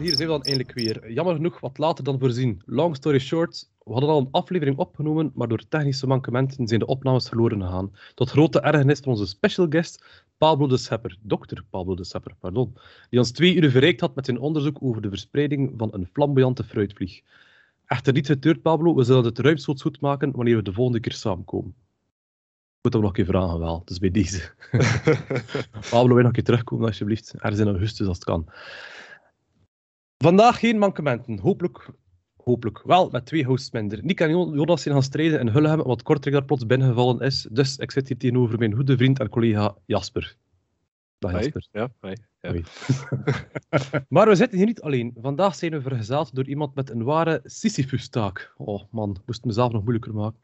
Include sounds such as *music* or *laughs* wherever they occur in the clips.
Hier zijn we dan eindelijk weer. Jammer genoeg wat later dan voorzien. Long story short, we hadden al een aflevering opgenomen, maar door technische mankementen zijn de opnames verloren gegaan. Tot grote ergernis van onze special guest, Pablo de Sepper, dokter Pablo de Sepper, pardon, die ons twee uur verrijkt had met zijn onderzoek over de verspreiding van een flamboyante fruitvlieg. Echter niet getreurd, Pablo, we zullen het ruimschoots goed maken wanneer we de volgende keer samenkomen. Ik moet hem nog een keer vragen wel, dus bij deze. *laughs* Pablo, wil je nog een keer terugkomen alsjeblieft? Er zijn augustus als het kan. Vandaag geen mankementen. Hopelijk, hopelijk wel met twee hosts minder. Nick en Jonas zijn gaan strijden in Hullegem, wat Kortrijk daar plots binnengevallen is. Dus ik zit hier tegenover mijn goede vriend en collega Jasper. Dag Jasper. Ja, hi. Ja. *laughs* Maar we zitten hier niet alleen. Vandaag zijn we vergezeld door iemand met een ware Sisyphus-taak. Oh man, ik moest het mezelf nog moeilijker maken.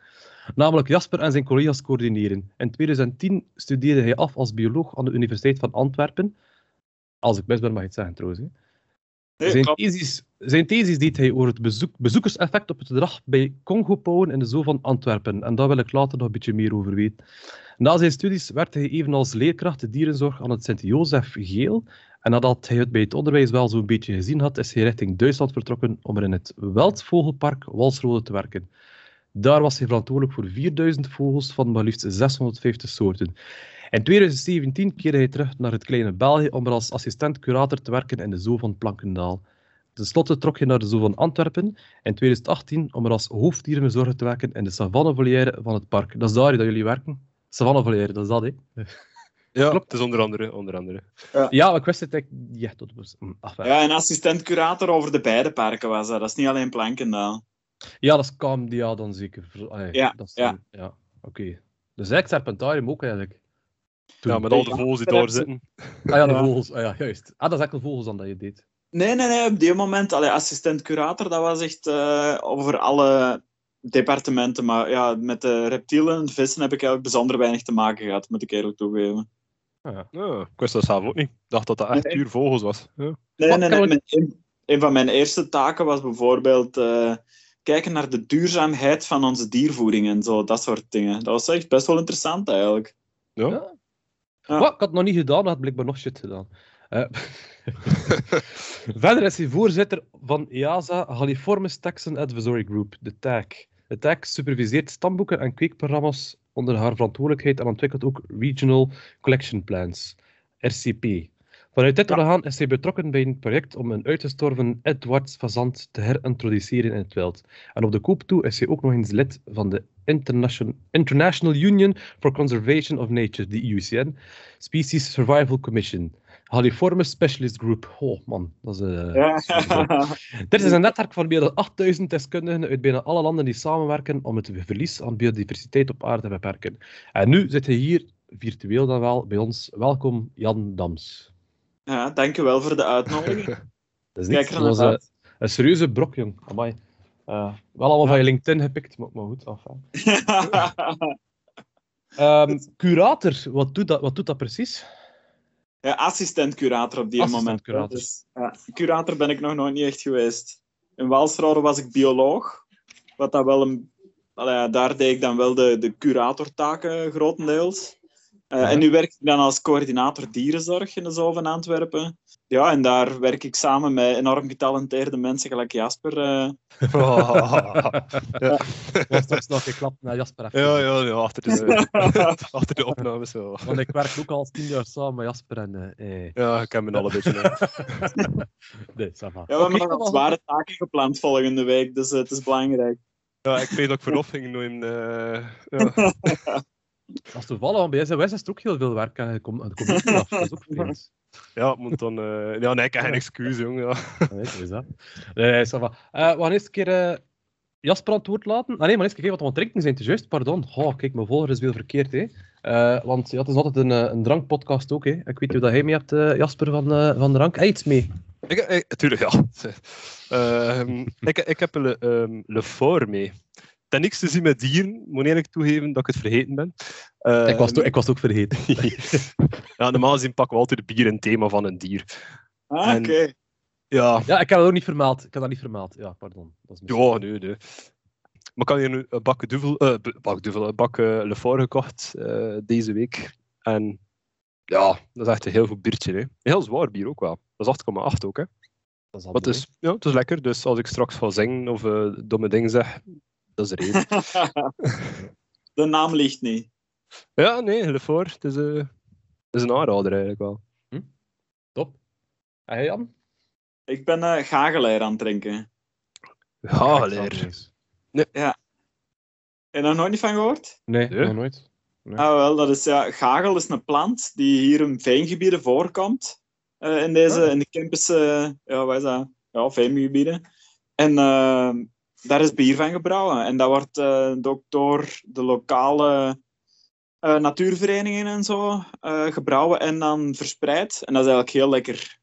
Namelijk Jasper en zijn collega's coördineren. In 2010 studeerde hij af als bioloog aan de Universiteit van Antwerpen. Als ik best ben, mag je het zeggen trouwens. hè. Nee, zijn, thesis, zijn thesis deed hij over het bezoek, bezoekerseffect op het gedrag bij Congo-pauwen in de zoo van Antwerpen. En daar wil ik later nog een beetje meer over weten. Na zijn studies werkte hij evenals leerkracht dierenzorg aan het Sint-Jozef Geel. En nadat hij het bij het onderwijs wel zo'n beetje gezien had, is hij richting Duitsland vertrokken om er in het Waldvogelpark Walsrode te werken. Daar was hij verantwoordelijk voor 4000 vogels van maar liefst 650 soorten. In 2017 keerde hij terug naar het kleine België om er als assistent-curator te werken in de zoo van Plankendaal. Ten slotte trok hij naar de zoo van Antwerpen in 2018 om er als hoofddierenverzorger te werken in de savannevolière van het park. Dat is daar dat jullie werken. Savannevolière, dat is dat, hè? Ja, Klopt. het is onder andere. Onder andere. Ja, maar ik wist het echt tot de hm, afwerk. Ja, en assistent-curator over de beide parken was dat. Dat is niet alleen Plankendaal. Ja, dat is KMDA dan zeker. Allee, Ja, dat is ja. ja. Oké. Dus eigenlijk Serpentarium ook eigenlijk. Toen. Ja, met al de vogels die daar daar hebben zitten. Ah ja, de *laughs* Ja. vogels. Ah ja, juist. Ah, dat is echt de vogels dan dat je deed. Nee, nee, nee. Op die moment, allee, assistent-curator, dat was echt eh, over alle departementen. Maar ja, met de reptielen en vissen heb ik eigenlijk bijzonder weinig te maken gehad, moet ik eerlijk toegeven. Ah, ja. Ja, ik wist dat zelf ook niet. Ik dacht dat dat echt Nee. puur vogels was. Ja. Nee, Wat nee, nee. we- Mijn- een, een van mijn eerste taken was bijvoorbeeld eh, kijken naar de duurzaamheid van onze diervoeding en zo, dat soort dingen. Dat was echt best wel interessant eigenlijk. Ja. Ja. Wat? Ik had het nog niet gedaan, maar had blijkbaar nog shit gedaan. Eh, *laughs* Verder is hij voorzitter van EASA Haliformis Taxon Advisory Group, de TAG. De TAG superviseert stamboeken en kweekprogramma's onder haar verantwoordelijkheid en ontwikkelt ook Regional Collection Plans, RCP. Vanuit dit orgaan is hij betrokken bij een project om een uitgestorven Edwards fazant te herintroduceren in het wild. En op de koop toe is hij ook nog eens lid van de International, International Union for Conservation of Nature, de IUCN, Species Survival Commission. Haliformis Specialist Group. Oh man, dat is... eh, Ja. *laughs* Dit is een netwerk van meer dan 8000 deskundigen uit bijna alle landen die samenwerken om het verlies aan biodiversiteit op aarde te beperken. En nu zit hij hier, virtueel dan wel, bij ons. Welkom, Jan Dams. Ja, dankjewel voor de *laughs* uitnodiging. Dat is Kijk niet er zoals naar eh, uit. een serieuze brok, jong. Amai. Eh, wel allemaal van je LinkedIn gepikt, maar, maar goed. Enfin. *laughs* Ehm, curator, wat doet, dat, wat doet dat precies? ja, assistent-curator op die moment. Assistent-curator. Dus, ja, curator ben ik nog nooit niet echt geweest. In Walsrode was ik bioloog. Wat dat wel een, allee, daar deed ik dan wel de, de curatortaken grotendeels. Eh, Ja. En nu werk ik dan als coördinator dierenzorg in de Zoo van Antwerpen. Ja, en daar werk ik samen met enorm getalenteerde mensen, gelijk Jasper. eh. *laughs* *laughs* ja, was straks nog geklapt naar Jasper. even. ja, ja, ja, achter, de, *laughs* achter de opnames. Zo. Want ik werk ook al tien jaar samen met Jasper en... eh. Ja, ik ken me al een beetje. Nee. Ja, we hebben nog zware taken gepland volgende week, dus het is belangrijk. Ja, ik weet dat ik verlof ging eh ja. Is toevallig, want bij SWS is er ook heel veel werk aan. Komt dat is ook *laughs* vreemd. ja, moet dan. eh, ja, nee, ik heb geen excuus, jong. Ja. Nee, is dat. Nee, nee, ça va. Eh, we gaan eerst een keer eh, Jasper aan het woord laten. Ah nee, maar eerst kijken wat we aan het drinken zijn. Het is juist, pardon. Oh, kijk, mijn volger is veel verkeerd, hè. Eh, want ja, het is altijd een, een drankpodcast ook, hè. Ik weet niet hoe dat jij mee hebt, Jasper, van, van drank. Hij iets mee. Ik, ik, tuurlijk, ja. *laughs* Ehm, ik, ik heb een Le, ehm, Le Fort mee. Heeft niks te zien met dieren, moet eerlijk toegeven dat ik het vergeten ben. ik, was ik was het ook vergeten. *laughs* ja, normaal gezien pakken we altijd de bier een thema van een dier. Ah, oké. Ja, Ja, ik heb dat ook niet vermeld. Ik heb dat niet vermeld. Ja, pardon. Dat is ja nee, nee. Maar ik had hier nu een bak duvel, eh, bak duvel, een bak eh, Le Fort gekocht eh, deze week. En ja, dat is echt een heel goed biertje. Hè. Een heel zwaar bier ook wel. Dat is 8,8 ook, hè. Dat is het, is, ja, het is lekker, dus als ik straks ga zingen of eh, domme dingen zeg, dat is de reden. *laughs* de naam ligt niet. ja, nee, Lefort, het is, eh, het is een aanrader eigenlijk wel. Top. En jij, Jan? Ik ben eh gageleer aan het drinken. Ja, Ik leer. snap het Heb je daar nooit niet van gehoord? Nee, Nee? nog nooit. Ja. Ah, wel, dat is, ja, gagel is een plant die hier in veengebieden voorkomt. eh, in, deze, Ah. in de campus, ja, wat is dat? Ja, veengebieden. En eh, daar is bier van gebrouwen. En dat wordt eh, ook door de lokale eh, natuurverenigingen en zo eh, gebrouwen en dan verspreid. En dat is eigenlijk heel lekker.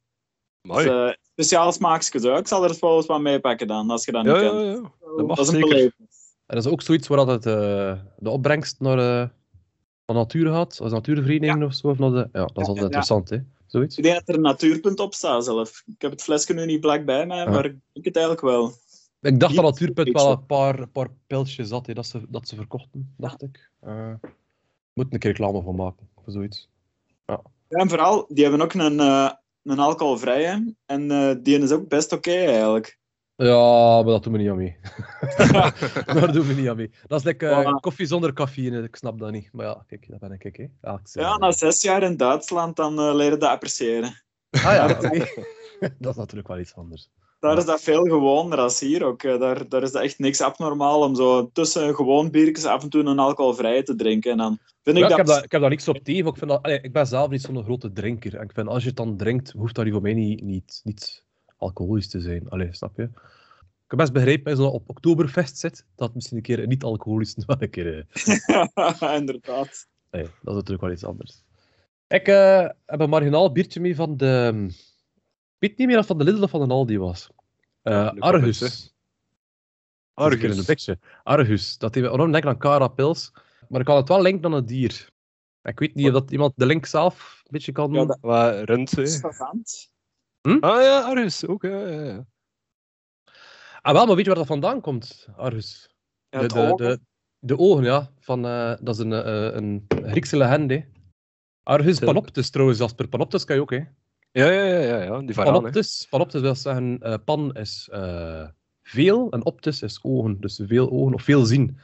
Mooi. Dus, speciaal smaakje zo. Ik zal er eens wel eens wat meepakken dan, als je dat niet ja, ja, kent. ja. dat mag dat is een zeker. En dat is ook zoiets waar dat het, eh, de opbrengst naar eh, van natuur gaat, als natuurvereniging of zo. Of naar de, ja, dat is Ja, altijd ja. interessant, hè? Zoiets. Ik denk dat er een natuurpunt op staat zelf. Ik heb het flesje nu niet vlak bij mij, Ja. maar ik denk het eigenlijk wel. Ik dacht dat ik wel een paar, een paar pilsjes had hè, dat, ze, dat ze verkochten, dacht ik. Eh moet een keer reclame van maken, of zoiets. Ja, en vooral, die hebben ook een, eh, een alcoholvrije. En eh, die is ook best oké eigenlijk. Ja, maar dat doen we niet aan mee. *laughs* Daar doen we niet aan mee. Dat is lekker Voilà. koffie zonder cafeïne, ik snap dat niet. Maar ja, kijk, dat ben ik, hè. Ja, ik zeg- Ja, na zes jaar in Duitsland, dan eh leren dat appreciëren. Ah ja, *laughs* *laughs* dat is natuurlijk wel iets anders. Daar is dat veel gewoner als hier ook. Daar, daar is dat echt niks abnormaal om zo tussen gewoon biertjes af en toe een alcoholvrije te drinken. En dan vind ik Ja, ik, dat... heb daar, ik heb daar niks op tegen, ik, vind dat, allee, ik ben zelf niet zo'n grote drinker. En ik vind, als je het dan drinkt, hoeft dat voor mij niet, niet, niet alcoholisch te zijn. Allee, snap je? Ik kan best begrijpen, als je op Oktoberfest zit, dat het misschien een keer niet alcoholisch wel *laughs* een keer... eh, *laughs* Inderdaad. Nee, dat is natuurlijk wel iets anders. Ik eh, heb een marginaal biertje mee van de... Ik weet niet meer of van de Lidl of van de Aldi was. Eh, Argus. Argus. In een Argus. Dat heeft enorm denken aan Cara Pils. Maar ik kan het wel linken aan het dier. Ik weet niet of dat iemand de link zelf een beetje kan... Ja, dat- Wat rund, hè. Savant. Ah ja, Argus, ook. Ja, ja, ja. Ah, wel, maar weet je waar dat vandaan komt, Argus? Ja, de, de, de, de ogen, ja. Van, eh, dat is een, eh, een Griekse legende. Argus. Panoptes trouwens, Jasper. Panoptes kan je ook, hè. Ja, ja, ja, ja, ja. die. Panoptes, panoptes wil zeggen, eh, pan is eh, veel en optis is ogen. Dus veel ogen of veel zien.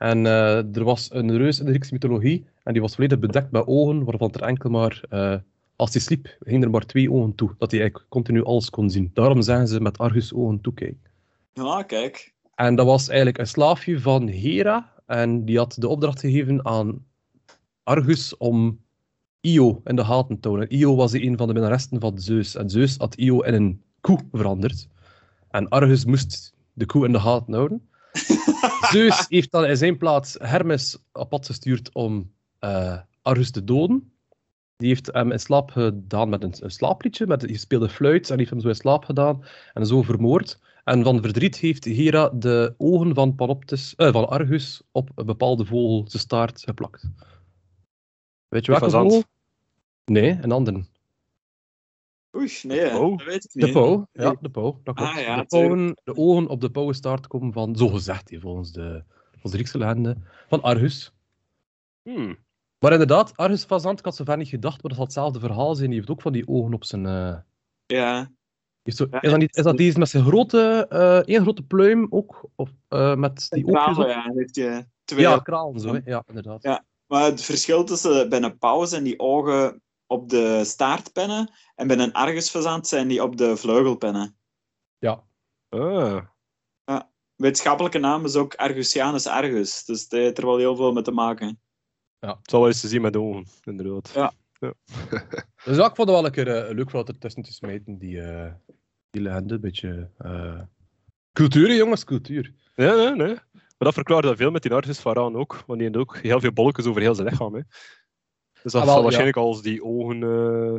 En eh, er was een reus in de Griekse mythologie en die was volledig bedekt met ogen, waarvan er enkel maar, eh, als hij sliep, gingen er maar twee ogen toe. Dat hij eigenlijk continu alles kon zien. Daarom zeggen ze met Argus ogen toekijken. Ja, kijk. En dat was eigenlijk een slaafje van Hera. En die had de opdracht gegeven aan Argus om Io in de gaten te houden. En Io was een van de minnaressen van Zeus. En Zeus had Io in een koe veranderd. En Argus moest de koe in de gaten houden. *laughs* Zeus heeft dan in zijn plaats Hermes op pad gestuurd om eh, Argus te doden. Die heeft hem in slaap gedaan met een, een slaapliedje, met een gespeelde fluit, en heeft hem zo in slaap gedaan en zo vermoord. En van verdriet heeft Hera de ogen van, Panoptes, eh, van Argus op een bepaalde vogel zijn staart geplakt. Weet je welke vogel? Nee, een andere. Oei, nee, pauw? dat weet ik De niet. pauw, ja, de pauw. Dat klopt. Ah, ja, de, pauwen, de ogen op de pauwenstaart komen van, zo gezegd, volgens de, volgens de Griekse legende, van Argus. Hmm. Maar inderdaad, Argus Fazant, ik had zo ver niet gedacht, maar dat zal hetzelfde verhaal zijn. Die heeft ook van die ogen op zijn... eh, Ja. zo, Ja, is, dat niet, is dat deze met zijn grote, eh één grote pluim ook? Of eh, met die oogjes Kralen, op? ja. Heeft je twee Ja, kralen zo, hè. ja, inderdaad. Ja. Maar het verschil tussen bij een pauw zijn die ogen op de staartpennen en bij een argusfazant zijn die op de vleugelpennen. Ja. Ah. Wetenschappelijke naam is ook Argusianus argus, dus dat heeft er wel heel veel mee te maken. Het zal wel eens te zien met de ogen, inderdaad. Ja. *laughs* Dus ja, ik vond het wel een keer eh, leuk voor dat ertussen te smijten, die, eh, die legende. Een beetje... eh, Cultuur, jongens, cultuur. Ja, nee, nee. Maar dat verklaart dat veel met die Argus ook. Want die heeft ook heel veel bolletjes over heel zijn lichaam. Hè. Dus dat Ah, wel, zal ja. waarschijnlijk als die ogen... eh,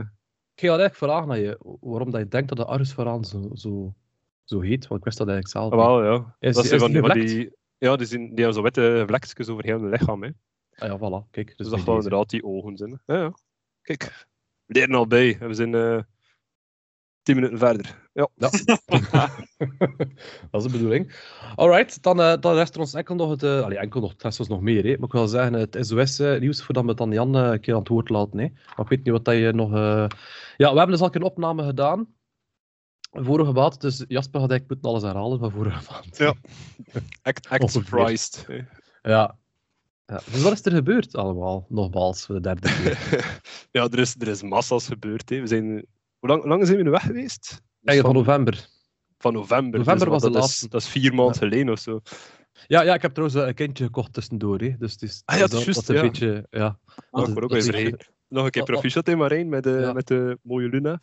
Ik ga eigenlijk vragen naar je, waarom dat je denkt dat de Argus Varaan zo, zo, zo heet, want ik wist dat eigenlijk zelf ah, wel, ja. Is- dat is van, die van gevlekt? die... Ja, die, zijn, die hebben zo witte vlekjes over heel hun lichaam. Hè. Ah ja, voilà, kijk. Dus, Dus dat zal inderdaad die ogen zijn. Ja, ja. Kijk, we leren al bij. We zijn eh tien minuten verder. Ja. *laughs* dat is de bedoeling. Alright, dan, eh, dan rest er ons enkel nog het... eh allee, enkel nog, het nog meer, hè. Maar ik wil zeggen, het SOS-nieuws, voordat we dan Jan eh, een keer aan het woord laten. Hè. Maar ik weet niet wat dat je nog... eh, Ja, we hebben dus al een opname gedaan. Vorige maand, dus Jasper had eigenlijk moeten alles herhalen van vorige maand. Ja. *laughs* Act, act surprised. Ja. ja. Dus wat is er gebeurd allemaal? Nogmaals, voor de derde keer. *laughs* ja, er is, er is massa's gebeurd. Hè. We zijn, hoe, lang, hoe lang zijn we nu weg geweest? Dus Eigenlijk van november. van november. November Dus was de dat laatste. Is, dat is vier maanden Ja. geleden of zo. Ja, ja, ik heb trouwens een kindje gekocht tussendoor. Hè. Dus het is, Ah ja, dat is juist, een ja. beetje... Ja, Ah, ik ook vergeten. Nog een keer Oh, oh. proficiat in Marijn met de, Ja. met de mooie Luna.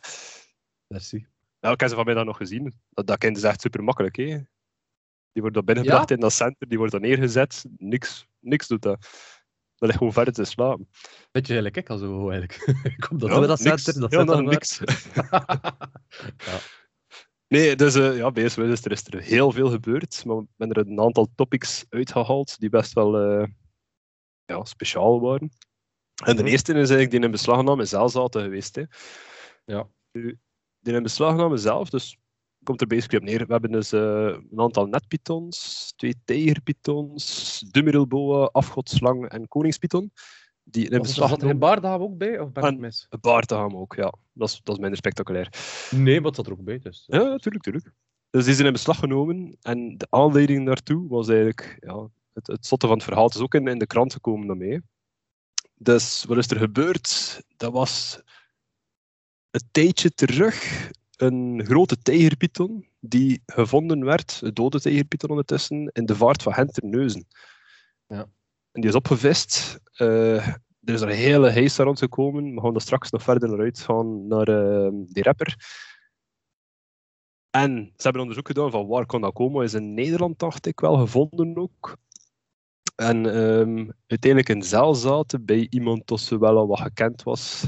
Merci. Ja, ik heb ze van mij dan nog gezien. Dat, dat kind is echt super makkelijk. Hè. Die wordt dan binnengebracht in dat center, die wordt dan neergezet. Niks, niks doet dat. Dat ligt gewoon verder te slapen. Beetje gelijk ik al zo, eigenlijk. *laughs* ik kom dat Ja, dat center, dat Ja, dan niks. *laughs* ja. Nee, dus eh, ja, bij SWS is er, is er heel veel gebeurd. Maar ik ben er een aantal topics uitgehaald die best wel eh, ja, speciaal waren. En de Mhm. eerste is eigenlijk die in beslagname zelf zaten geweest. Hè. Ja. Die in beslagname zelf, dus komt er basically op neer. We hebben dus eh, een aantal netpythons, twee tijgerpythons, dummerelboa, afgodslang en koningspython. Die in beslag Zat er geen baardhaam ook bij? Of ben ik mis? Baarteham ook, ja. Dat is, dat is minder spectaculair. Nee, maar het zat er ook bij. Dus. Ja, natuurlijk, natuurlijk. Dus die zijn in beslag genomen en de aanleiding daartoe was eigenlijk ja, het, het zotte van het verhaal. Het is ook in, in de krant gekomen daarmee. Dus wat is er gebeurd? Dat was een tijdje terug een grote tijgerpython die gevonden werd, een dode tijgerpython ondertussen, in de vaart van Henterneuzen. Ja. En die is opgevist. Eh, er is er een hele heisa daar rondgekomen. We gaan daar straks nog verder naar uitgaan, naar eh, die rapper. En ze hebben onderzoek gedaan van waar kon dat komen. Is in Nederland, dacht ik, wel gevonden ook. En ehm, uiteindelijk in Zelzaten, bij iemand dat ze wel al wat gekend was,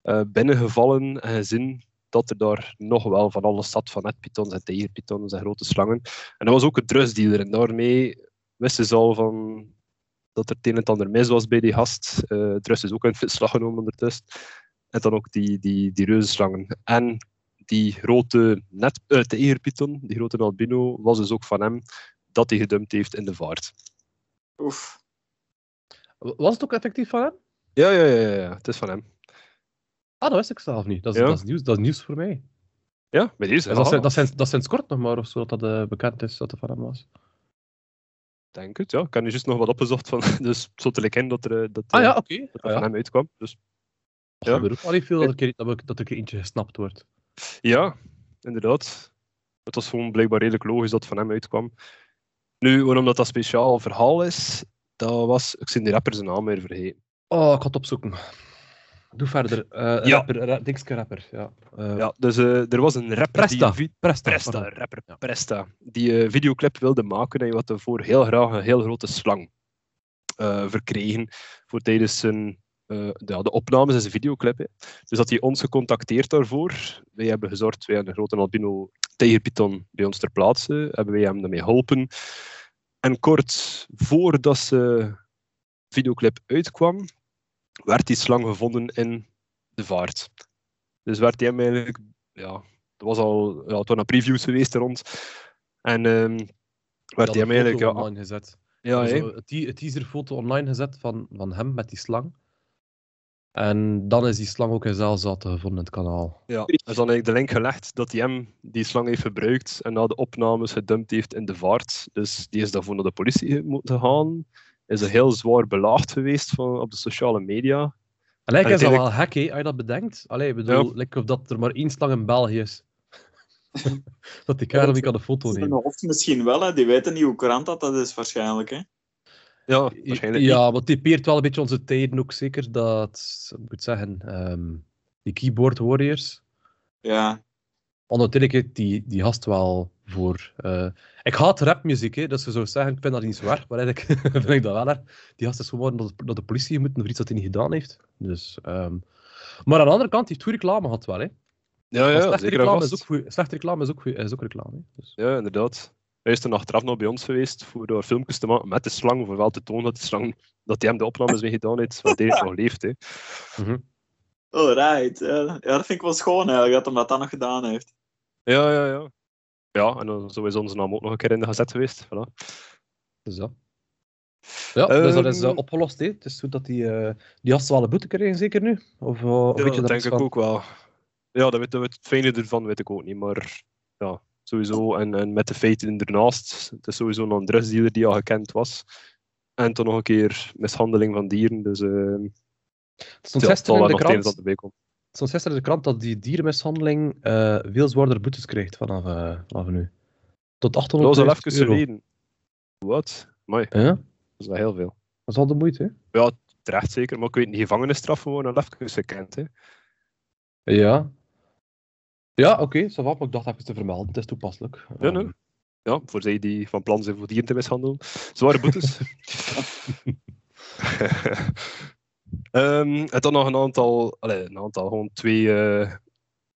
eh, binnengevallen en gezien dat er daar nog wel van alles zat, van netpythons en tijgerpythons en grote slangen. En dat was ook een drugsdealer. En daarmee wisten ze al van dat er het een en het ander mis was bij die gast. Eh drugs is ook in slag genomen ondertussen. En dan ook die, die, die reuzenslangen. En die grote net, uh, tijgerpython, die grote albino, was dus ook van hem dat hij gedumpt heeft in de vaart. Oef. Was het ook effectief van hem? Ja, ja, ja, ja, ja. het is van hem. Ah, dat wist ik zelf niet. Dat is, Ja. dat is, nieuws, dat is nieuws voor mij. Ja, bij deze. Dus dat, zijn, dat, zijn, dat zijn kort nog maar of zo, dat dat eh, bekend is dat het van hem was. denk het. Ja. Ik heb nu juist nog wat opgezocht van, *laughs* dus zo te in dat er, eh, dat, Ah eh, ja, oké. dat er Ah, ja. van hem uitkwam. Dus Dat Ja. gebeurt ook wel niet veel dat, er, keer- dat, er- dat er keer eentje gesnapt wordt. Ja, inderdaad. Het was gewoon blijkbaar redelijk logisch dat het van hem uitkwam. Nu, waarom dat, dat speciaal verhaal is, dat was... Ik zie die rapper zijn naam weer vergeten. Oh, ik ga het opzoeken. Doe verder. Eh Ja. Rapper, Dikske rapper. Ja. Eh, Ja, dus eh, er was een rapper Presta. die... Presta. Rapper Ja. Presta. Die een videoclip wilde maken en je had daarvoor heel graag een heel grote slang eh, verkregen voor tijdens zijn, eh, ja, de opnames in zijn videoclip. hè. Dus had hij ons gecontacteerd daarvoor. Wij hebben gezorgd, wij hebben een grote albino tijgerpython bij ons ter plaatse. Hebben wij hem daarmee geholpen. En kort voordat de videoclip uitkwam, werd die slang gevonden in de vaart. Dus werd hij hem eigenlijk, ja, er was al, ja, het waren previews geweest er rond. En ehm werd hij hem eigenlijk, ja, online gezet. ja, een teaserfoto online gezet van, van hem met die slang. En dan is die slang ook in Zelzaten gevonden in het kanaal. Ja, is dan eigenlijk de link gelegd dat hij hem die slang heeft gebruikt en na de opnames gedumpt heeft in de vaart. Dus die is daarvoor naar de politie moeten gaan. Is er heel zwaar belaagd geweest op de sociale media. En lijkt is dat wel gek, hè, als je dat bedenkt. Allee, ik bedoel, Ja. of dat er maar één slang in België is. *laughs* dat die kerel niet kan de foto nemen. hoofd misschien wel, hè. die weten niet hoe krant dat, dat is waarschijnlijk. Hè. Ja, waarschijnlijk. Ja, wat typeert wel een beetje onze tijden ook zeker. Dat, ik moet zeggen, ehm, die keyboard warriors. Ja. Want heeft die, die gast wel voor. eh, ik haat rapmuziek, hè, dus je zou zeggen, ik vind dat niet zo erg, maar eigenlijk *laughs* vind ik dat wel erg. Die gast is gewoon naar de, politie moeten voor iets dat hij niet gedaan heeft. Dus, ehm, maar aan de andere kant, hij heeft goede reclame gehad wel. Hè. Ja, ja, slechte, reclame is ook goeie- slechte reclame is ook, goeie- is ook reclame. Hè. Dus, Ja, inderdaad. Hij is er achteraf nog bij ons geweest voor daar filmpjes te maken met de slang, voor wel te tonen dat, de slang, dat hij hem de opnames mee gedaan heeft, want hij *laughs* heeft nog leeft. Hè. mhm. Alright. Ja, ja, dat vind ik wel schoon eigenlijk, dat hij dat dan nog gedaan heeft. Ja, ja, ja. Ja, en dan zo is onze naam ook nog een keer in de gazet geweest. Voilà. dus ja. Ja, dus dat is Ehm. opgelost. Hè. Het is goed dat die, eh die gast wel een boete kreeg, zeker nu? Of, weet je dat denk ik van? ook wel. Ja, dat weet, dat weet, het fijne ervan weet ik ook niet, maar ja, sowieso. En, en met de feiten ernaast, het is sowieso een drugsdealer die al gekend was. En toen nog een keer mishandeling van dieren, dus uh, Het stond ja, het gisteren in de krant stond gisteren in de krant dat die dierenmishandeling eh, veel zwaarder boetes krijgt vanaf, eh, vanaf nu. Tot Dat was al 800.000 even euro. geleden. Wat? Mooi, Ja, dat is wel heel veel. dat is al de moeite. hè? Ja, terecht zeker, maar ik weet niet, gevangenisstraffen worden al even gekend. Hè. Ja. Ja, oké, ça va, maar ik dacht even te vermelden. Het is toepasselijk. Ja, nee. Ja, voor zij die van plan zijn voor dieren te mishandelen. Zware boetes. *laughs* *laughs* Ehm, en dan nog een aantal, allee, een aantal, gewoon twee eh,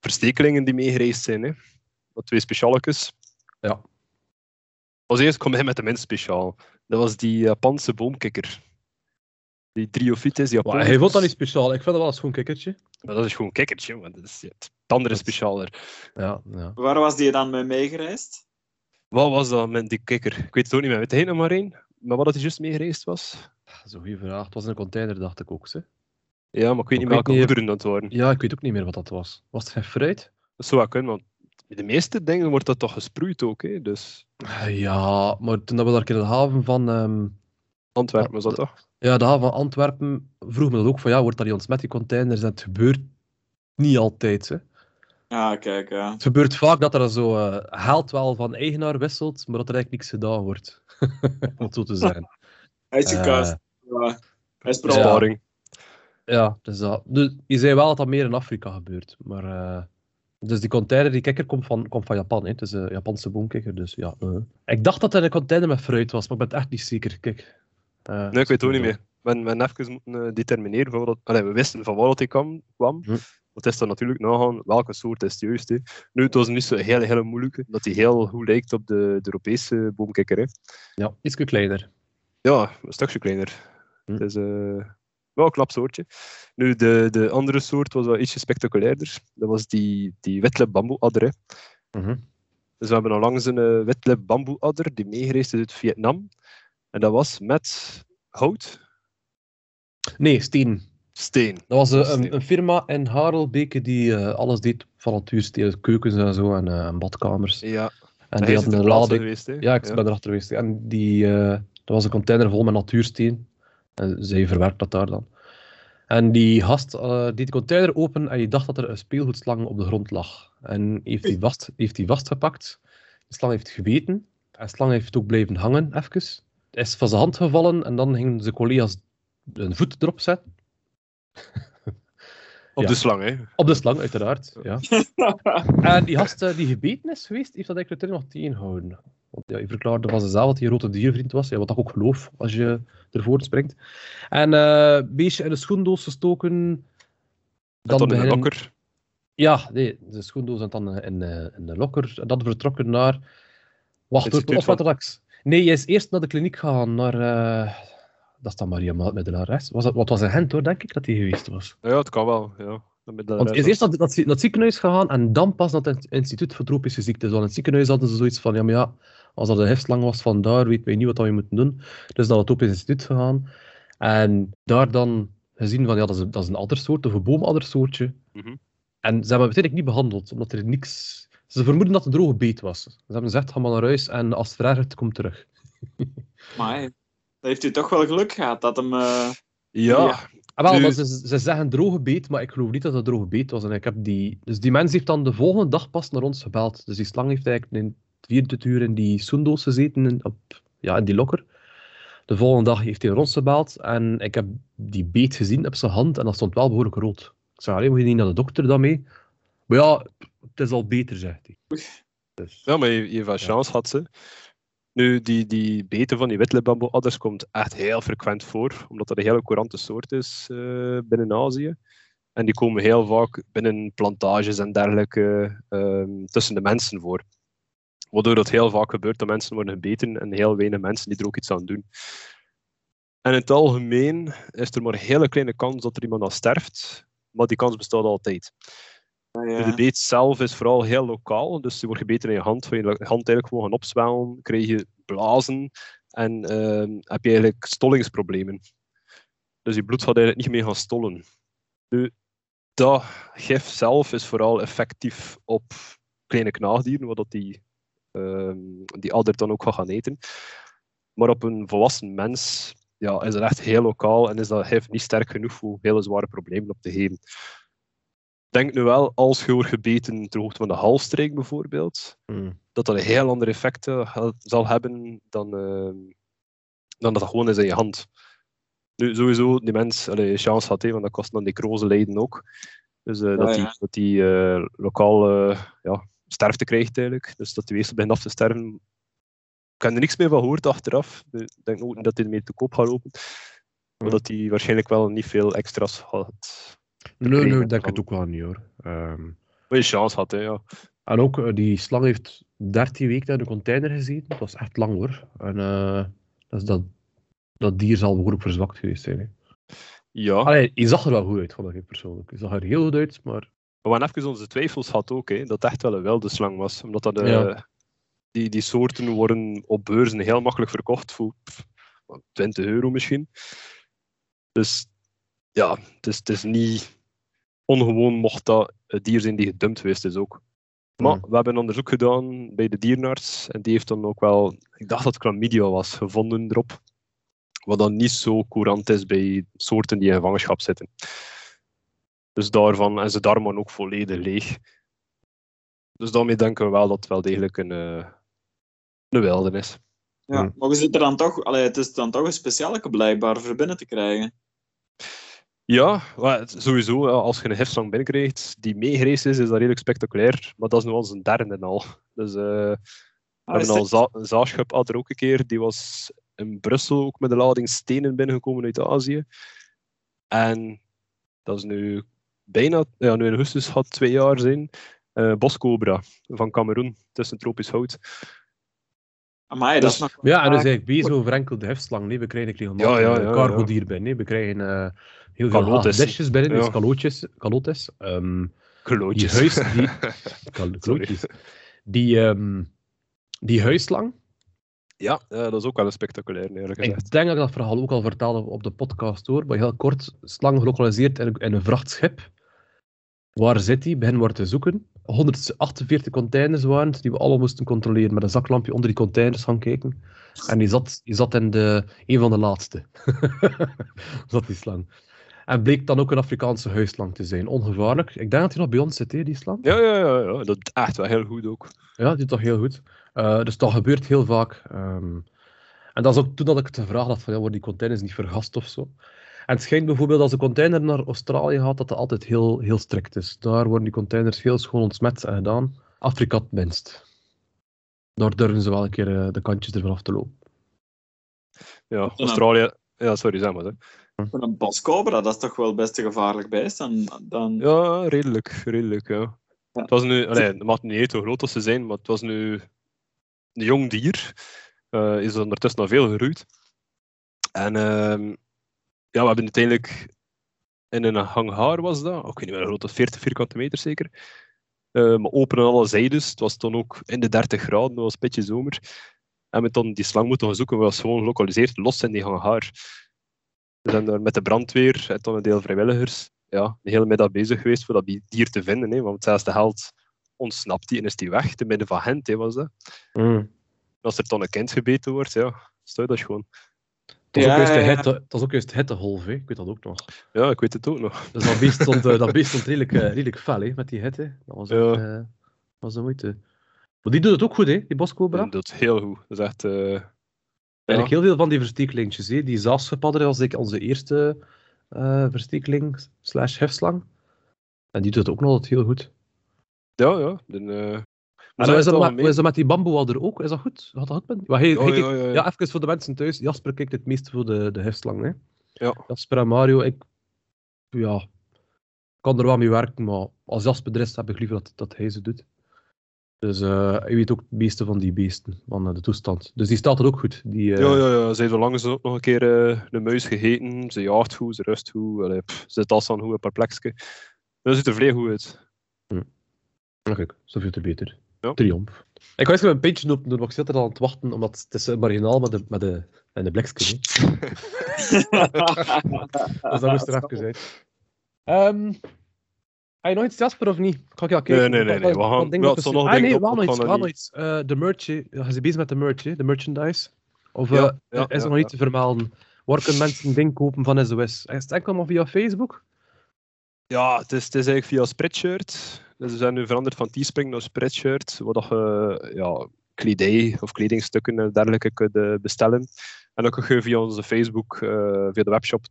verstekelingen die meegereisd zijn. Hè. Wat twee specialetjes. Ja. Als eerst kom hij met de minst speciaal. Dat was die Japanse boomkikker. Die Dryophytes Maar japonicus. hij vond dat niet speciaal. Ik vind dat wel een schoon kikkertje. Maar dat is gewoon een kikkertje, maar dat is het andere is specialer. Ja, ja. Waar was die dan mee meegereisd? Wat was dat met die kikker? Ik weet het ook niet meer. Weet hij nog maar één? Maar wat dat hij juist meegereisd was? Dat is een goede vraag. Het was in een container, dacht ik ook. Hè. Ja, maar ik weet niet welke niet- goederen dat waren. Ja, ik weet ook niet meer wat dat was. Was het geen fruit? Dat zou wel kunnen, want de meeste dingen wordt dat toch gesproeid ook. Hè? Dus Eh, Ja, maar toen dat we daar in de haven van... ehm, Antwerpen was dat toch? ja, de haven van Antwerpen vroeg me dat ook van, ja, wordt dat niet ontsmet, die containers? En het gebeurt niet altijd, hè. Ja, kijk, ja. Het gebeurt vaak dat er zo eh geld wel van eigenaar wisselt, maar dat er eigenlijk niks gedaan wordt. *laughs* Om het zo te zeggen. Hij is Eh, gekast. Ja. Hij is pro. Ja. Ja, dus dat. Dus, je zei wel dat dat meer in Afrika gebeurt. Maar, eh, dus die container, die kikker, komt van, komt van Japan. Hè. Het is een Japanse boomkikker, dus ja. eh. Ik dacht dat het een container met fruit was, maar ik ben het echt niet zeker. Kijk. Eh, Nee, ik weet het ook niet meer. We hebben even moeten determineren van wat, allee, we wisten van waar dat hij kwam. kwam. Hm. Want het is dan natuurlijk nagaan welke soort is het juist. Hè. Nu, het was niet zo heel, heel moeilijk, dat hij heel goed lijkt op de, de Europese boomkikker. Hè. Ja, iets kleiner. Ja, een stukje kleiner. Hm. Is eh, wel een knap soortje. Nu, de, de andere soort was wel ietsje spectaculairder. Dat was die, die witlip bamboeadder. Mhm. Dus we hebben onlangs een uh, witlip bamboeadder die meegereisd is uit Vietnam. En dat was met hout, Nee, steen. steen. Dat was eh, Steen. een, een firma in Harelbeke die eh, alles deed van natuursteen, keukens en zo en, eh, en badkamers. Ja, En hij die hadden een lading. geweest. Ja, ik ben erachter geweest. En die, eh, dat was een container vol met natuursteen. En zij verwerkt dat daar dan. En die gast eh, deed de container open en je dacht dat er een speelgoedslang op de grond lag. En heeft die, vast, heeft die vastgepakt. De slang heeft gebeten. En de slang heeft ook blijven hangen, even. Is van zijn hand gevallen en dan gingen zijn collega's een voet erop zetten. Op Ja. de slang, hè. Op de slang, uiteraard. Ja. *laughs* En die gast eh, die gebeten is geweest, heeft dat eigenlijk nog tegengehouden. Want ja, hij verklaarde van zichzelf dat hij een grote diervriend was. Ja, wat ik ook geloof, als je ervoor springt. En eh beestje in de schoendoos gestoken. Dan, dan in de lokker. Ja, nee, de schoendoos en dan eh, in, eh, in de lokker. En dan vertrokken naar... Wacht, Instituut of wat ik- Nee, hij is eerst naar de kliniek gegaan, naar... eh, Dat is dan Maria Middelares. Was dat, wat was in Gent, hoor, denk ik, dat hij geweest was. Ja, het kan wel. Ja. Dan met de Want is eerst naar het ziekenhuis gegaan en dan pas naar het instituut voor tropische ziektes. Want in het ziekenhuis hadden ze zoiets van, ja, maar ja, als dat een hefslang was van daar, weten wij niet wat we moeten doen. Dus naar het tropisch instituut gegaan. En daar dan gezien van, ja, dat is, dat is een addersoort, of een boomaddersoortje. Mhm. En ze hebben het uiteindelijk niet behandeld, omdat er niks... Ze vermoeden dat het een droge beet was. Ze hebben gezegd, ga maar naar huis en als het verergert, kom terug. *laughs* Maar dat heeft u toch wel geluk gehad dat hem... eh, Ja, Ja. Ah, wel, ze, ze zeggen droge beet, maar ik geloof niet dat het droge beet was. En ik heb die... Dus die mens heeft dan de volgende dag pas naar ons gebeld. Dus die slang heeft eigenlijk 24 uur in die soendoos gezeten, in, op, ja, in die lokker. De volgende dag heeft hij gebeld en ik heb die beet gezien op zijn hand en dat stond wel behoorlijk rood. Ik zei, "Allee, moet je niet naar de dokter dan mee? Maar ja, het is al beter, zegt hij. Dus, ja, maar je, je wel chance had ze. Nu, die, die beten van die witlipbamboeadders komt echt heel frequent voor, omdat dat een hele courante soort is eh, binnen Azië. En die komen heel vaak binnen plantages en dergelijke ehm, tussen de mensen voor. Waardoor dat heel vaak gebeurt dat mensen worden gebeten en heel weinig mensen die er ook iets aan doen. En in het algemeen is er maar een hele kleine kans dat er iemand aan sterft, maar die kans bestaat altijd. ja. De beet zelf is vooral heel lokaal, dus je wordt gebeten in je hand, van je hand eigenlijk gewoon gaan opzwellen, krijg je blazen en ehm, heb je eigenlijk stollingsproblemen. Dus je bloed gaat eigenlijk niet meer gaan stollen. Nu, dat gif zelf is vooral effectief op kleine knaagdieren, wat die, die adder dan ook gaat gaan eten. Maar op een volwassen mens ja, is het echt heel lokaal en is dat gif niet sterk genoeg voor hele zware problemen op te geven. Denk nu wel, als je wordt gebeten ter hoogte van de halsstreek bijvoorbeeld, Hmm. dat dat een heel ander effect eh, zal hebben dan, ehm, dan dat dat gewoon is in je hand. Nu, sowieso, die mens, allee, chance had, hè, want dat kost dan necrose lijden ook. Dus eh, dat die, ja. dat die eh, lokaal eh, ja, sterfte krijgt eigenlijk. Dus dat die weefsel begint af te sterven. Ik heb er niks meer van gehoord achteraf. Ik denk ook niet dat hij ermee te koop gaat lopen. Maar dat hij waarschijnlijk wel niet veel extra's had. Nee, nee, ik denk het ook wel niet hoor. Ehm, Maar je chance had, hè, ja. en ook, eh, die slang heeft 13 weken in de container gezeten. Dat was echt lang hoor. En eh, dus dat, dat dier zal behoorlijk verzwakt geweest zijn. Hè. Ja, Allee, je zag er wel goed uit, vond ik persoonlijk. Je zag er heel goed uit, maar we hebben even onze twijfels gehad ook, hè, dat het echt wel een wilde slang was. Omdat dat, eh, Ja. die, die soorten worden op beurzen heel makkelijk verkocht voor pff, 20 euro misschien. Dus ja, het is, het is niet ongewoon mocht dat het dier zijn die gedumpt geweest is ook. Maar Hmm. we hebben onderzoek gedaan bij de dierenarts en die heeft dan ook wel, ik dacht dat het chlamydia was, gevonden erop. Wat dan niet zo courant is bij soorten die in gevangenschap zitten. Dus daarvan, en ze darmen ook volledig leeg. Dus daarmee denken we wel dat het wel degelijk een, eh, een wildernis. Ja, Hmm. maar je zit er dan toch, allee, het is dan toch een speciale blijkbaar voor binnen te krijgen. Ja, sowieso, als je een hefslang binnenkrijgt die meegereisd is, is dat redelijk spectaculair. Maar dat is nu al zijn derde al. Dus eh, we Ah, is hebben al het- za een zaagschip had er ook een keer. Die was in Brussel ook met de lading stenen binnengekomen uit Azië. En dat is nu bijna, ja, nu in augustus gaat het twee jaar zijn. eh Boscobra van Cameroen, tussen tropisch hout. Amai, dat is Dus- nog... Ja, en dus eigenlijk bezig over enkel de hefslang. Nee, we krijgen regelmatig Ja, ja, cargo ja. dier binnen. Nee, we krijgen eh, heel veel hagedisjes binnen, dus kalootjes. Ehm, die Klootjes. huis... Die, *laughs* kal- kalootjes. Die, ehm, die huisslang. Ja, dat is ook wel een spectaculair, eerlijk gezegd. Ik denk dat ik dat verhaal ook al vertelde op de podcast hoor. Maar heel kort, slang gelokaliseerd in een vrachtschip. Waar zit hij? Begin wordt te zoeken. 148 containers waren het, die we allemaal moesten controleren. Met een zaklampje onder die containers gaan kijken. En die zat, die zat in de, een van de laatste. *laughs* zat die slang. En bleek dan ook een Afrikaanse huisslang te zijn. Ongevaarlijk. Ik denk dat hij nog bij ons zit, hè, die slang. Ja, ja, ja, ja, dat echt wel heel goed ook. Ja, die toch heel goed. Eh, dus dat gebeurt heel vaak. ehm. en dat is ook toen dat ik het gevraagd had van, ja, worden die containers niet vergast of zo? En het schijnt bijvoorbeeld als een container naar Australië gaat, dat dat altijd heel, heel strikt is. Daar worden die containers heel schoon ontsmet en gedaan. Afrika het minst. Daar durven ze wel een keer eh, de kantjes ervan af te lopen. Ja, Australië. Ja, sorry, zeg maar. Hè. Voor een boscobra, dat is toch wel best een gevaarlijk beest. Dan, dan... Ja, redelijk, redelijk, ja. Ja. Het was nu, allee, het maakt niet hoe groot dat ze zijn, maar het was nu een jong dier. eh, is ondertussen al veel geroeid. En ehm, ja, we hebben uiteindelijk in een hangar was dat, ik weet niet meer dat was 40 vierkante meter zeker. Eh, maar open aan alle zijdes. Het was toen ook in de 30 graden, dat was een beetje zomer. En we dan die slang moeten gaan zoeken, we was gewoon gelokaliseerd, los in die hangar. We zijn daar met de brandweer en dan een deel vrijwilligers ja, de hele middag bezig geweest voor dat dier te vinden. Hè, want zelfs de held ontsnapt die en is die weg, te midden van Gent hè, was dat. Als er dan een kind gebeten wordt, ja, stel dat gewoon. Dat is, Ja, ook ja, ja. hitte, dat is ook juist de hittegolf, hè. ik weet dat ook nog. Ja, ik weet het ook nog. Dus dat beest stond, eh, dat beest stond redelijk, eh, *laughs* redelijk fel hè, met die hitte. Dat was, echt, eh, was de moeite. Maar die doet het ook goed, hè, die boscobra. En dat is heel goed. Dat is echt... Eigenlijk heel veel van die verstekelingjes. Hè. Die zaagschippadder was ik onze eerste verstekeling slash hefslang. En die doet het ook nog altijd heel goed. ja, ja. Dan, maar hoe is, dat met, algemeen- hoe is dat met die bamboeadder ook? Is dat goed? Gaat dat goed met maar hij, Ja, hij kijkt- ja, ja, ja. ja, even voor de mensen thuis. Jasper kijkt het meest voor de, de hefslang. Hè. Ja. Jasper en Mario, ik ja, kan er wel mee werken, maar als Jasper er is, heb ik liever dat, dat hij ze doet. Dus eh hij weet ook het meeste van die beesten, van eh, de toestand. Dus die staat er ook goed. Die, eh, Ja, ja, ja. Ze heeft al langs ook nog een keer een muis gegeten. Ze jaagt goed, ze rust goed. Allee, pff, ze zit als aan goed op haar plekje. Dat ziet er vrij goed uit. Ja, kijk, zoveel te beter. Ja. Triomf. Ik doen, maar ik zit er al aan het wachten, omdat het is marginaal met de, met de, en de blikske. hè. *laughs* Dus dat moest er even zijn. Ehm, Heb je nog iets, Jasper, of niet? Ga ik Nee, kijken. nee, nee, nee, we gaan- het de- zijn nog Ah, nee, op nog iets. gaan Wel nog iets. Eh, de merch, je bent bezig met de merch, de merchandise. Of Ja, eh, ja, is er ja, nog niet te vermelden? Waar kunnen mensen dingen kopen van SOS? Is het enkel maar via Facebook? Ja, het is, het is eigenlijk via Spreadshirt. Dus we zijn nu veranderd van Teespring naar Spreadshirt, waar je ja, kledij of kledingstukken en dergelijke kunt bestellen. En dat kun je via onze Facebook, eh, via de webshop,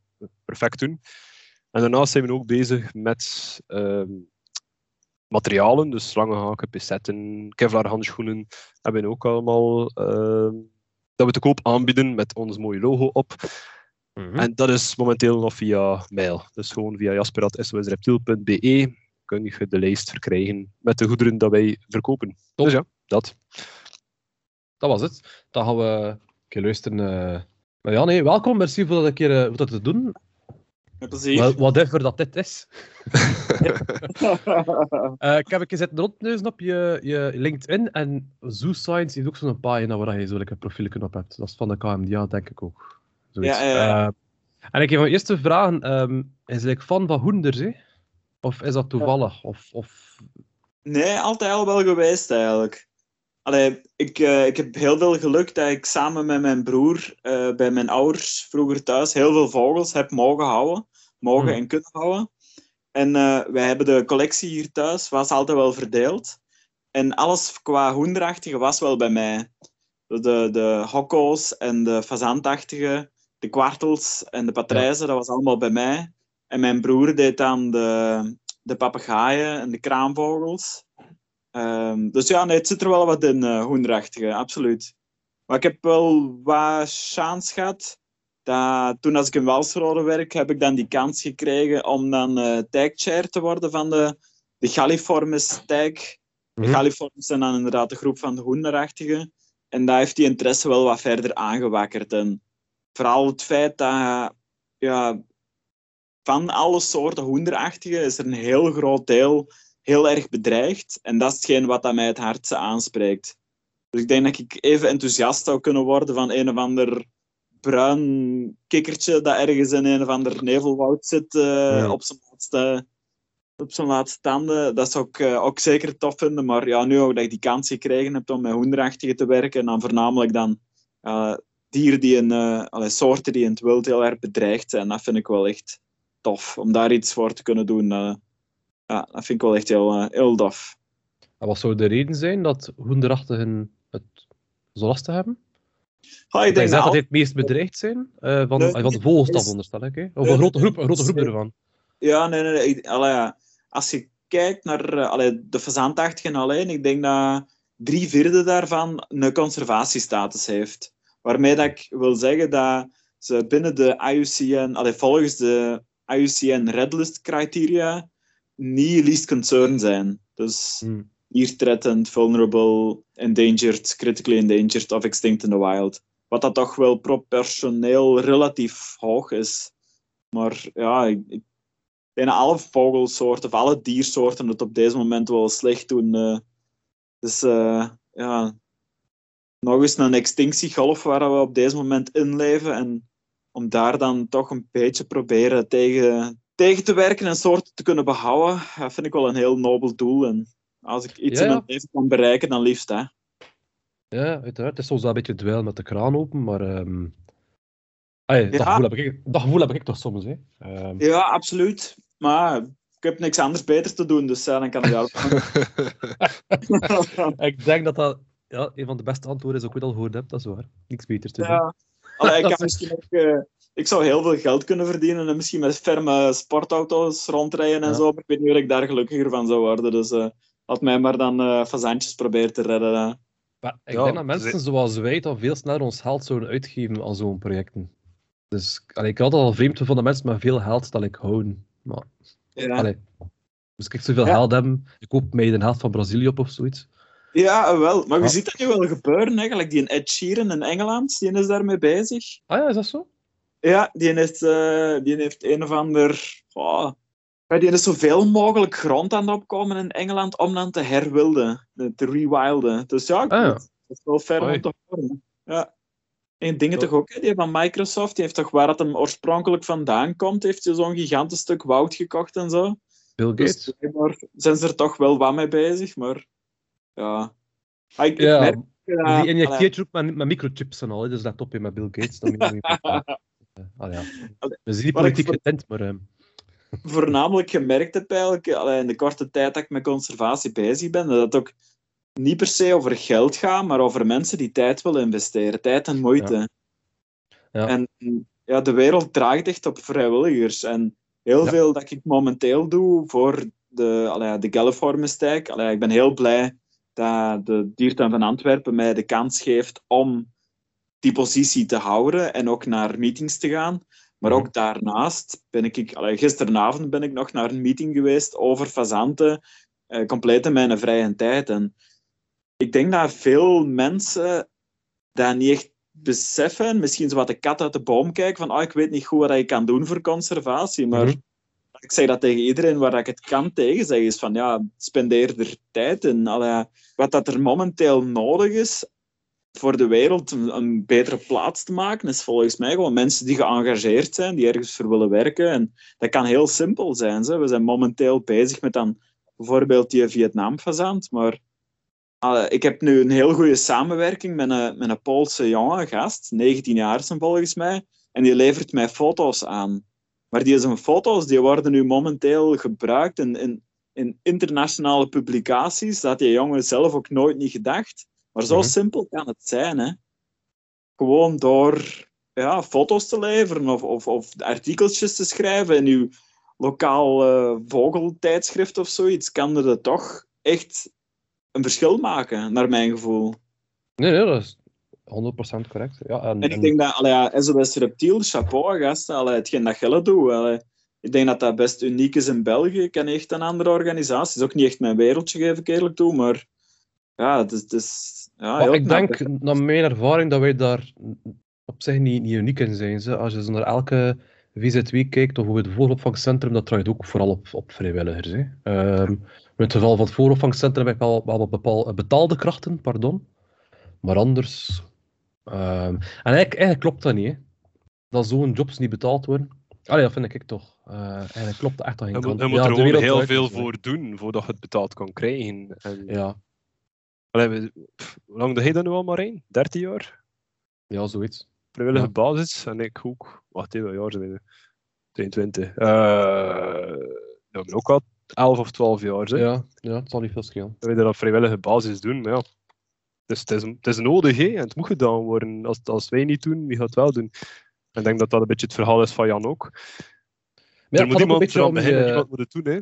perfect doen. En daarnaast zijn we ook bezig met ehm, materialen, dus slangenhaken, picetten, Kevlar handschoenen, hebben we ook allemaal ehm, dat we te koop aanbieden met ons mooie logo op. Mhm. En dat is momenteel nog via mail. Dus gewoon via jasper.sosreptiel.be kun je de lijst verkrijgen met de goederen dat wij verkopen. Top. Dus ja, dat. Dat was het. Dan gaan we een keer luisteren. eh. Maar ja, nee, welkom. Merci voor dat, een keer, eh, voor dat te doen. Met plezier. Whatever dat dit is. *laughs* Eh, ik heb een keer zitten rondneuzen op je, je LinkedIn. En Zoo Science heeft ook zo'n pagina waar je zo lekker profielen op hebt. Dat is van de KMDA, denk ik ook. Zoiets. Ja, ja, ja. Eh, en ik heb mijn eerste vragen. ehm is like fan van hoenders, hè? Of is dat toevallig? Of, of... Nee, altijd al wel geweest eigenlijk. Allee, ik, eh, ik heb heel veel geluk dat ik samen met mijn broer eh, bij mijn ouders vroeger thuis heel veel vogels heb mogen houden. Mogen Hmm. en kunnen houden. En eh, wij hebben de collectie hier thuis, was altijd wel verdeeld. En alles qua hoenderachtige was wel bij mij. De, de hokko's en de fazantachtige, de kwartels en de patrijzen, dat was allemaal bij mij. En mijn broer deed dan de, de papegaaien en de kraanvogels. Ehm, dus ja, nee, het zit er wel wat in, eh hoenderachtige, absoluut. Maar ik heb wel wat chance gehad. Dat, toen als ik in Walsrode werk, heb ik dan die kans gekregen om dan tagchair te worden van de, de Galliformes tag. De Mhm. Galliformes zijn dan inderdaad de groep van de hoenderachtige. En daar heeft die interesse wel wat verder aangewakkerd. En vooral het feit dat ja, van alle soorten hoenderachtige is er een heel groot deel heel erg bedreigd. En dat is hetgeen wat mij het hardste aanspreekt. Dus ik denk dat ik even enthousiast zou kunnen worden van een of ander bruin kikkertje dat ergens in een of ander nevelwoud zit eh, Ja. op, zijn laatste, op zijn laatste tanden. Dat zou ik eh, ook zeker tof vinden. Maar ja, nu ook dat ik die kans gekregen heb om met hoenderachtige te werken en dan voornamelijk dan eh, dieren die in, soorten die in het wild heel erg bedreigd zijn, dat vind ik wel echt tof. Om daar iets voor te kunnen doen, eh, ja, dat vind ik wel echt heel, eh, heel tof. En wat zou de reden zijn dat hoenderachtigen het zo lastig hebben? Ah, ik Ik denk dat dat die het meest bedreigd zijn eh, van, Nee, van de vogelstaf, onderstel ik. Hè? Of een grote groep, een grote groep ervan. Ja, nee, nee. nee. Ik, allee, ja. Als je kijkt naar allee, de fazantachtigen alleen, ik denk dat drie vierde daarvan een conservatiestatus heeft. Waarmee dat ik wil zeggen dat ze binnen de IUCN, allee, volgens de IUCN Redlist criteria, niet least concern zijn. Dus Hmm. near threatened, vulnerable, endangered, critically endangered of extinct in the wild. Wat dat toch wel proportioneel relatief hoog is. Maar ja, ik, ik dat alle vogelsoorten of alle diersoorten het op deze moment wel slecht doen. dus ja, nog eens een extinctiegolf waar we op deze moment in leven. En om daar dan toch een beetje proberen tegen, tegen te werken en soorten te kunnen behouden, dat vind ik wel een heel nobel doel. En als ik iets Ja, in mijn leven kan bereiken, dan liefst. Hè. Ja, uiteraard. Het is soms wel een beetje dweil met de kraan open, maar... ehm dat, Ja. gevoel heb ik, dat gevoel heb ik toch soms, hè. Ehm, Ja, absoluut. Maar ik heb niks anders beter te doen, dus dan kan ik daar *laughs* ik denk dat dat ja, een van de beste antwoorden is, ook weer al gehoord heb. Dat is waar. Niks beter te doen. Ja. *laughs* Allee, ik, misschien ook, eh, ik zou heel veel geld kunnen verdienen en misschien met ferme sportauto's rondrijden en Ja. zo. Maar ik weet niet of ik daar gelukkiger van zou worden. Dus eh laat mij maar dan eh fazantjes proberen te redden. Maar ik Ja, denk dat mensen ze- zoals wij toch veel sneller ons geld zouden uitgeven aan zo'n projecten. Dus allee, ik had al vreemd gevonden dat mensen met veel geld dat ik houden. Maar, Ja. allee, dus ik zoveel Ja. geld hebben, ik koop mij de helft van Brazilië op of zoiets. Ja, wel. Maar je ziet dat nu wel gebeuren. Eigenlijk die Ed Sheeran in Engeland, die is daarmee bezig. Ah ja, is dat zo? Ja, die heeft, eh, die heeft een of ander... Oh, ja, die is zoveel mogelijk grond aan het opkomen in Engeland om dan te herwilden, eh, te rewilden. Dus ja, Ah, ja. dat is wel ver om te horen. Ja. En dingen toch ook, hè, die van Microsoft, die heeft toch waar het hem oorspronkelijk vandaan komt, heeft hij zo'n gigantisch stuk woud gekocht en zo. Bill Dus Gates? blijkbaar zijn ze er toch wel wat mee bezig, maar ja. Ah, ik, Ja, merk, eh, die injecteert je ook met, met microchips en al, hè, dus let op je met Bill Gates. Dan je *laughs* Eh, ah, ja. We ik politiek getent, maar... ehm, voornamelijk gemerkt heb eigenlijk, in de korte tijd dat ik met conservatie bezig ben, dat het ook niet per se over geld gaat, maar over mensen die tijd willen investeren. Tijd en moeite. Ja. En ja, de wereld draait echt op vrijwilligers. En heel Ja. veel dat ik momenteel doe voor de, allee, de. Allee, ik ben heel blij dat de Diertuin van Antwerpen mij de kans geeft om die positie te houden en ook naar meetings te gaan. Maar Mhm. ook daarnaast ben ik, allee, gisteravond ben ik nog naar een meeting geweest over fazanten, eh, compleet in mijn vrije tijd. En ik denk dat veel mensen dat niet echt beseffen, misschien zo wat de kat uit de boom kijken, van oh, ik weet niet goed wat ik kan doen voor conservatie, maar Mhm. Ik zeg dat tegen iedereen waar ik het kan tegen zeg, is van ja, spendeer er tijd. Allee, wat dat er momenteel nodig is voor de wereld een, betere plaats te maken, is volgens mij gewoon mensen die geëngageerd zijn, die ergens voor willen werken. En dat kan heel simpel zijn. Ze. We zijn momenteel bezig met dan bijvoorbeeld die Vietnam-fazant, maar ik heb nu een heel goede samenwerking met een, met een Poolse jonge gast, 19 jaar hem volgens mij, en die levert mij foto's aan. Maar die zijn foto's die worden nu momenteel gebruikt in, in, in internationale publicaties. Dat had die jongen zelf ook nooit niet gedacht. Maar zo Mhm. simpel kan het zijn. Hè? Gewoon door ja, foto's te leveren of, of, of artikeltjes te schrijven in uw lokaal eh, vogeltijdschrift of zoiets, kan er dat toch echt een verschil maken, naar mijn gevoel. Nee, nee, dat is 100% correct. Ja, en, En ik en- denk dat, allee, ja, SOS Reptiel, chapeau, gasten, allee, hetgeen dat Gelle doet. allee. ik denk dat dat best uniek is in België. Ik ken echt een andere organisatie. Het is ook niet echt mijn wereldje, geef ik eerlijk toe, maar ja, het is... Het is ja, Maar ik knap. denk, naar mijn ervaring, dat wij daar op zich niet, niet uniek in zijn. Ze. Als je naar elke VZW kijkt, of het vooropvangcentrum, dat draait ook vooral op, op vrijwilligers. Hè. Ehm, in het geval van het vooropvangcentrum heb ik wel, wel wat bepaal, betaalde krachten, pardon. Maar anders... ehm, en eigenlijk, eigenlijk klopt dat niet, hè. Dat zo'n jobs niet betaald worden. Allee, dat vind ik toch. Eh, eigenlijk klopt dat echt aan geen Je moet, kant. je moet Ja, er de gewoon heel veel voor doen voordat je het betaald kan krijgen. En, Ja, Allee, we- pff, hoe lang doe je dat nu al, Marijn? 13 jaar? ja, zoiets. Vrijwillige Ja. basis. En ik ook. Wacht even, jaar zijn we nu? 22. Eh ja, ik ben ook al 11 of 12 jaar. Hè. Ja, ja, het zal niet veel schelen. Dat we dat op vrijwillige basis doen. Maar ja, dus het, is, het is nodig hè, en het moet gedaan worden. Als, als wij niet doen, wie gaat het wel doen? En ik denk dat dat een beetje het verhaal is van Jan ook. Maar er moet een iemand eraan beginnen, je- iemand moet het doen. Hè.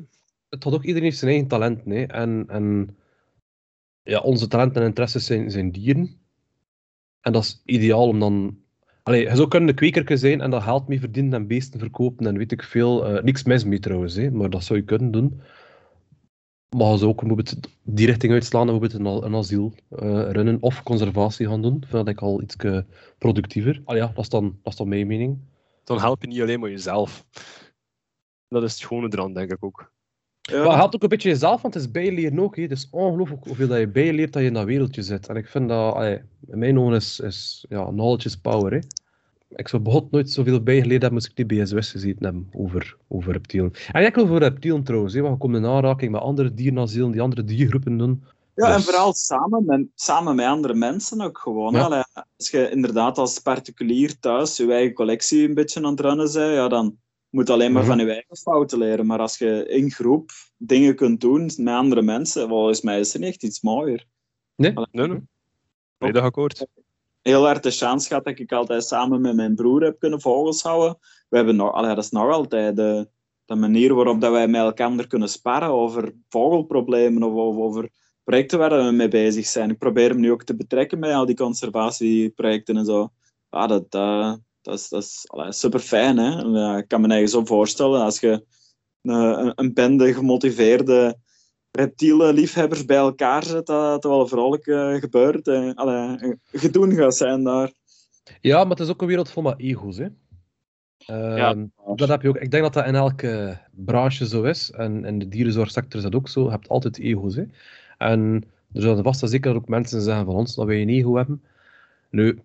het had ook iedereen heeft zijn eigen talent. Nee? En, en ja, onze talenten en interesses zijn, zijn dieren. En dat is ideaal om dan. Allee, je zou kunnen een kwekerke zijn en dat geld mee verdienen en beesten verkopen en weet ik veel. Eh, niks mis mee trouwens, hè, maar dat zou je kunnen doen. Maar je zou ook bijvoorbeeld die richting uitslaan en bijvoorbeeld een, asiel eh, runnen of conservatie gaan doen. Vind ik al iets productiever. Ah ja, dat is dan, dat is dan mijn mening. Dan help je niet alleen maar jezelf. Dat is het schone eraan, denk ik ook. Ja. Maar je helpt ook een beetje jezelf, want het is bijleren ook. Hè. Het is ongelooflijk hoeveel dat je bijleert dat je in dat wereldje zit. En ik vind dat, allee, in mijn ogen is, is ja, knowledge is power. Hè. Ik zou begot nooit zoveel bijgeleerd hebben als ik die BSWS gezeten hebben over, over reptielen. En ik over reptielen trouwens, hè, want je komt in aanraking met andere dierenasielen die andere diergroepen doen. Ja, en Dus- vooral samen met, samen met andere mensen ook gewoon. Ja. Allee, als je inderdaad als particulier thuis je eigen collectie een beetje aan het runnen bent, ja, dan moet je alleen maar Mhm. van je eigen fouten leren. Maar als je in groep dingen kunt doen met andere mensen, volgens mij is er niet echt iets mooier. Nee? Allee, Nee, nee. Volledig akkoord. Heel hard de chance gehad dat ik altijd samen met mijn broer heb kunnen vogels houden. We hebben nog, allee, dat is nog altijd de, de manier waarop dat wij met elkaar kunnen sparren over vogelproblemen of over, projecten waar we mee bezig zijn. Ik probeer hem nu ook te betrekken bij al die conservatieprojecten en zo. Ja, dat, eh, dat is, dat is super fijn. Hè? Ik kan me eigen zo voorstellen als je een, een, een bende gemotiveerde reptiele liefhebbers bij elkaar zet, dat het wel vrolijk eh, gebeurt. En, allee, een gedoen gaat zijn daar. Ja, maar het is ook een wereld vol met ego's. Hè. Ehm, dat heb je ook. Ik denk dat dat in elke branche zo is. En in de dierenzorgsector is dat ook zo. Je hebt altijd ego's. Hè. En er zullen vast en zeker ook mensen zeggen van ons dat wij een ego hebben. Nu,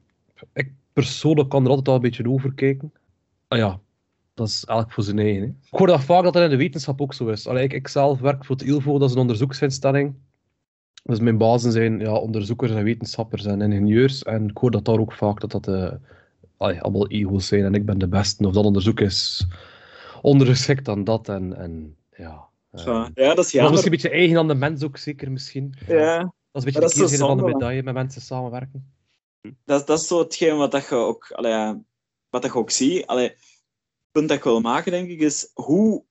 ik persoonlijk kan er altijd al een beetje over kijken. Ah ja, dat is elk voor zijn eigen. Hè. Ik hoor dat vaak dat dat in de wetenschap ook zo is. Allee, ik, ik zelf werk voor het ILVO, dat is een onderzoeksinstelling. Dus mijn bazen zijn ja, onderzoekers en wetenschappers en ingenieurs. En ik hoor dat daar ook vaak dat dat uh, allee, allemaal ego's zijn en ik ben de beste. Of dat onderzoek is ondergeschikt dan dat. En, en ja, uh, ja, dat is jammer. Dat is een beetje eigen aan de mens ook, zeker misschien. Ja. Dat is een beetje de keerzijde van de medaille met mensen samenwerken. Dat, dat is zo hetgeen wat dat je ook, allee, wat dat je ook ziet. Allee, punt dat ik wil maken, denk ik, is hoe,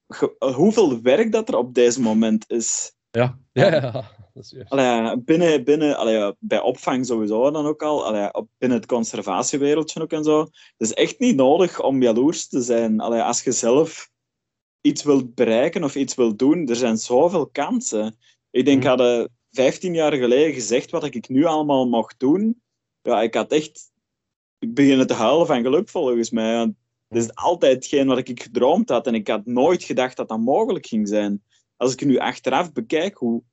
hoeveel werk dat er op deze moment is. Ja, ja, ja. *laughs* Allee, binnen, binnen, allee, bij opvang sowieso dan ook al, allee, binnen het conservatiewereldje ook en zo. Het is echt niet nodig om jaloers te zijn. Als je zelf iets wilt bereiken of iets wilt doen, er zijn zoveel kansen. Ik denk, mm. hadden 15 jaar geleden gezegd wat ik nu allemaal mocht doen, ja, ik had echt... Ik beginnen te huilen van geluk, volgens mij. Het is altijd hetgeen wat ik gedroomd had en ik had nooit gedacht dat dat mogelijk ging zijn. Als ik nu achteraf bekijk hoe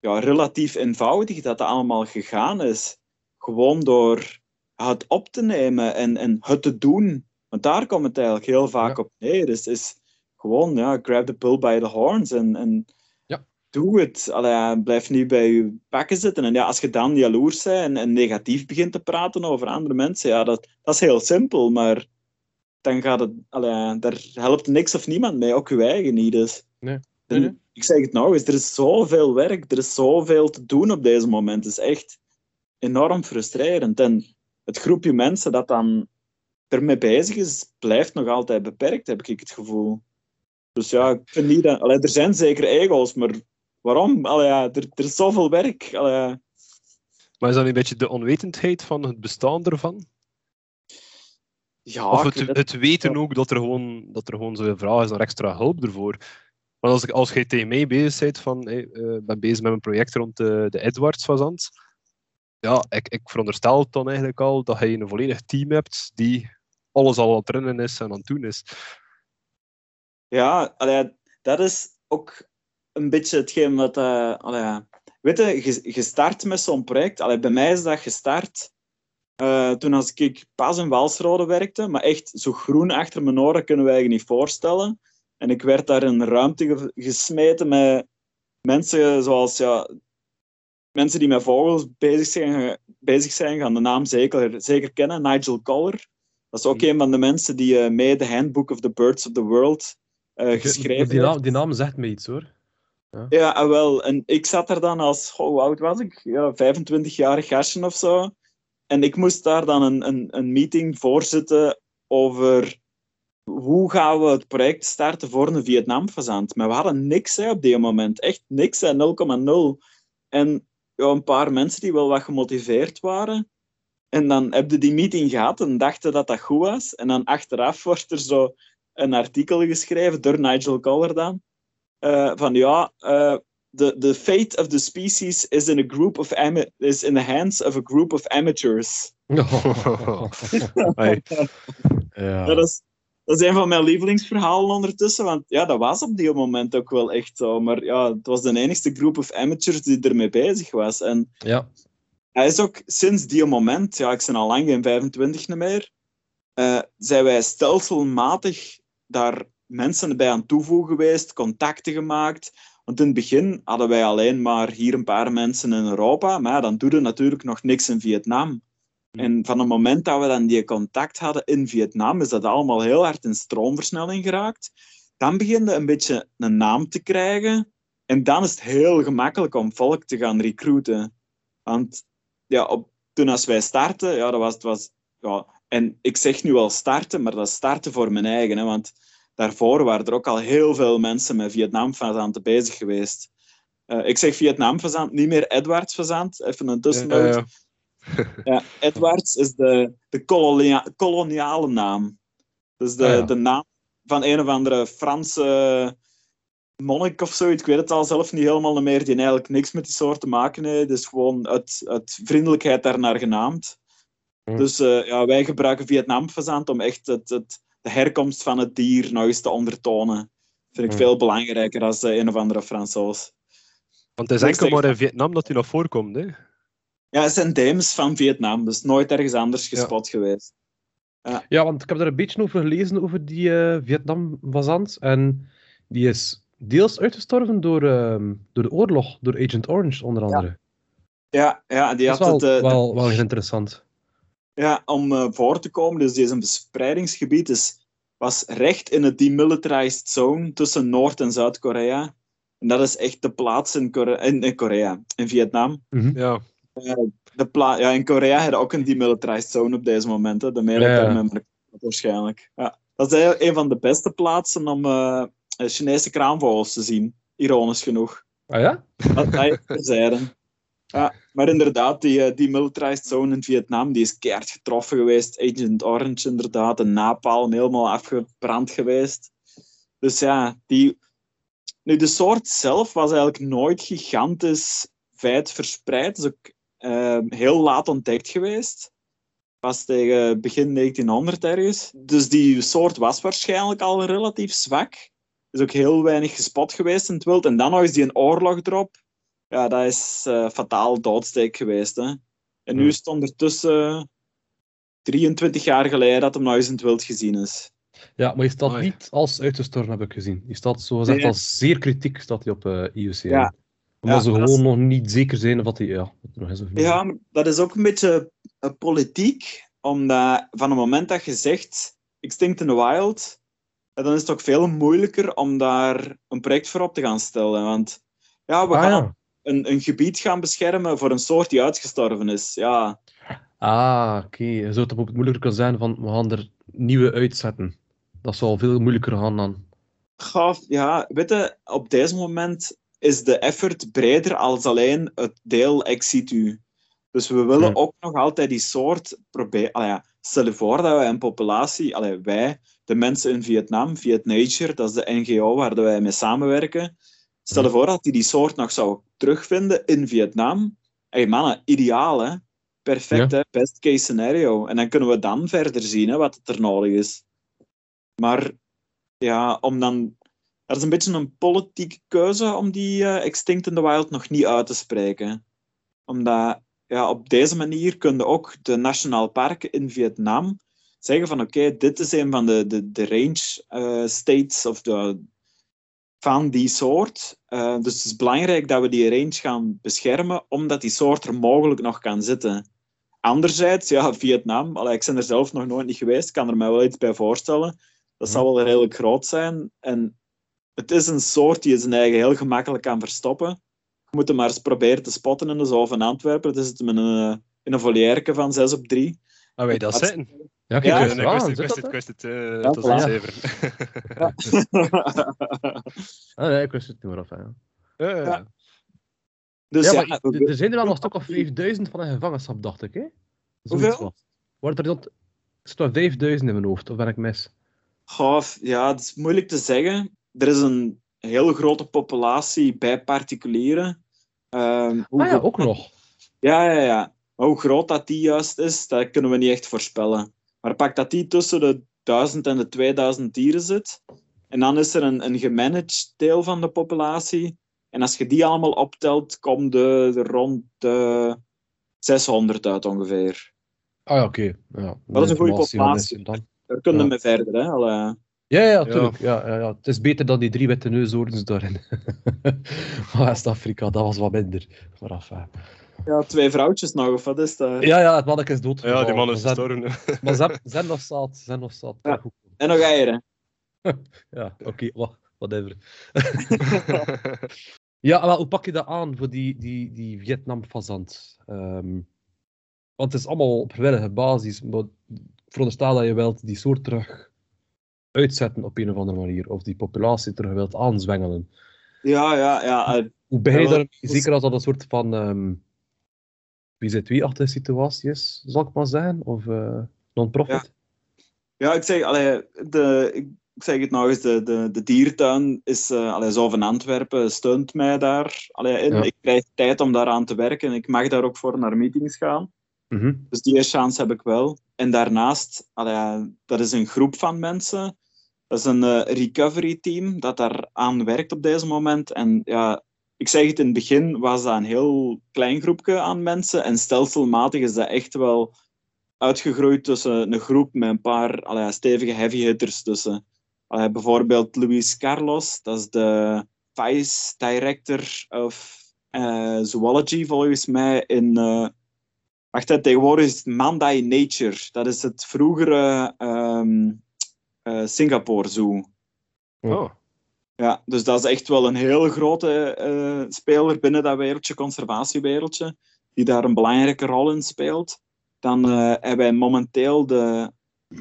ja, relatief eenvoudig dat dat allemaal gegaan is. Gewoon door het op te nemen en, en het te doen. Want daar komt het eigenlijk heel vaak op neer. Dus is gewoon, ja, grab the bull by the horns en, en ja. doe het. Allee, blijf niet bij je pakken zitten. En ja, als je dan jaloers bent en, en negatief begint te praten over andere mensen, ja, dat, dat is heel simpel, maar dan gaat het, allee, daar helpt niks of niemand mee, ook je eigen niet. Dus. Nee. nee, Ik zeg het nog eens, er is zoveel werk, er is zoveel te doen op deze moment. Het is echt enorm frustrerend. En het groepje mensen dat dan ermee bezig is, blijft nog altijd beperkt, heb ik het gevoel. Dus ja, ik vind niet dat... Allee, er zijn zeker ego's, maar waarom? Allee, ja, er, er is zoveel werk. Allee. Maar is dat een beetje de onwetendheid van het bestaan ervan? Ja, of het, het weten ook dat er gewoon, dat er gewoon zoveel vraag is naar extra hulp ervoor. Want als, als je tegen mij bezig bent van, hey, uh, ben bezig met een project rond de, de Edwards-fazant, ja, ik, ik veronderstel dan eigenlijk al dat je een volledig team hebt die alles al aan het rennen is en aan het doen is. Ja, allee, dat is ook een beetje hetgeen wat... Uh, allee, weet je, je, start met zo'n project. Allee, bij mij is dat gestart uh, toen als ik pas in Walsrode werkte, maar echt zo groen achter mijn oren kunnen wij je niet voorstellen. En ik werd daar in een ruimte gesmeten met mensen zoals ja, mensen die met vogels bezig zijn, bezig zijn gaan de naam zeker, zeker kennen. Nigel Coller. Dat is ook mm. een van de mensen die uh, mee de Handbook of the Birds of the World uh, geschreven die naam, die naam zegt me iets hoor. Ja, ja ah, wel. En ik zat er dan als, oh, hoe oud was ik? Ja, 25-jarig gastje of zo. En ik moest daar dan een, een, een meeting voorzitten over hoe gaan we het project starten voor een Vietnam-fazant. Maar we hadden niks op die moment. Echt niks, 0,0. En ja, een paar mensen die wel wat gemotiveerd waren. En dan heb je die meeting gehad en dachten dat dat goed was. En dan achteraf *laughs* wordt er zo een artikel geschreven door Nigel Coller dan. Uh, van ja, uh, the, the fate of the species is in, a group of is in the hands of a group of amateurs. *laughs* ja. dat, is, dat is een van mijn lievelingsverhalen ondertussen, want ja, dat was op die moment ook wel echt zo. Maar ja, het was de enige groep of amateurs die ermee bezig was. En ja. hij is ook sinds die moment, ja, ik ben al lang geen 25 meer, uh, zijn wij stelselmatig daar mensen bij aan toevoegen geweest, contacten gemaakt. Want in het begin hadden wij alleen maar hier een paar mensen in Europa, maar dan doe je natuurlijk nog niks in Vietnam. Hmm. En van het moment dat we dan die contact hadden in Vietnam, is dat allemaal heel hard in stroomversnelling geraakt. Dan begin je een beetje een naam te krijgen. En dan is het heel gemakkelijk om volk te gaan recruiten. Want ja, op, toen als wij starten, ja, dat was, het was, ja, en ik zeg nu al starten, maar dat is starten voor mijn eigen. Hè, want daarvoor waren er ook al heel veel mensen met Vietnam-fazanten bezig geweest. Uh, ik zeg Vietnam-fazant, niet meer Edwards-fazant. Even een tussennoot. Ja, ja. ja, Edwards is de, de kolonia koloniale naam. Dus de, ah, de naam van een of andere Franse monnik of zo. Ik weet het al zelf niet helemaal meer. Die eigenlijk niks met die soort te maken heeft. Dus gewoon uit, uit vriendelijkheid daarnaar genaamd. Hm. Dus uh, ja, wij gebruiken Vietnam-fazant om echt het, het, de herkomst van het dier nog eens te ondertonen. vind ik hm. veel belangrijker dan uh, een of andere Fransoos. Want het is enkel maar in Vietnam dat hij nog voorkomt, hè? Ja, het zijn dems van Vietnam, dus nooit ergens anders gespot geweest. Ja, want ik heb er een beetje over gelezen, over die eh Vietnam-vazant. En die is deels uitgestorven door, ehm, door de oorlog, door Agent Orange onder andere. Ja, ja die dat had is wel, het... eh, wel, wel heel interessant. Ja, om eh, voor te komen, dus deze bespreidingsgebied is, was recht in het demilitarized zone tussen Noord- en Zuid-Korea. En dat is echt de plaats in, Kore- in, in Korea, in Vietnam. Ja, De pla ja, in Korea hebben ook een demilitarized zone op deze moment. Hè. De militaire Ja, ja. member waarschijnlijk. Ja. Dat is een van de beste plaatsen om eh, Chinese kraanvogels te zien, ironisch genoeg. Ah ja? Dat even terzijde. Ja, maar inderdaad, die, eh, die militarized zone in Vietnam die is keihard getroffen geweest. Agent Orange, inderdaad. De napalm helemaal afgebrand geweest. Dus ja, die... Nu, de soort zelf was eigenlijk nooit gigantisch wijd verspreid. Is ook eh, heel laat ontdekt geweest. Pas tegen begin 1900 ergens. Dus die soort was waarschijnlijk al relatief zwak. Is ook heel weinig gespot geweest in het wild. En dan nog eens die een oorlog erop. Ja, dat is eh, fataal doodsteek geweest. Hè. En nu is het ondertussen 23 jaar geleden dat hem nog eens in het wild gezien is. Ja, maar je staat niet als uitgestorven, heb ik gezien. Je staat zo gezegd Nee. als zeer kritiek staat hij op eh IUCN. Ja. Omdat Ja, ze gewoon nog niet zeker zijn of dat hij... Ja, wat er nog is of niet. Ja, maar dat is ook een beetje eh, politiek. Omdat van het moment dat je zegt extinct in the wild, dan is het ook veel moeilijker om daar een project voor op te gaan stellen. Want ja, we Ah, gaan ja. Een, een gebied gaan beschermen voor een soort die uitgestorven is. Ja, Ah, oké. Je zou het bijvoorbeeld moeilijker kunnen zijn van, we gaan er nieuwe uitzetten. Dat zal veel moeilijker gaan dan. Gaaf, ja, weet je, op deze moment is de effort breder als alleen het deel ex situ. Dus we willen Hm. ook nog altijd die soort proberen. Ja, stel je voor dat wij een populatie, allee, wij, de mensen in Vietnam, Vietnature, dat is de NGO waar wij mee samenwerken. Stel je voor dat die die soort nog zou terugvinden in Vietnam. Hé mannen, ideaal hè? Perfect hè? Best case scenario. En dan kunnen we dan verder zien hè, wat het er nodig is. Maar ja, om dan. Er is een beetje een politieke keuze om die eh, Extinct in the Wild nog niet uit te spreken. Omdat ja, op deze manier kunnen ook de nationaal parken in Vietnam zeggen van oké, dit is een van de, de, de range eh, states of de, van die soort. Eh, dus het is belangrijk dat we die range gaan beschermen, omdat die soort er mogelijk nog kan zitten. Anderzijds, ja, Vietnam, allee, ik ben er zelf nog nooit niet geweest, kan er mij wel iets bij voorstellen. Dat zal wel redelijk groot zijn. En het is een soort die je zijn eigen heel gemakkelijk kan verstoppen. Je moet hem maar eens proberen te spotten in de zoo van Antwerpen. Het is het met een, eh, in een volière van 6 op 3. Ah, wij dat Dat- zitten. Ja, kijk, Ja, wist aan, het, ik zit wist dat, het, ik hè? wist het. eh, Ja, tot. *laughs* Ah, nee, ik wist het niet meer af. hè, Ja, Ja, ja. dus ja, ja, maar er- zijn er al een stuk of 5000 van een gevangenschap, dacht ik. Hè? Hoeveel? Wordt er. Er staat 5000 in mijn hoofd, of ben ik mis? Goh, ja, het is moeilijk te zeggen. Er is een hele grote populatie bij particulieren. Ehm, hoe Ah ja, ook nog. ja, ja, ja. Maar hoe groot dat die juist is, dat kunnen we niet echt voorspellen. Maar pak dat die tussen de 1000 en de 2000 dieren zit. En dan is er een, een gemanaged deel van de populatie. En als je die allemaal optelt, komt de, de rond de 600 uit ongeveer. Ah ja, oké. Ja, Dat is een goede populatie. er? Daar kunnen we Ja. mee verder. Hè? Allee. Ja, ja, natuurlijk. Ja. Ja, ja, Het is beter dan die drie witte neushoorns daarin. *laughs* West-Afrika, dat was wat minder. Maar af. Ja, twee vrouwtjes nog, of wat is dat? Ja, ja, het manneke is dood. ja, die man is *laughs* Maar gestorven. Maar ze zijn nog zaad. Zijn nog zaad. Ja. *laughs* En nog eieren. *laughs* Ja, oké, wa- whatever. Ja, maar hoe pak je dat aan voor die, die, die Vietnam-fazant? Ehm, want het is allemaal op vrijwillige basis. Maar ik veronderstel dat je wilt die soort terug uitzetten op een of andere manier. Of die populatie terug wilt aanzwengelen. Ja, ja, ja. eh, Hoe begin je dus- Zeker als dat een soort van ehm PZ2-achtige situatie is, zal ik maar zeggen? Of eh, non-profit? Ja, ik zeg, allee, de, ik zeg het nog eens, de, de, de diertuin is, eh allee, zo van Antwerpen steunt mij daar allee, in. Ja. Ik krijg tijd om daaraan te werken. Ik mag daar ook voor naar meetings gaan. Mhm. Dus die chance heb ik wel. En daarnaast, allee, dat is een groep van mensen. Dat is een eh, recovery team dat daar aan werkt op deze moment. En ja, ik zeg het in het begin, was dat een heel klein groepje aan mensen. En stelselmatig is dat echt wel uitgegroeid tussen een groep met een paar stevige heavy hitters tussen. Bijvoorbeeld Luis Carlos, dat is de vice director of uh, zoology volgens mij in. Uh, wacht, tegenwoordig is het Mandai Nature. Dat is het vroegere um, uh, Singapore Zoo. Oh. Ja, dus dat is echt wel een hele grote uh, speler binnen dat wereldje, conservatiewereldje, die daar een belangrijke rol in speelt. Dan uh, hebben wij momenteel de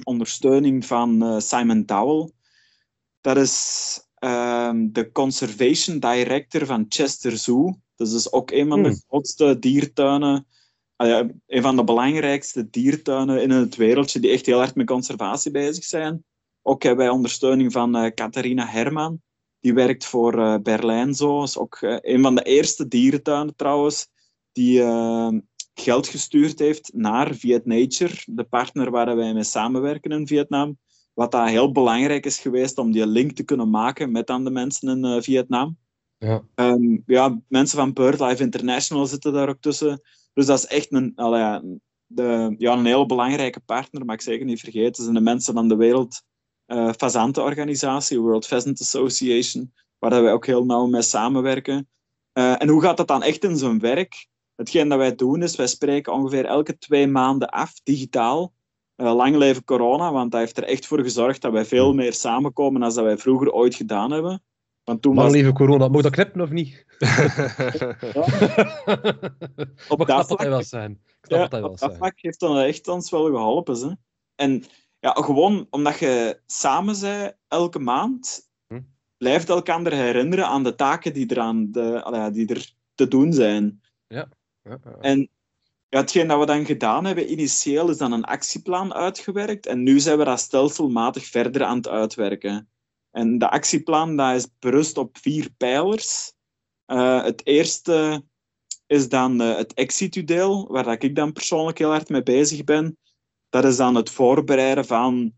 ondersteuning van uh, Simon Dowell. Dat is ehm, de Conservation Director van Chester Zoo. Dat is dus ook een van de Hmm. grootste diertuinen, ah een van de belangrijkste diertuinen in het wereldje, die echt heel hard met conservatie bezig zijn. Ook hebben wij ondersteuning van uh, Catharina Herman. Die werkt voor uh, Berlijn Zoo. is ook uh, een van de eerste dierentuinen trouwens, die uh, geld gestuurd heeft naar Vietnature, de partner waar wij mee samenwerken in Vietnam. Wat daar heel belangrijk is geweest om die link te kunnen maken met aan de mensen in Vietnam. Ja. Um, ja, mensen van BirdLife International zitten daar ook tussen. Dus dat is echt een, de, ja, een heel belangrijke partner, mag ik zeker niet vergeten. zijn de mensen van de Wereld uh, Fazantenorganisatie, World Pheasant Association, waar wij ook heel nauw mee samenwerken. Uh, en hoe gaat dat dan echt in zijn werk? Hetgeen dat wij doen is, wij spreken ongeveer elke twee maanden af, digitaal. Uh, lang leven corona, want dat heeft er echt voor gezorgd dat wij veel meer samenkomen dan dat wij vroeger ooit gedaan hebben. Want toen Lang was... leven corona. Moet dat knippen of niet? *laughs* Op dat vlak- wil zijn. Ik snap Ja, wat hij wil op dat vlak heeft dat echt ons wel geholpen. Hè? En ja, gewoon omdat je samen bent elke maand, Hm. blijft elkaar herinneren aan de taken die er, aan de, die er te doen zijn. Ja, ja. En ja, hetgeen dat we dan gedaan hebben, initieel is dan een actieplan uitgewerkt. En nu zijn we dat stelselmatig verder aan het uitwerken. En de actieplan dat is berust op vier pijlers. Eh, het eerste is dan eh, het exitu-deel, waar dat ik dan persoonlijk heel hard mee bezig ben. Dat is dan het voorbereiden van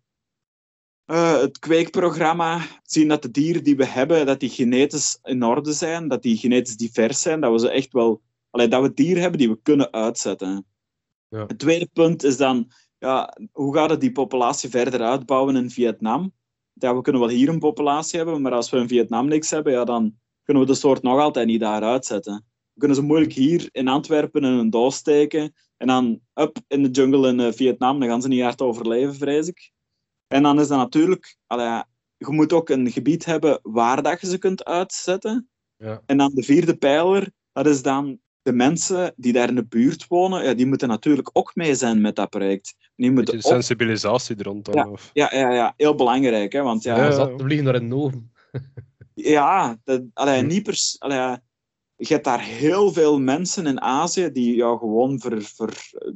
eh, het kweekprogramma. Zien dat de dieren die we hebben, dat die genetisch in orde zijn, dat die genetisch divers zijn, dat we ze echt wel... Allee, dat we dieren hebben die we kunnen uitzetten. Ja. Het tweede punt is dan, ja, hoe gaat het die populatie verder uitbouwen in Vietnam? Ja, we kunnen wel hier een populatie hebben, maar als we in Vietnam niks hebben, ja, dan kunnen we de soort nog altijd niet daar uitzetten. We kunnen ze moeilijk hier in Antwerpen in een doos steken en dan up in de jungle in eh, Vietnam, dan gaan ze niet hard overleven, vrees ik. En dan is dat natuurlijk, allee, je moet ook een gebied hebben waar dat je ze kunt uitzetten. Ja. En dan de vierde pijler, dat is dan de mensen die daar in de buurt wonen, ja, die moeten natuurlijk ook mee zijn met dat project. Die moeten ook, sensibilisatie er rond dan. Ja. Of... ja, ja, ja, heel belangrijk, hè, want ja, Ja, Ja. te vliegen naar in de oven. ja, dat, allee, niet pers, allee, ja, je hebt daar heel veel mensen in Azië die jou gewoon voor, voor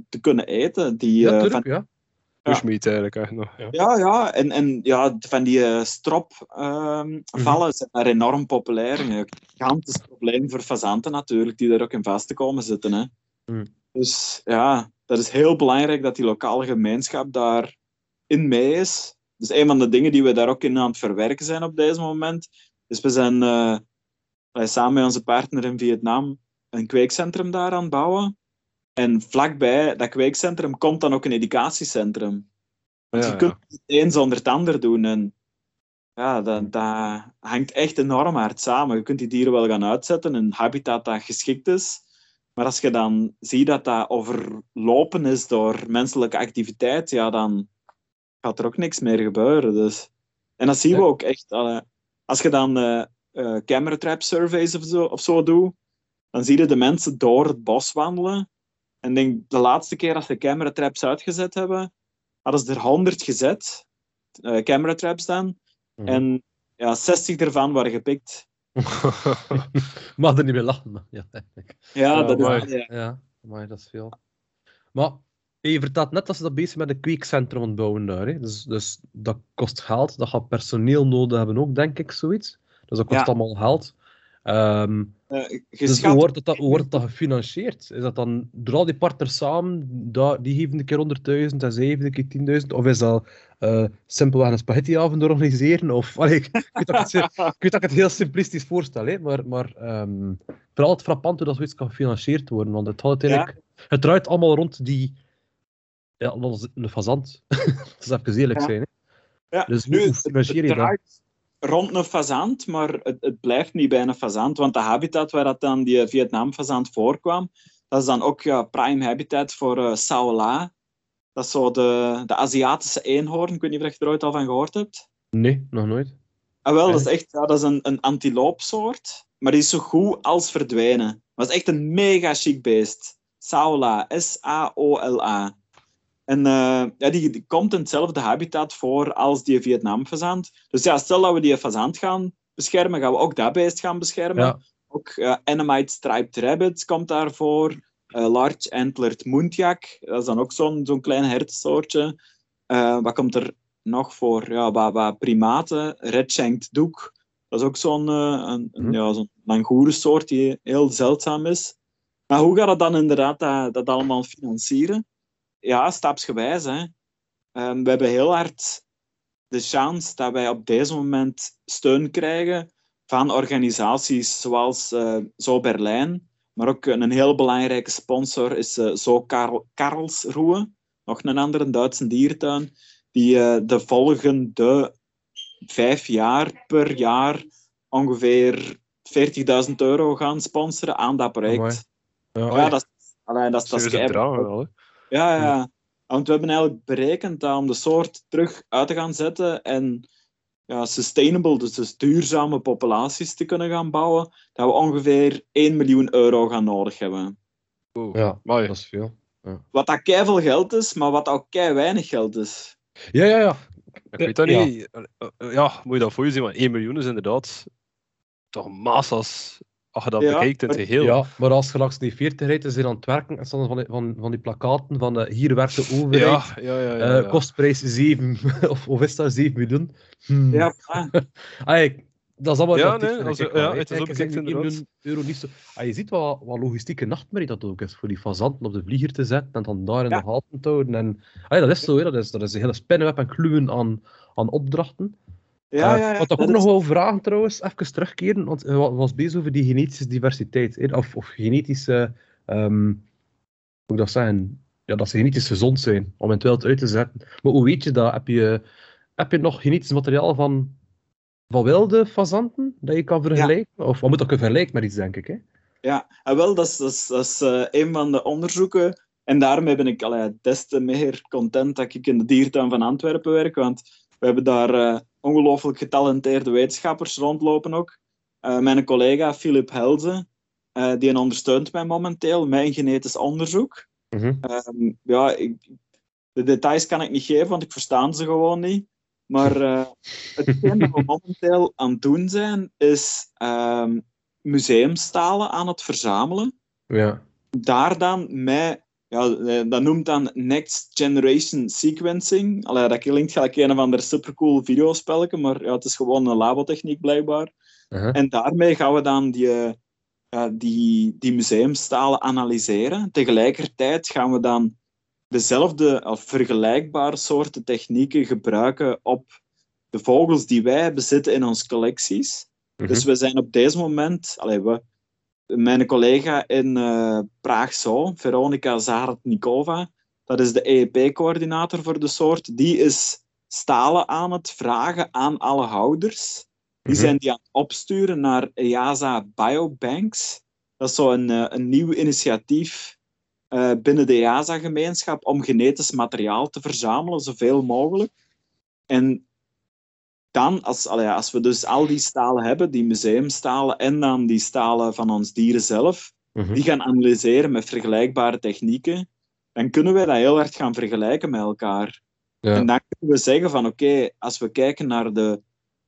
te kunnen eten. Die, Ja, tuurlijk, van, ja. Bushmeat eigenlijk nog. Ja. ja, ja, en, en ja, van die eh, stropvallen vallen zijn daar enorm populair. Een gigantisch probleem voor fazanten natuurlijk, die daar ook in vast te komen zitten. Hè. Hm. Dus ja, dat is heel belangrijk dat die lokale gemeenschap daar in mee is. Dus een van de dingen die we daar ook in aan het verwerken zijn op deze moment. Dus we zijn eh, wij samen met onze partner in Vietnam een kweekcentrum daar aan bouwen. En vlakbij dat kweekcentrum komt dan ook een educatiecentrum. Want Ja, je kunt het een zonder het ander doen. En ja, dat, dat hangt echt enorm hard samen. Je kunt die dieren wel gaan uitzetten in een habitat dat geschikt is. Maar als je dan ziet dat dat overlopen is door menselijke activiteit, ja, dan gaat er ook niks meer gebeuren. Dus. En dat zien we ook echt. als je dan eh, camera trap surveys of zo, of zo doet, dan zie je de mensen door het bos wandelen. En denk, de laatste keer dat ze camera traps uitgezet hebben, hadden ze er 100 gezet, eh camera traps dan. Mhm. En ja, 60 ervan waren gepikt. *laughs* Mag er niet meer lachen, maar ja. eigenlijk. Ja, Ja, dat is... ja. Ja, maar dat is veel. Maar je vertelt net dat ze dat bezig met een kweekcentrum aan het bouwen daar. Hè? Dus, dus dat kost geld, dat gaat personeel nodig hebben ook, denk ik, zoiets. Dus dat kost Ja. allemaal geld. Ehm, Eh, dus hoe wordt, dat, hoe wordt dat gefinancierd? Is dat dan door al die partners samen, die geven een keer 100.000 en zij geven een keer 10.000? Of is dat eh, simpelweg een spaghettiavond organiseren? Of, *laughs* allee, ik, ik, weet dat ik, het, ik dat ik het heel simplistisch voorstel, hè? maar, maar ehm, vooral het frappant hoe dat zoiets kan gefinancierd worden. Want het, gaat uiteindelijk, het draait allemaal rond die, ja, dat is een fazant. *laughs* dat is even eerlijk Ja. zijn. Hè. Ja, Dus nu, hoe financier je dat? Rond een fazant, maar het, het blijft niet bij een fazant, want de habitat waar dat dan die Vietnam-fazant voorkwam, dat is dan ook ja, prime habitat voor eh Sao La. Dat is zo de, de Aziatische eenhoorn. Ik weet niet of je er ooit al van gehoord hebt. Nee, nog nooit. Ah, wel, dat is echt ja, dat is een, een antiloopsoort, maar die is zo goed als verdwenen. Dat is echt een mega chic beest. Saola, S-A-O-L-A. En eh, ja, die, die komt in hetzelfde habitat voor als die Vietnam-fazant. Dus ja, stel dat we die fazant gaan beschermen, gaan we ook dat beest gaan beschermen. Ja. Ook eh Annamite Striped Rabbit komt daarvoor. Eh, large Antlered Muntjak, dat is dan ook zo'n zo'n klein hertsoortje. Wat komt er nog voor? Ja, wat, wat primaten. Red-shanked doek. Dat is ook zo'n een, een, Mhm. ja, zo'n langoerensoort die heel zeldzaam is. Maar hoe gaat het dan inderdaad dat, dat allemaal financieren? Ja, stapsgewijs. Hè. Ehm, we hebben heel hard de chance dat wij op deze moment steun krijgen van organisaties zoals eh, Zo Berlijn, maar ook een heel belangrijke sponsor is eh, Zo Karl, Karlsruhe, nog een andere Duitse dierentuin, die eh, de volgende vijf jaar per jaar ongeveer 40.000 euro gaan sponsoren aan dat project. Amai. Ja. Ja, dat is, allee, dat is, dat is Ja, ja. Want we hebben eigenlijk berekend dat om de soort terug uit te gaan zetten en ja, sustainable, dus, dus duurzame populaties te kunnen gaan bouwen, dat we ongeveer 1 miljoen euro gaan nodig hebben. Oeh. ja, Amai. dat is veel. Wat dat veel geld is, maar wat ook kei weinig geld is. Ja, ja, ja. Ik weet dat Ja. niet. Eh, Ja, moet je dat voor je zien, want 1 miljoen is inderdaad toch massas als je dat Ja, bekijkt in het maar- geheel. Ja, maar als je langs die 40 rijdt, is er aan het werken en staan van die, van, van die plakaten van eh, hier werkt de overheid, ja, ja, ja, ja, eh, ja. kostprijs 7, *laughs* of, of is dat 7 miljoen? Hmm. Ja, *laughs* dat is allemaal Ja, nee, als- ik ja, het is Kijk, opgekeken, zijn die 1 inderdaad. miljoen euro niet zo... Ah, je ziet wat, wat logistieke nachtmerrie dat ook is, voor die fazanten op de vlieger te zetten en dan daar in Ja. de gaten te houden. En, ah, ja, dat is zo, hè. Dat, is, dat is een hele spinnenweb en kluwen aan, aan opdrachten. Ja, Eh, ja, ja, wat ik ook nog wel vragen trouwens, even terugkeren, want we wa- was bezig over die genetische diversiteit, hè, of, of genetische, ehm, hoe moet ik dat zeggen, ja, dat ze genetisch gezond zijn, om in het wild uit te zetten. Maar hoe weet je dat? Heb je, heb je nog genetisch materiaal van, van wilde fazanten, dat je kan vergelijken? Of wat moet dat kunnen vergelijken met iets, denk ik, hè? Ja, en wel, dat is, dat is, dat is eh, een van de onderzoeken. En daarmee ben ik allee, des te meer content dat ik in de diertuin van Antwerpen werk. Want we hebben daar eh, ongelooflijk getalenteerde wetenschappers rondlopen ook. Eh, mijn collega Philip Helze, eh, die ondersteunt mij momenteel een genetisch onderzoek. Mhm. Ehm, ja, ik, de details kan ik niet geven, want ik verstaan ze gewoon niet. Maar eh hetgeen dat we *laughs* momenteel aan het doen zijn, is ehm, museumstalen aan het verzamelen. Ja. Daar dan met, ja, eh, dat noemt dan Next Generation Sequencing. Allee, dat klinkt gelijk een of ander supercool videospelletje, maar ja, het is gewoon een labotechniek blijkbaar. Uh-huh. En daarmee gaan we dan die, eh, die, die museumstalen analyseren. Tegelijkertijd gaan we dan dezelfde of vergelijkbare soorten technieken gebruiken op de vogels die wij bezitten in onze collecties. Mhm. Dus we zijn op deze moment, allee, we, mijn collega in eh Praag Zoo, Veronica Zaratnikova, dat is de EEP-coördinator voor de soort, die is stalen aan het vragen aan alle houders. Die Mhm. zijn die aan het opsturen naar EASA Biobanks. Dat is zo een, eh, een nieuw initiatief eh, binnen de EASA-gemeenschap om genetisch materiaal te verzamelen, zoveel mogelijk. En dan, als, als we dus al die stalen hebben, die museumstalen en dan die stalen van ons dieren zelf, Mhm. die gaan analyseren met vergelijkbare technieken, dan kunnen wij dat heel hard gaan vergelijken met elkaar. Ja. En dan kunnen we zeggen van oké, als we kijken naar de,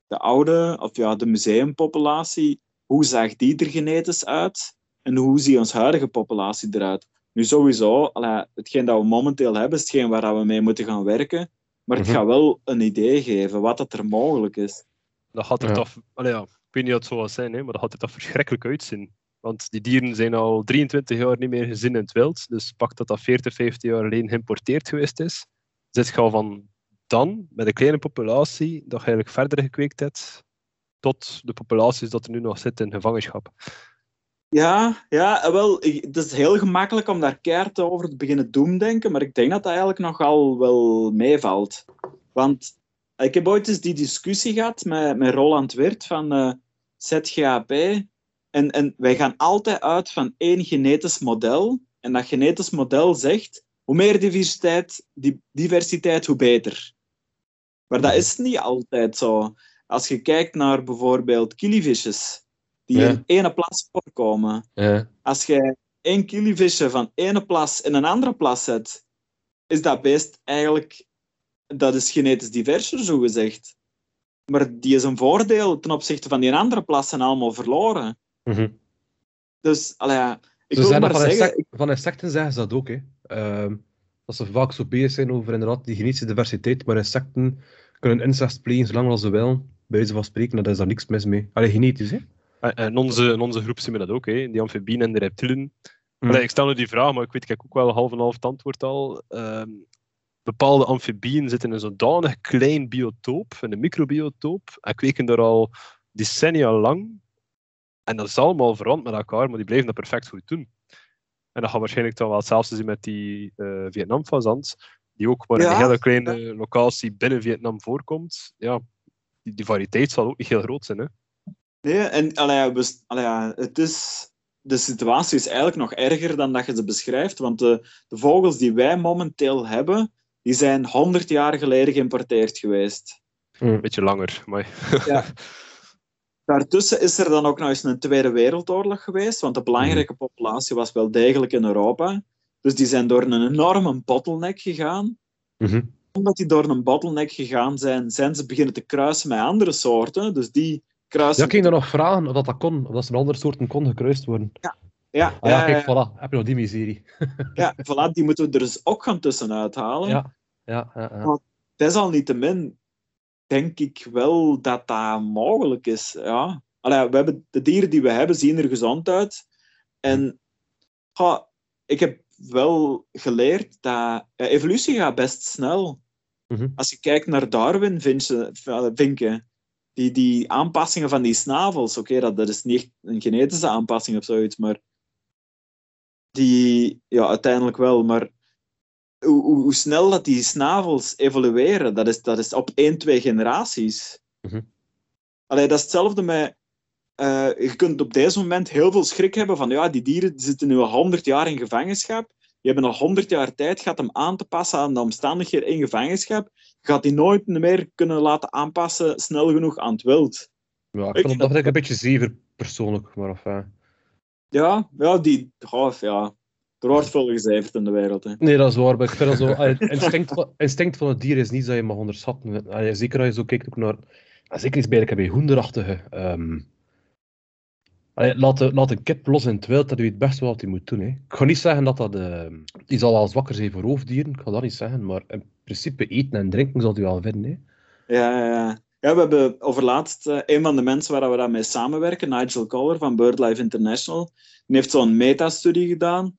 de oude, of ja, de museumpopulatie, hoe zag die er genetisch uit? En hoe ziet onze huidige populatie eruit? Nu sowieso, hetgeen dat we momenteel hebben, is hetgeen waar we mee moeten gaan werken. Maar het Mhm. gaat wel een idee geven wat dat er mogelijk is. Dat gaat er Ja. toch... Allee, ja, ik weet niet of het zo zal zijn, hè, maar dat gaat er toch verschrikkelijk uitzien. Want die dieren zijn al 23 jaar niet meer gezien in het wild. Dus pak dat dat 40, 50 jaar alleen geïmporteerd geweest is. Zit je al van dan, met een kleine populatie, dat je eigenlijk verder gekweekt hebt, tot de populaties dat er nu nog zitten in gevangenschap. Ja, ja, wel, het is heel gemakkelijk om daar keihard over te beginnen doemdenken, maar ik denk dat dat eigenlijk nogal wel meevalt. Want ik heb ooit eens die discussie gehad met, met Roland Wirt van uh, eh, ZGAP. En, en wij gaan altijd uit van één genetisch model. En dat genetisch model zegt, hoe meer diversiteit, die diversiteit hoe beter. Maar dat is niet altijd zo. Als je kijkt naar bijvoorbeeld killivisjes, die in ene plas voorkomen. Ja. Als je één killivisje van ene plas in een andere plas zet, is dat beest eigenlijk... Dat is genetisch diverser, zo gezegd. Maar die is een voordeel ten opzichte van die andere plassen allemaal verloren. Mhm. Dus, allee, ik wil maar van, zeggen... insect- van insecten zeggen ze dat ook. Hè. Ehm, dat ze vaak zo bezig zijn over inderdaad die genetische diversiteit, maar insecten kunnen incest plegen zolang als ze willen. Bij wijze van spreken, daar is daar niks mis mee. Allee, genetisch, hè. En in onze, in onze groep zien we dat ook, hè? die amfibieën en de reptielen. Allee, ik stel nu die vraag, maar ik weet ik ook wel half en half het antwoord al. Ehm, bepaalde amfibieën zitten in een zodanig klein biotoop, in een microbiotoop, en kweken daar al decennia lang. En dat is allemaal verwant met elkaar, maar die blijven dat perfect goed doen. En dat gaat waarschijnlijk dan wel hetzelfde zien met die uh, Vietnam-fazant, die ook maar in Ja, een hele kleine locatie binnen Vietnam voorkomt. Ja, die, die variëteit zal ook niet heel groot zijn. Hè? Nee, en allee, we, allee, het is, de situatie is eigenlijk nog erger dan dat je ze beschrijft. Want de, de vogels die wij momenteel hebben, die zijn 100 jaar geleden geïmporteerd geweest. Een beetje langer, maar... *laughs* Ja. Daartussen is er dan ook nog eens een Tweede Wereldoorlog geweest, want de belangrijke populatie was wel degelijk in Europa. Dus die zijn door een enorme bottleneck gegaan. Mhm. Omdat die door een bottleneck gegaan zijn, zijn ze beginnen te kruisen met andere soorten. Dus die kruisen... Ja, ik ging dan nog vragen of dat, dat kon, of dat er andere soorten kon gekruist worden. Ja, ja, Ah, ja, ja, kijk, voilà. Heb je nog die miserie. *laughs* ja, voilà, die moeten we er dus ook gaan tussenuit halen. Ja, ja, ja. ja. Maar desalniettemin denk ik wel dat dat mogelijk is. Ja. Allee, we hebben, de dieren die we hebben zien er gezond uit. En ja, ik heb wel geleerd dat ja, evolutie gaat best snel. Mhm. Als je kijkt naar Darwin, vinken, vinken die, die aanpassingen van die snavels, oké, dat, dat is niet een genetische aanpassing of zoiets, maar die, ja, uiteindelijk wel, maar hoe, hoe, hoe snel dat die snavels evolueren, dat is, dat is op één, twee generaties. Mhm. Allee, dat is hetzelfde met... eh, je kunt op deze moment heel veel schrik hebben van ja, die dieren die zitten nu al 100 jaar in gevangenschap. Je hebt nog 100 jaar tijd gehad om aan te passen aan de omstandigheden in gevangenschap. Gaat die nooit meer kunnen laten aanpassen snel genoeg aan het wild. ja ik Ik- vond dat ik een beetje zever persoonlijk, maar of, Ja, ja, die... Oh, ja. Er wordt veel gecijferd in de wereld. Hè. Nee, dat is waar, maar ik vind dat zo... Het instinct, van- instinct van het dier is niet dat je mag onderschatten. Allee, zeker als je zo kijkt ook naar... Zeker iets bij de bij hoenderachtige... ehm, allee, laat, laat een kip los in het wild, dat je het best wel wat hij moet doen. Hè. Ik ga niet zeggen dat dat... ehm, die zal wel zwakker zijn voor roofdieren, ik ga dat niet zeggen, maar in principe eten en drinken zal hij wel vinden. Hè. Ja, ja, ja. Ja, we hebben overlaatst eh, een van de mensen waar we daarmee samenwerken, Nigel Coller van BirdLife International, die heeft zo'n metastudie gedaan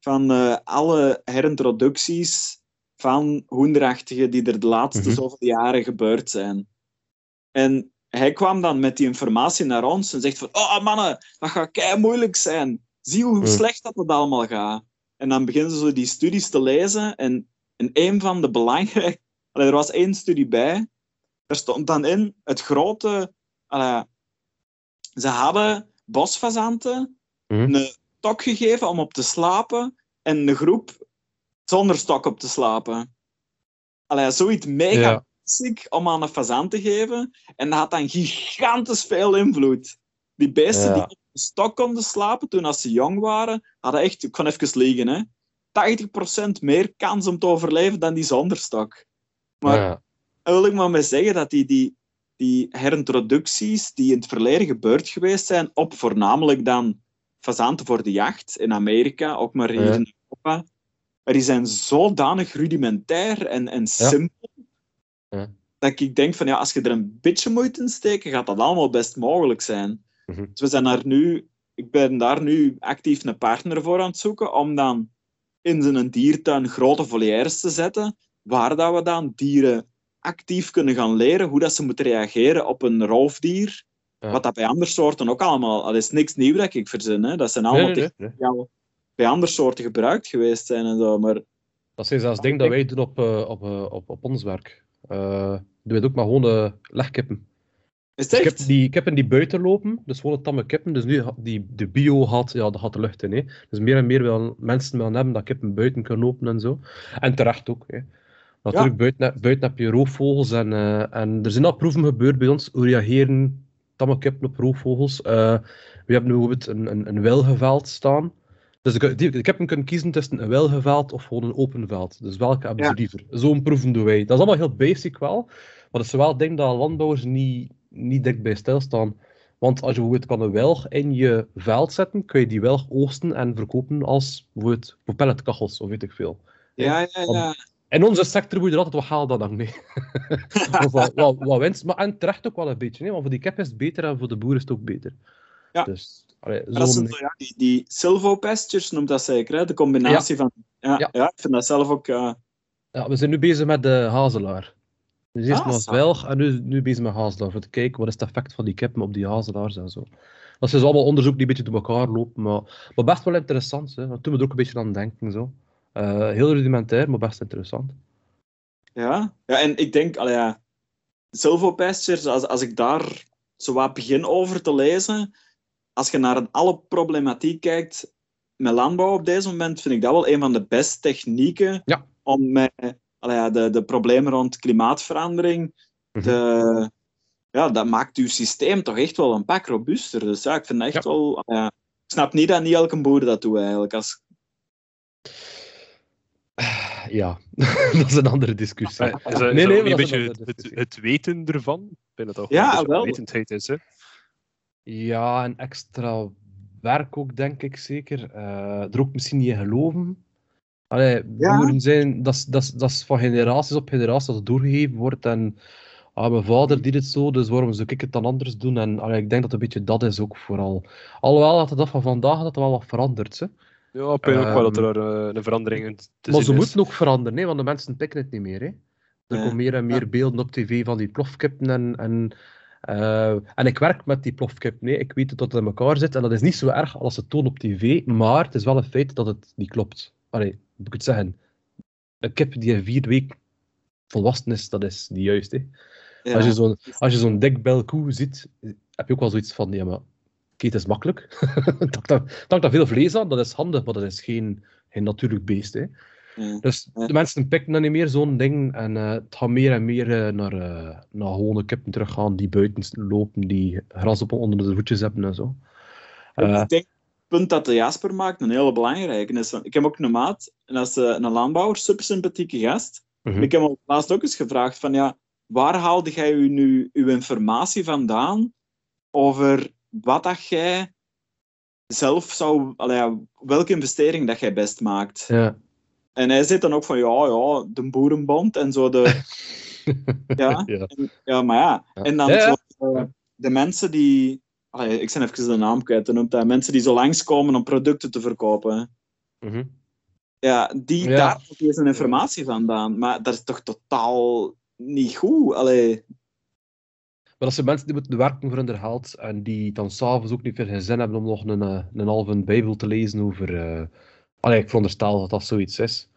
van eh, alle herintroducties van hoenderachtigen die er de laatste Mhm. zoveel jaren gebeurd zijn. En hij kwam dan met die informatie naar ons en zegt van oh mannen, dat gaat kei moeilijk zijn. Zie hoe Mhm. slecht dat het allemaal gaat. En dan beginnen ze die studies te lezen en, en een van de belangrijke... Allee, er was één studie bij, er stond dan in het grote. allee, ze hadden bosfazanten Mhm. een stok gegeven om op te slapen en een groep zonder stok op te slapen. Allee, zoiets mega Ja. Om aan een fazant te geven. En dat had dan gigantisch veel invloed. Die beesten Ja. die op een stok konden slapen toen als ze jong waren, hadden echt, ik kan even liegen, hè, 80% meer kans om te overleven dan die zonder stok. Maar Ja. wil ik maar mee zeggen dat die, die, die herintroducties die in het verleden gebeurd geweest zijn, op voornamelijk dan fazanten voor de jacht in Amerika, ook maar hier Ja. in Europa, maar die zijn zodanig rudimentair en, en simpel, Ja. dat ik denk van ja, als je er een beetje moeite in steken, gaat dat allemaal best mogelijk zijn. Mhm. Dus we zijn daar nu, ik ben daar nu actief een partner voor aan het zoeken, om dan in zijn diertuin grote volières te zetten, waar dat we dan dieren actief kunnen gaan leren hoe dat ze moeten reageren op een roofdier Ja. Wat dat bij andere soorten ook allemaal... Dat is niks nieuw dat ik verzin. Hè. Dat zijn allemaal Nee, nee, technieken nee. die al bij andere soorten gebruikt geweest zijn en zo. Maar Dat zijn zelfs dingen dat wij doen op, eh, op, eh, op, op ons werk. Eh doen wij het ook met gewone legkippen. is het Dus ik, echt? heb die kippen die buiten lopen, dus gewoon tamme kippen. Dus nu, die, de bio had, ja, dat gaat de lucht in. Hè. Dus meer en meer wil mensen willen hebben dat kippen buiten kunnen lopen en zo. En terecht ook. Hè. Natuurlijk, buiten, heb- buiten heb je roofvogels en, eh, en er zijn al proeven gebeurd bij ons. Hoe reageren tamme kippen op roofvogels? Eh, we hebben nu bijvoorbeeld een, een, een wilgeveld staan. Dus die, de kippen kunnen kiezen tussen een wilgeveld of gewoon een open veld. Dus welke hebben Ja. ze liever? Zo'n proeven doen wij. Dat is allemaal heel basic wel. Maar dat is wel dingen dat landbouwers niet, niet dik bij stilstaan. Want als je bijvoorbeeld kan een welg in je veld zetten, kun je die welg oogsten en verkopen als bijvoorbeeld voor pelletkachels of weet ik veel. Ja, ja, ja. In onze sector moet je er altijd wat hangen. nee. *laughs* of wat, wat, wat winst. Maar en terecht ook wel een beetje. Nee? Want voor die kip is het beter en voor de boer is het ook beter. Ja. Dus, allee, dat zijn zo, ja, die, die silvopestures noemt dat zeker, hè? de combinatie van... Ja, Ja. ja. ik vind dat zelf ook... Ja, we zijn nu bezig met de hazelaar. Dus eerst Ah, welg en nu, nu bezig met hazelaar. Voor te kijken wat is het effect van die kippen op die hazelaars en zo. Dat is dus allemaal onderzoek die een beetje door elkaar lopen. Maar, maar best wel interessant. Hè. Dat doen we er ook een beetje aan denken. Zo. Eh, heel rudimentair, maar best interessant. Ja, ja en ik denk, allee, ja, silvopastures, als, als ik daar zo wat begin over te lezen, als je naar alle problematiek kijkt met landbouw op deze moment, vind ik dat wel een van de beste technieken Ja. om met allee, de, de problemen rond klimaatverandering Mhm. Ja, dat maakt uw systeem toch echt wel een pak robuuster. Dus ja, ik vind echt Ja. wel... allee, ja, ik snap niet dat niet elke boer dat doet, eigenlijk. Als, Ja, *laughs* dat is een andere discussie. Is dat, Nee, is dat nee, dat een beetje het, weten ervan? Ik vind het toch Ja, wel. wetendheid is, hè? Ja, en extra werk ook, denk ik zeker. Eh, er ook misschien niet in geloven. Allee, Ja. boeren zijn, dat is, dat, is, dat is van generaties op generaties dat het doorgegeven wordt. En ah, mijn vader deed het zo, dus waarom zou ik het dan anders doen? En allee, ik denk dat het een beetje dat is ook vooral. Alhoewel dat de dag van vandaag dat er wel wat verandert. Hè. Ja, ik vind ook wel dat Ehm, er eh, een verandering in te Maar ze is. moeten ook veranderen, hè, want de mensen pikken het niet meer. Hè. Er komen meer en meer beelden op tv van die plofkippen. En, en, eh, en ik werk met die plofkip. Nee, ik weet dat het in elkaar zit. En dat is niet zo erg als ze tonen op tv. Maar het is wel een feit dat het niet klopt. Allee, moet ik het zeggen? Een kip die in vier weken volwassen is, dat is niet juist. Hè. ja. Als je zo'n als je zo'n dikbel koe ziet, heb je ook wel zoiets van, ja maar, het is makkelijk. Het het hangt daar veel vlees aan, dat is handig, maar dat is geen, geen natuurlijk beest. Hè. Ja. Dus de mensen pikken dan niet meer zo'n ding en eh, het gaat meer en meer eh, naar, eh, naar gewone kippen teruggaan die buiten lopen, die gras op onder de voetjes hebben en zo. Ik denk, het punt dat de Jasper maakt een hele belangrijke is. van- Ik heb ook een maat, en dat is een landbouwer, super sympathieke gast. mhm. Ik heb hem laatst ook eens gevraagd van, ja, waar haalde jij u nu uw informatie vandaan over wat dat jij zelf zou, allee, welke investering dat jij best maakt? ja. En hij zit dan ook van, ja, ja, de boerenbond en zo de... *laughs* ja, ja. en- ja, maar ja. Ja. En dan. Zo, eh, de mensen die... Allee, ik ben even de naam kwijt, noemt hij. Mensen die zo langskomen om producten te verkopen. Mhm. Ja, die, daar zijn informatie vandaan. Maar dat is toch totaal niet goed? Allee, Maar dat zijn mensen die moeten werken voor hun geld en die dan s'avonds ook niet veel geen zin hebben om nog een, eh, een halve bijbel te lezen over... eh Allee, ik veronderstel dat dat zoiets is.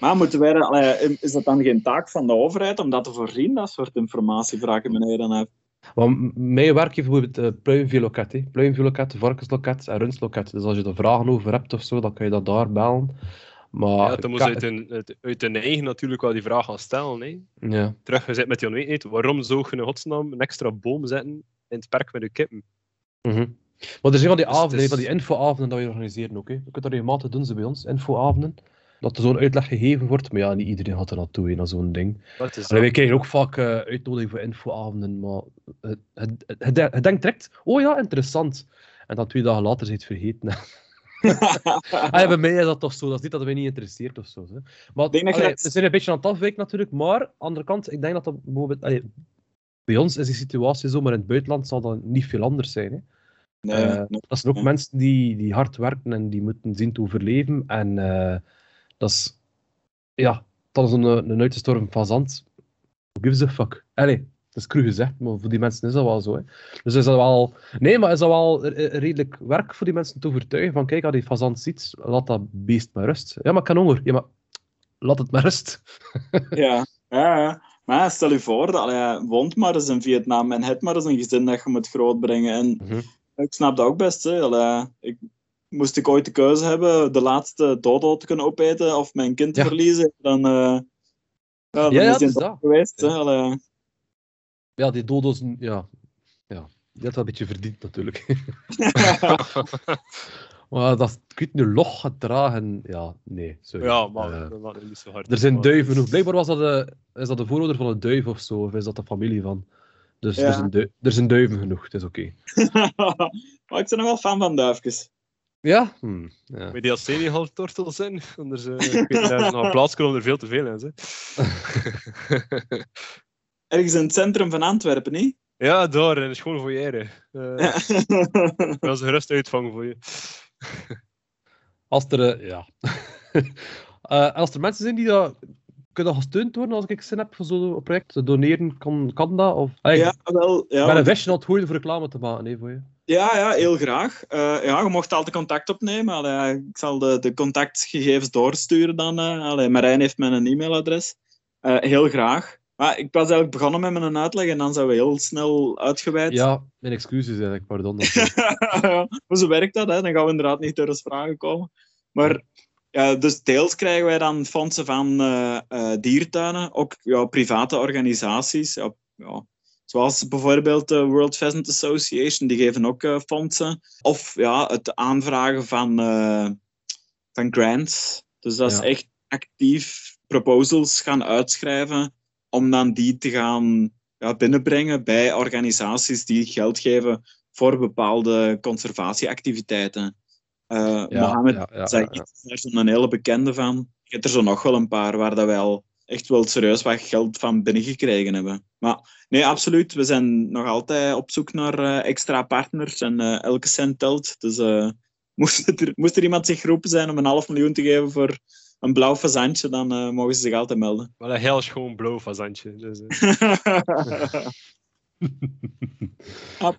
maar moeten wij allee, is dat dan geen taak van de overheid om dat te voorzien? Dat soort informatie vraag ik me dan af. Maar m- mijn werk heeft bijvoorbeeld uh, pluimveeloket, pluimveeloket, varkensloket en rundstloket. Dus als je er vragen over hebt of zo, dan kan je dat daar bellen. Maar Ja, dan moet je uit hun, uit, hun eigen natuurlijk wel die vraag gaan stellen. Hè. ja. Teruggezet met die onwetendheid. Waarom zou je in godsnaam een extra boom zetten in het park met je kippen? Mhm. Maar er zijn van die Dus avonden, is- van die infoavonden dat we organiseren ook. Hè. Je kunt dat regelmatig doen, ze bij ons, infoavonden. Dat er zo'n uitleg gegeven wordt, maar ja, niet iedereen gaat er naartoe, hè, naar zo'n ding. Allee, wij krijgen ook vaak eh uitnodiging voor infoavonden, maar het, het, het, het denkt direct, oh ja, interessant. En dan twee dagen later is het vergeten. Ja, *laughs* bij mij is dat toch zo. Dat is niet dat wij niet interesseert of zo. Hè. Maar denk dat allee, we zijn een beetje aan het afwijken natuurlijk. Maar aan de andere kant, ik denk dat dat bijvoorbeeld. allee, bij ons is die situatie zo, maar in het buitenland zal dat niet veel anders zijn. Hè. Nee, Eh, nee. Dat zijn ook mensen die, die hard werken en die moeten zien te overleven. En eh, dat is. Ja, dat is een, een uitgestorven fazant. Who gives a fuck? Allee, Dat is cru gezegd, maar voor die mensen is dat wel zo. Hè. Dus is dat wel... Nee, maar is dat wel redelijk werk voor die mensen te overtuigen van kijk, als die fazant ziet, laat dat beest maar rust. Ja, maar ik kan honger. Ja, maar laat het maar rust. *laughs* ja, ja, ja. Maar stel je voor, dat je woont maar eens in Vietnam en het maar eens een gezin dat je moet grootbrengen. En mm ik snap dat ook best. Hè. Allee, ik, moest ik ooit de keuze hebben de laatste dodo te kunnen opeten of mijn kind te verliezen, dan, uh, ja, dan ja, is het dat. geweest. Hè. Ja, die dodo's, ja. ja. Die had wel een beetje verdiend natuurlijk. *laughs* maar dat ik nu log gedragen, ja, nee. Sorry. Ja, maar uh, dat niet zo hard. Er zijn duiven nog. Blijkbaar was dat de, is dat de voorouder van een duif of zo, of is dat de familie van? Dus ja. er, zijn er zijn duiven genoeg, het is oké. Okay. *laughs* maar ik ben nog wel fan van duifjes. Ja? Hm, ja. Moet die als Senegal-tortel zijn? Anders uh, ik weet daar nog plaats komen er veel te veel in. Hè. *laughs* Ergens in het centrum van Antwerpen, niet? Ja, daar, in de school voor jaren. Uh, ja. Dat is een gerust uitvangen voor je. Als er, uh, ja. uh, *laughs* als er mensen zijn die dat kunnen gesteund worden als ik zin heb voor zo'n project? Te doneren, kan, kan dat? Of, ja, wel. Ja, ben een visje het voor reclame te maken, hè, voor je. Ja, ja, heel graag. Uh, ja, je mocht altijd contact opnemen. Allee, ik zal de, de contactgegevens doorsturen dan. Uh, allee, Marijn heeft mijn e-mailadres. Uh, heel graag. Maar ik was eigenlijk begonnen met mijn uitleg en dan zijn we heel snel uitgeweid. Ja, mijn excuses eigenlijk, pardon. *laughs* Hoe zo werkt dat? Hè? Dan gaan we inderdaad niet door de vragen komen. Maar ja, dus deels krijgen wij dan fondsen van diertuinen, ook ja, private organisaties. Ja, ja, Zoals bijvoorbeeld de World Pheasant Association, die geven ook uh, fondsen. Of ja, het aanvragen van, uh, van grants. Dus dat is echt actief proposals gaan uitschrijven om dan die te gaan ja, binnenbrengen bij organisaties die geld geven voor bepaalde conservatieactiviteiten. Uh, ja, Mohammed ja, ja, ja, is zo'n hele bekende van. Ik heb er zo nog wel een paar waar dat wel echt wel serieus wat geld van binnengekregen hebben. Maar nee, absoluut. We zijn nog altijd op zoek naar uh, extra partners en uh, elke cent telt. Dus uh, *laughs* moest, er, moest er iemand zich geroepen zijn om een half miljoen te geven voor een blauw fazantje, dan mogen ze zich altijd melden. Maar een heel schoon blauw fazantje. Dus, *laughs*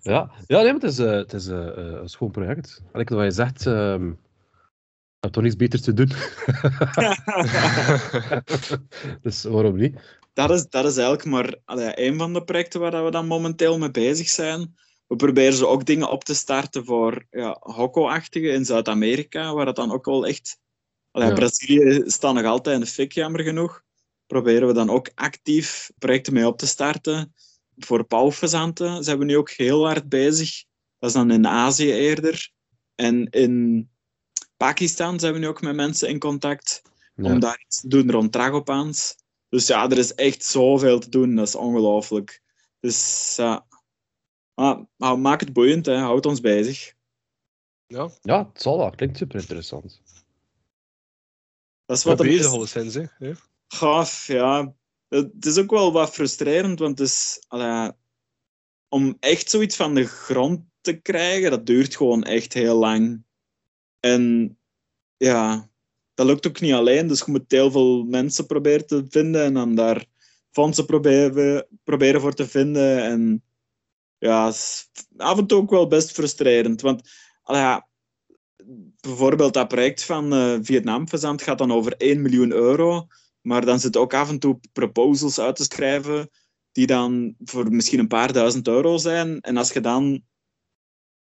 ja. ja, nee, maar het is, het is een schoon project. Ik wat je zegt, ehm, heb toch niets beters te doen. *laughs* dus waarom niet? Dat is, dat is eigenlijk maar allee, een van de projecten waar we dan momenteel mee bezig zijn. We proberen ze ook dingen op te starten voor ja, Hokko-achtige in Zuid-Amerika, waar het dan ook wel echt... Allee, ja. Brazilië staat nog altijd in de fik, jammer genoeg. Proberen we dan ook actief projecten mee op te starten. Voor pauwfazanten zijn we nu ook heel hard bezig. Dat is dan in Azië eerder. En in Pakistan zijn we nu ook met mensen in contact om daar iets te doen rond tragopaans. Dus ja, er is echt zoveel te doen. Dat is ongelooflijk. Dus ja, maar, maak het boeiend. Hè. Houd ons bezig. Ja, ja het zal wel. Klinkt super interessant. Dat is wat de bezig alleszins, hè? Gaaf, ja. Het is ook wel wat frustrerend, want is, om echt zoiets van de grond te krijgen, dat duurt gewoon echt heel lang. En ja, dat lukt ook niet alleen. Dus je moet heel veel mensen proberen te vinden en dan daar fondsen proberen, proberen voor te vinden. En ja, af en toe ook wel best frustrerend. Want bijvoorbeeld dat project van uh, Vietnam Verzand gaat dan over 1 miljoen euro. Maar dan zitten ook af en toe proposals uit te schrijven die dan voor misschien een paar duizend euro zijn. En als je dan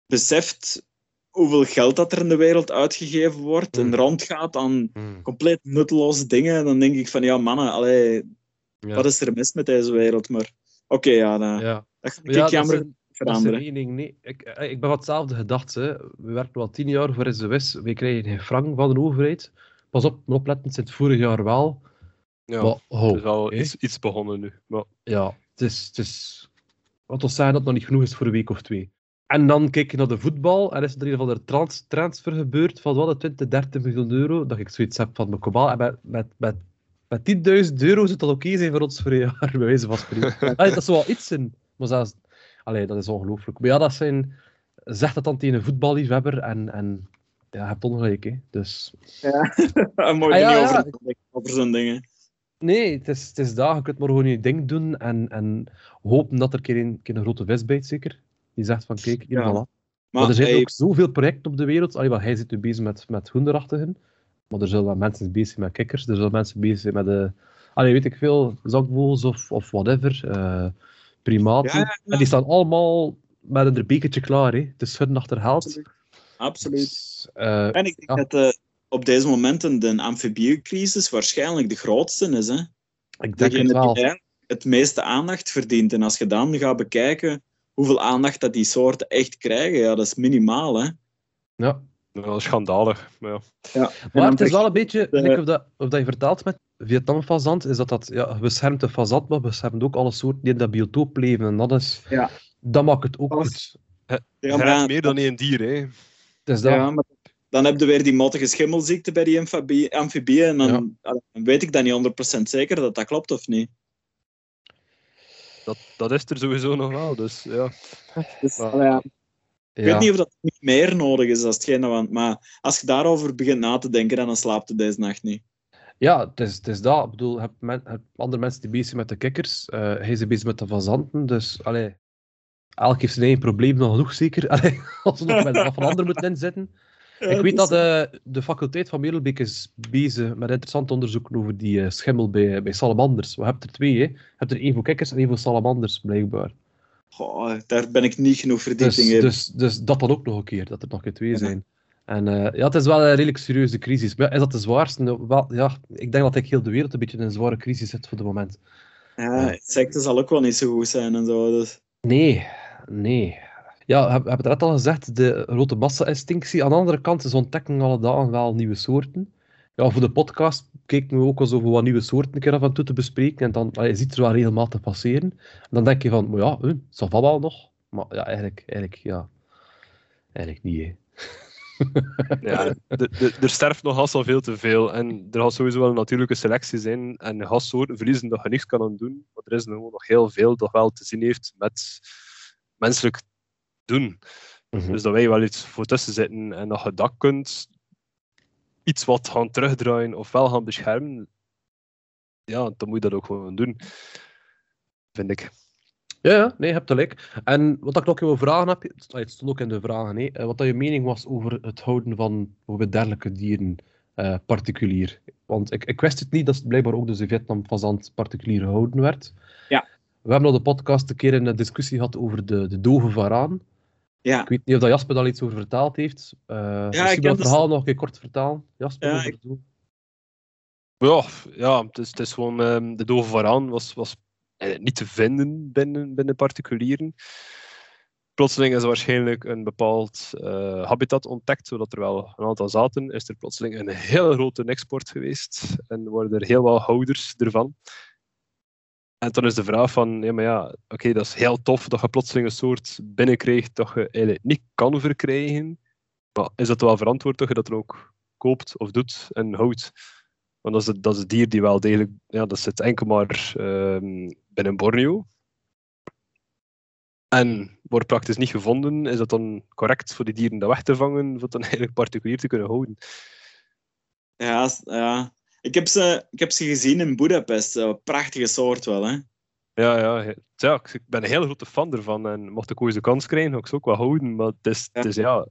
beseft hoeveel geld dat er in de wereld uitgegeven wordt en mm. rondgaat aan mm. compleet nutteloze dingen, dan denk ik van ja, mannen, allee, wat is er mis met deze wereld? Maar oké, ja, dan, ja. dat ga ik ja, jammer veranderen. Dat nee. Ik, eh, ik ben wat hetzelfde gedacht. Hè. We werken al tien jaar voor SOS, we krijgen geen frank van de overheid. Pas op, maar opletten, het vorig jaar wel. Ja, maar, oh, het is wel iets, iets, begonnen nu. Maar... Ja, het is, het is... Wat we zeggen dat het nog niet genoeg is voor een week of twee. En dan kijk je naar de voetbal en is er een of andere trans transfer gebeurd van wat, 20, 30 miljoen euro. Dat ik zoiets heb van mijn kobaal. En met, met, met, met 10.000 euro zou dat oké zijn voor ons voor een jaar, *laughs* bij wijze van spreken. dat is wel iets in. Maar zelfs, allee, dat is ongelooflijk. Maar ja, dat zijn... Zegt dat dan tegen een voetballiefhebber en, en ja, je hebt ongelijk, hè. Dus... Ja, een *laughs* mooi ah, ja, ja. over zo'n dingen. Nee, het is, het is daar. Je kunt maar gewoon je ding doen en, en hopen dat er een keer een, keer een grote vis bijt, zeker. Die zegt van, kijk, hier, Ja. voilà. Maar, Maar er zijn ook zoveel projecten op de wereld. Allee, wel, hij zit nu bezig met, met hoenderachtigen. Maar er zullen wel mensen bezig zijn met kikkers. Er zullen mensen bezig zijn met de... Allee, weet ik veel, zakvogels of, of whatever. eh, primaten. Ja, ja, ja. En die staan allemaal met een bekertje klaar. Hè. Het is schudden achter geld. Absoluut. Absoluut. Dus, eh, En ik denk dat eh, op deze momenten de amfibiecrisis waarschijnlijk de grootste is. Hè? ik denk het die wel. eigenlijk het meeste aandacht verdient. En als je dan gaat bekijken hoeveel aandacht dat die soorten echt krijgen, ja, dat is minimaal. Hè? Ja. Is schandalig. Maar ja. Ja. Maar het is wel een beetje, de- like of, dat, of dat je vertaalt met Vietnam-fazant, is dat dat ja, beschermt de fazant, maar beschermt ook alle soorten die in dat biotoop leven. En dat is... Ja. Dat maakt het ook Alles. goed. ja, Je maar- meer dan één dier, hè. Het is dat. Ja, maar dan heb je weer die mottige schimmelziekte bij die amfibie- amfibieën. En dan, dan weet ik dan niet 100% zeker dat dat klopt of niet. Dat, dat is er sowieso nog wel, dus ja. Dus, Ja. ik weet niet of dat niet meer nodig is als hetgeen dat we- Maar als je daarover begint na te denken, dan slaapt je deze nacht niet. Ja, het is, het is dat. Ik bedoel, je hebt, men- andere mensen die bezig zijn met de kikkers. eh, hij is bezig met de fazanten. Dus, allee, elk heeft zijn eigen probleem nog genoeg, zeker. *laughs* Allee, als we nog met wat van anderen moeten inzetten. Ik weet dat eh, de faculteit van Middelbeek is bezig met interessant onderzoek over die eh, schimmel bij, bij salamanders. We hebben er twee, hè. Je hebt er één voor kikkers en één voor salamanders, blijkbaar. Goh, daar ben ik niet genoeg verdieping Dus, in. dus, dus dat dan ook nog een keer, dat er nog een twee zijn. En eh, ja, het is wel een redelijk serieuze crisis. Maar is dat de zwaarste? Nou, Wel, ja, ik denk dat ik heel de wereld een beetje in een zware crisis zit voor het moment. Ja, zal ook wel niet zo goed zijn en zo. Dus. Nee, nee. Ja, we hebben het net al gezegd, de grote massa-extinctie. Aan de andere kant is ontdekken alle dagen wel nieuwe soorten. Ja, voor de podcast kijken we ook eens over wat nieuwe soorten een keer af en toe te bespreken. En dan allee, je ziet er wel regelmatig passeren. En dan denk je van, maar ja, ça va wel nog. Maar ja, eigenlijk, eigenlijk, ja. Eigenlijk niet, *laughs* ja er sterft nog al veel te veel. En er gaat sowieso wel een natuurlijke selectie zijn. En je gaat soorten verliezen dat je niks kan aan doen. Maar er is nog heel veel dat wel te zien heeft met menselijk doen. Mhm. Dus dat wij wel iets voor tussen zitten en dat je dat kunt iets wat gaan terugdraaien of wel gaan beschermen, ja, dan moet je dat ook gewoon doen. Vind ik. Ja, ja, nee, je hebt gelijk. En wat ik nog wil vragen heb, het stond ook in de vragen, hè, eh, wat dat je mening was over het houden van bijvoorbeeld dergelijke dieren eh, particulier. Want ik, ik wist het niet dat blijkbaar ook dus de Vietnam-fazant particulier gehouden werd. Ja. We hebben op de podcast een keer een discussie gehad over de, de dove varaan. Ja, Ik weet niet of dat Jasper daar iets over vertaald heeft. Eh ik misschien heb wil het dus- verhaal nog een keer kort vertalen. Jasper, Ja, over ik-. Ja, ja het, is, het is gewoon, ehm, de dove varaan was, was eh, niet te vinden binnen, binnen particulieren. Plotseling is er waarschijnlijk een bepaald eh, habitat ontdekt, zodat er wel een aantal zaten. Is er plotseling een hele grote export geweest en worden er heel wat houders ervan. En dan is de vraag van, ja, maar ja, oké, dat is heel tof dat je plotseling een soort binnenkrijgt dat je eigenlijk niet kan verkrijgen. Maar is dat wel verantwoord dat je dat dan ook koopt of doet en houdt? Want dat is, het, dat is dier die wel degelijk, ja, dat zit enkel maar ehm, binnen Borneo. En wordt praktisch niet gevonden. Is dat dan correct voor die dieren dat weg te vangen, of dat dan *laughs* eigenlijk particulier te kunnen houden? ja, ja. Ik, heb ze, ik heb ze gezien in Budapest. Een prachtige soort wel, hè. Ja, ja, ja, ik- ben een hele grote fan ervan. En mocht ik ooit de kans krijgen, ga ik ze ook wel houden. Maar het is, Ja. het is ja,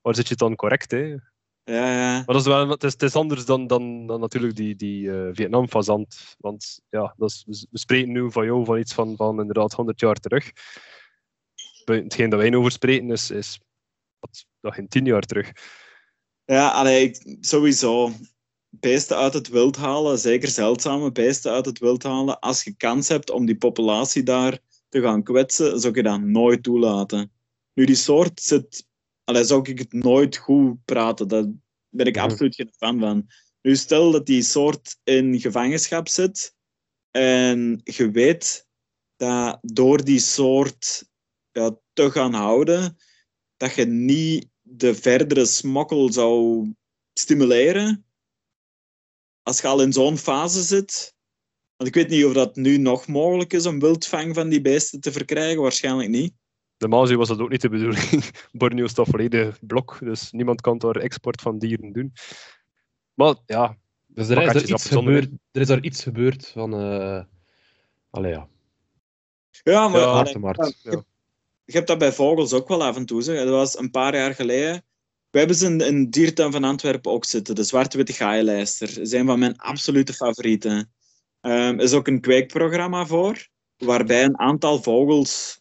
waar zit je dan correct? Hè? Ja, ja. Maar dat is wel, het, is, het is anders dan, dan, dan natuurlijk die, die eh, Vietnam-fazant. Want ja, dat is, we- spreken nu van jou van iets van, van inderdaad 100 jaar terug. Hetgeen dat wij nu over spreken is, is wat, dat in 10 jaar terug. Ja, allee, sowieso. Beesten uit het wild halen, zeker zeldzame beesten uit het wild halen. Als je kans hebt om die populatie daar te gaan kwetsen, zou je dat nooit toelaten. Nu, die soort zit... Allee, zou ik het nooit goed praten. Daar ben ik absoluut geen fan van. Nu, stel dat die soort in gevangenschap zit en je weet dat door die soort ja, te gaan houden, dat je niet de verdere smokkel zou stimuleren. Als je al in zo'n fase zit. Want ik weet niet of dat nu nog mogelijk is om wildvang van die beesten te verkrijgen. Waarschijnlijk niet. Normaal gezien was dat ook niet de bedoeling. *laughs* Borneo staat volledig blok, dus niemand kan daar export van dieren doen. Maar ja, Dus er is, er, iets gebeurd, er is er iets gebeurd van... eh allee, ja. Ja, maar Ja, allee, je, je hebt dat bij vogels ook wel af en toe. Zeg. Dat was een paar jaar geleden. We hebben ze in een diertuin van Antwerpen ook zitten. De zwarte-witte gaaienlijster. Een van mijn absolute favorieten. Ehm, er is ook een kweekprogramma voor, waarbij een aantal vogels,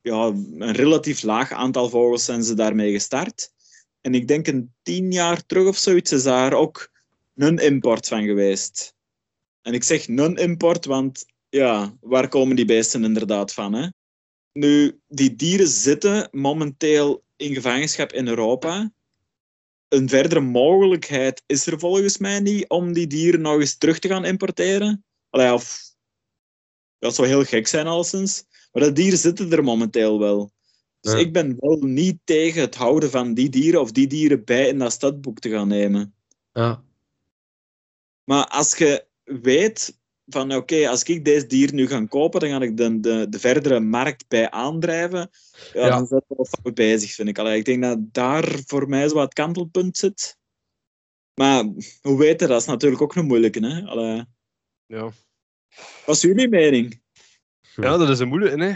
ja, een relatief laag aantal vogels zijn ze daarmee gestart. En ik denk een tien jaar terug of zoiets is daar ook een import van geweest. En ik zeg non-import, want ja, waar komen die beesten inderdaad van? Hè? Nu, die dieren zitten momenteel in gevangenschap in Europa. Een verdere mogelijkheid is er volgens mij niet om die dieren nog eens terug te gaan importeren. Allee, of, dat zou heel gek zijn, alleszins. Maar de dieren zitten er momenteel wel. Dus Ja. ik ben wel niet tegen het houden van die dieren of die dieren bij in dat stadboek te gaan nemen. Ja. Maar als je weet van oké, als ik deze dier nu ga kopen, dan ga ik de, de, de verdere markt bij aandrijven. Ja, Ja. dan zijn we wel bezig, vind ik. Allee, ik denk dat daar voor mij zo wat kantelpunt zit. Maar hoe weet je, dat is natuurlijk ook een moeilijke. Hè? Allee, Ja. wat is jullie mening? ja, dat is een moeilijke. Hè?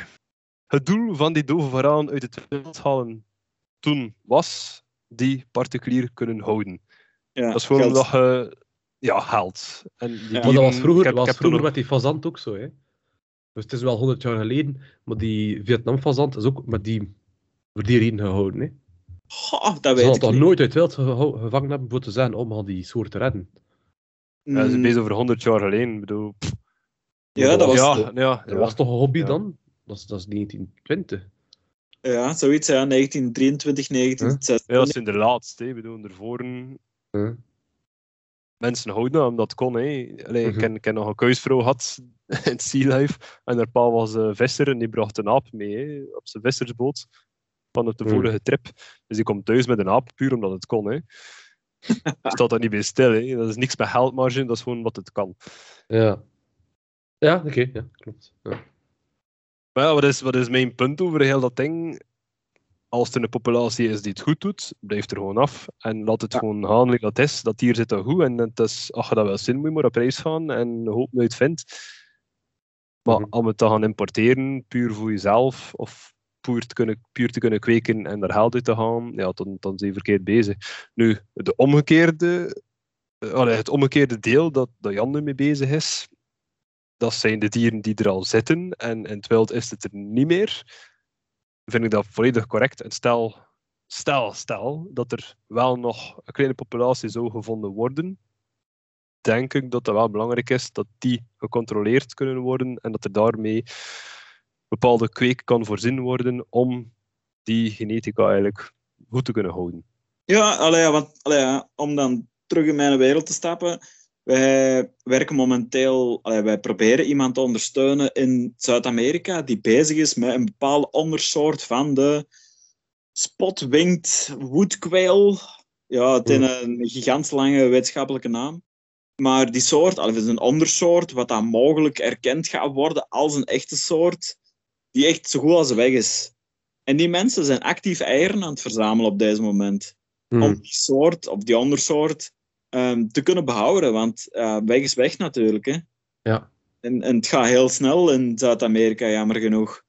Het doel van die dove varaan uit het wild halen toen was die particulier kunnen houden. Ja, dat is gewoon geld. je ja, geld. En die Ja. Maar dat was vroeger, heb- was vroeger met die fazant ook zo. Hè. Dus het is wel 100 jaar geleden, maar die Vietnam-fazant is ook met die, voor die reden gehouden. Hè. Goh, dat Ze weet hadden ik toch niet. nooit uit het wild gevangen hebben voor te zijn om al die soort te redden. ja, dat is Mm, bezig over 100 jaar geleden. Ik bedoel, pff, ja, dat was, ja, ja. ja, Dat ja. was toch een hobby Ja. dan? Dat is, dat is 1920. zoiets, ja, 1923, 1926. Ja, dat zijn de laatste. hè. Ik bedoel, ervoor Huh? Mensen houden omdat het kon. Hè. Allee, Mhm. ik, ken, ik ken nog een kuisvrouw had *laughs* in het Sea Life en haar pa was eh, visser en die bracht een aap mee hè, op zijn vissersboot van op de Mhm. vorige trip. Dus die komt thuis met een aap, puur omdat het kon. Hè. *laughs* Staat daar niet bij stil. Hè. Dat is niks met geldmarge, dat is gewoon wat het kan. Ja. Ja, oké, ja, klopt. Ja. Maar ja, wat is, wat is mijn punt over heel dat ding? Als er een populatie is die het goed doet, blijft er gewoon af. En laat het Ja. gewoon gaan like dat is. Dat dier zit dan goed. En het is, je dat wel zin moet je maar op reis gaan en hoop nooit vindt. Maar Mhm. om het te gaan importeren, puur voor jezelf, of puur te kunnen, puur te kunnen kweken en daar geld uit te gaan, ja, dan, dan zijn je verkeerd bezig. Nu, de omgekeerde, eh, allee, het omgekeerde deel dat, dat Jan nu mee bezig is, dat zijn de dieren die er al zitten en in het wild is het er niet meer. Vind ik dat volledig correct. En stel, stel, stel dat er wel nog een kleine populatie zou gevonden worden, denk ik dat het wel belangrijk is dat die gecontroleerd kunnen worden en dat er daarmee bepaalde kweek kan voorzien worden om die genetica eigenlijk goed te kunnen houden. Ja, allee, want, allee, om dan terug in mijn wereld te stappen. Wij werken momenteel, wij proberen iemand te ondersteunen in Zuid-Amerika die bezig is met een bepaalde ondersoort van de spotwinged woodquail. Ja, het is een gigantisch lange wetenschappelijke naam. Maar die soort, het is een ondersoort wat dan mogelijk erkend gaat worden als een echte soort, die echt zo goed als weg is. En die mensen zijn actief eieren aan het verzamelen op deze moment Hmm. om die soort of die ondersoort ehm, te kunnen behouden. Want eh, weg is weg natuurlijk. Hè. Ja. En, en het gaat heel snel in Zuid-Amerika, jammer genoeg.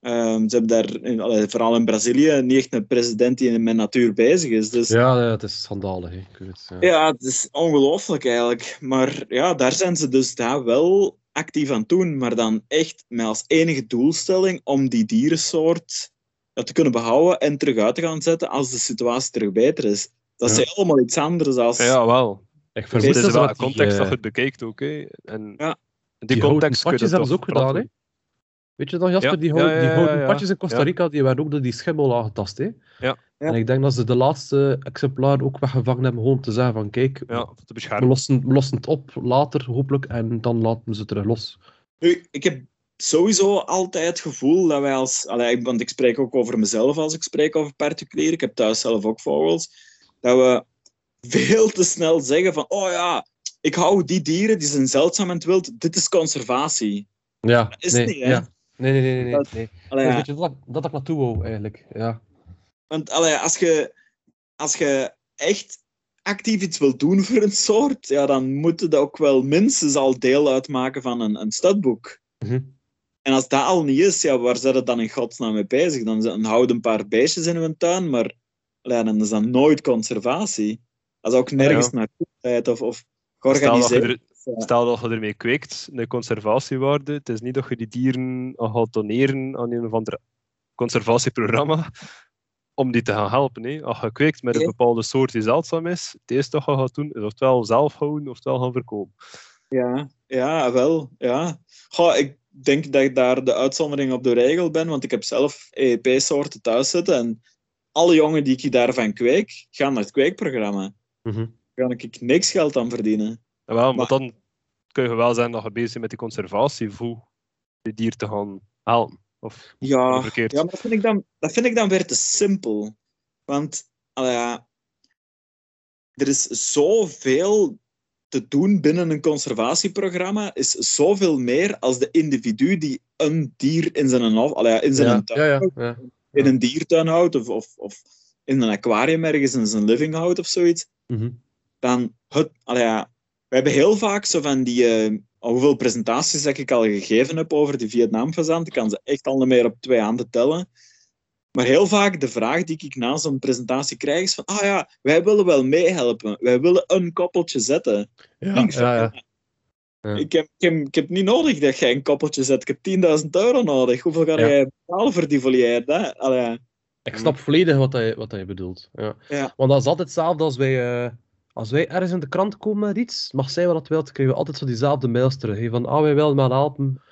Ehm, ze hebben daar, in, vooral in Brazilië, niet echt een president die met natuur bezig is. Dus ja, Ja, het is schandalig. hè. Ik weet het, ja. het is ongelooflijk eigenlijk. Maar ja, daar zijn ze dus daar wel actief aan doen. Maar dan echt met als enige doelstelling om die dierensoort ja, te kunnen behouden en terug uit te gaan zetten als de situatie terug beter is. Dat is Ja. helemaal iets anders als... Ja, wel. Ik vermoed het is dat ze wel een context dat eh, je het bekijkt ook. Hè. En Ja. die, context kun je hebben ze ook gedaan, hè? Weet je dan, Jasper, Ja, die, ja, hou- ja, die ja, houten ja. padjes in Costa Ja. Rica, die werden ook door die schimmel aangetast, hè? Ja. Ja. En ik denk dat ze de laatste exemplaar ook weggevangen hebben, gewoon om te zeggen van, kijk, Ja, om te we, beschermen. lossen, we lossen het op later, hopelijk, en dan laten we ze terug los. Nu, ik heb sowieso altijd het gevoel dat wij als... Allee, want ik spreek ook over mezelf als ik spreek over particulier. Ik heb thuis zelf ook vogels. Dat we veel te snel zeggen van... Oh ja, ik hou die dieren, die zijn zeldzaam in het wild. Dit is conservatie. Ja, is nee, niet, hè? ja. Nee, nee, nee, nee. nee, Dat- nee. Allee, Dat ja, dat, dat ik naartoe wou, eigenlijk. Ja. Want allee, als, je, als je echt actief iets wil doen voor een soort, ja, dan moet het ook wel minstens al deel uitmaken van een, een studboek. Mhm. En als dat al niet is, ja, waar zit het dan in godsnaam mee bezig? Dan, dan houden een paar beestjes in hun tuin, maar dan is dat nooit conservatie. Dat is ook nergens Ja. naartoe leidt of, of Stel dat, je georganiseerd. er, stel dat je ermee kweekt, een conservatiewaarde. Het is niet dat je die dieren gaat doneren aan een of ander conservatieprogramma om die te gaan helpen. Hè. Als je kweekt met een bepaalde soort die zeldzaam is, het eerste wat je gaat doen is oftewel zelf houden, oftewel gaan verkopen. Ja, ja, wel. Ja. Goh, ik denk dat ik daar de uitzondering op de regel ben, want ik heb zelf EEP-soorten thuis zitten en alle jongen die ik daarvan kweek, gaan naar het kweekprogramma. Mhm. Daar kan ik niks geld aan verdienen. Ja, wel, maar Maar- dan kun je wel zijn dat je bezig bent met die conservatie voor die dier te gaan helpen. Of Ja, verkeerd. ja maar dat vind, ik dan, dat vind ik dan weer te simpel. Want ja, er is zoveel te doen binnen een conservatieprogramma, is zoveel meer als de individu die een dier in zijn, allee, ja, in zijn Ja, tuin ja, ja. In een diertuin houdt of, of, of in een aquarium ergens in zijn living houdt of zoiets. Mhm. dan het, ja, we hebben heel vaak zo van die, eh, hoeveel presentaties dat ik al gegeven heb over die Vietnam-fazant. Ik kan ze echt al niet meer op twee handen tellen. Maar heel vaak de vraag die ik na zo'n presentatie krijg is van, ah ja, wij willen wel meehelpen. Wij willen een koppeltje zetten. Ja, ja, ja. Ja. Ik, heb, ik, heb, ik heb niet nodig dat jij een koppeltje zet. Ik heb 10.000 euro nodig. Hoeveel ga Ja. jij betalen voor die volière? Allee, Ik snap volledig wat hij, wat hij bedoelt. Ja. Ja. Want dat is altijd hetzelfde als wij, eh, als wij ergens in de krant komen met iets, mag zij wat het wilt, krijgen we altijd zo diezelfde mails terug. hè, Van, ah, wij willen maar helpen,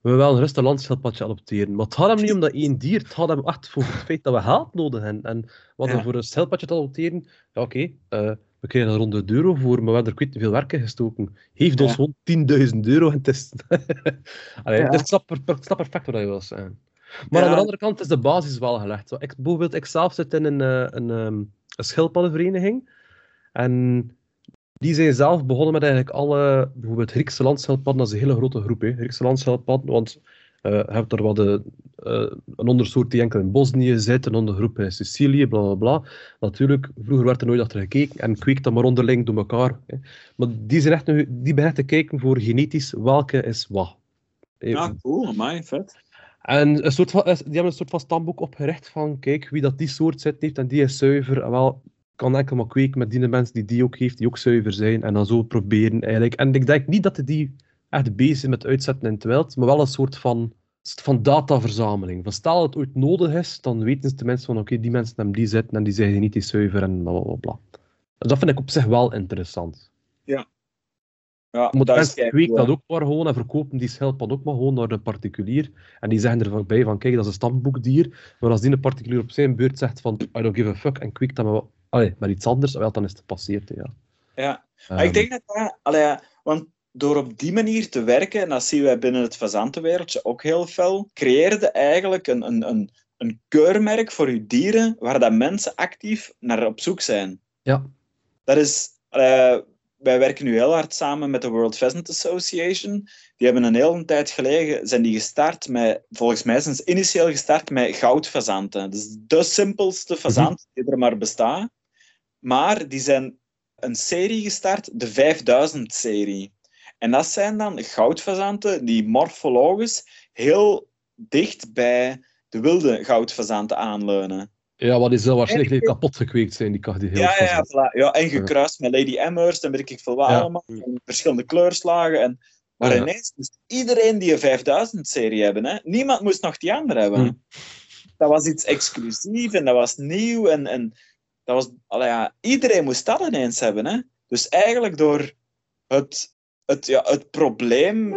we willen een rustig landschildpadje adopteren. Maar het gaat hem niet om dat één dier, het gaat hem echt voor het feit dat we geld nodig hebben. En wat er voor een schildpadje te adopteren, ja oké, eh, we krijgen er rond de euro voor, maar we hebben er kwijt veel werk in gestoken. Geef ons Ja. gewoon 10.000 euro het is... *laughs* Allee, Ja. ik, snap, perfect wat je wil zeggen. Maar Ja. aan de andere kant is de basis wel gelegd. Zo, ik, bijvoorbeeld, ik zelf zit in een, eh, een, ehm, een schildpaddenvereniging. En die zijn zelf begonnen met eigenlijk alle, bijvoorbeeld Griekse landschildpadden, dat is een hele grote groep, hè, Griekse landschildpadden, want je hebt er wat de, eh, een ondersoort die enkel in Bosnië zit, een ondergroep in Sicilië, bla bla bla. Natuurlijk, vroeger werd er nooit achter gekeken en kweekt dat maar onderling door elkaar. Hè. Maar die, zijn echt, nu- die beginnen te kijken voor genetisch welke is wat. Ja, cool. Amai, vet. En een soort van, die hebben een soort van stamboek opgericht van, kijk, wie dat die soort zit heeft en die is zuiver, en wel, kan enkel maar kweken met die mensen die die ook heeft, die ook zuiver zijn, en dan zo proberen eigenlijk. En ik denk niet dat die echt bezig zijn met uitzetten in het wild, maar wel een soort van, van dataverzameling. Van stel dat het ooit nodig is, dan weten ze tenminste van, oké, die mensen hebben die zitten en die zijn niet die zuiver en bla bla bla, bla. Dus dat vind ik op zich wel interessant. Ja, Maar dat is mensen kweken dat ook maar gewoon en verkopen die schildpad ook maar gewoon naar een particulier. En die zeggen erbij van, kijk, dat is een stamboekdier. Maar als die een particulier op zijn beurt zegt van, I don't give a fuck, en kweekt dat maar, allee, maar iets anders, wel, dan is het gepasseerd, ja. Ja. Ehm, ik denk dat dat... Allee, ja, want door op die manier te werken, en dat zien wij binnen het fazantenwereldje ook heel fel, creëerde eigenlijk een, een, een, een keurmerk voor je dieren waar dat mensen actief naar op zoek zijn. Ja. Dat is... allee, wij werken nu heel hard samen met de World Pheasant Association. Die hebben een hele tijd geleden zijn die gestart met, volgens mij zijn ze initieel gestart met goudfazanten. Dus de simpelste fazant die er maar bestaat. Maar die zijn een serie gestart, de 5000-serie. En dat zijn dan goudfazanten die morfologisch heel dicht bij de wilde goudfazanten aanleunen. Ja, wat die zal waarschijnlijk kapot gekweekt zijn, die kan die heel Ja, ja, ja, vast- voilà. ja, en gekruist met Lady Amherst en weet ik veel wat Ja. allemaal. En verschillende kleurslagen. En, maar Ja. ineens moest iedereen die een 5000-serie hebben. Hè. Niemand moest nog die andere hebben. Hm. Dat was iets exclusief en dat was nieuw. En, en dat was, ja, iedereen moest dat ineens hebben. Hè. Dus eigenlijk door het, het, ja, het probleem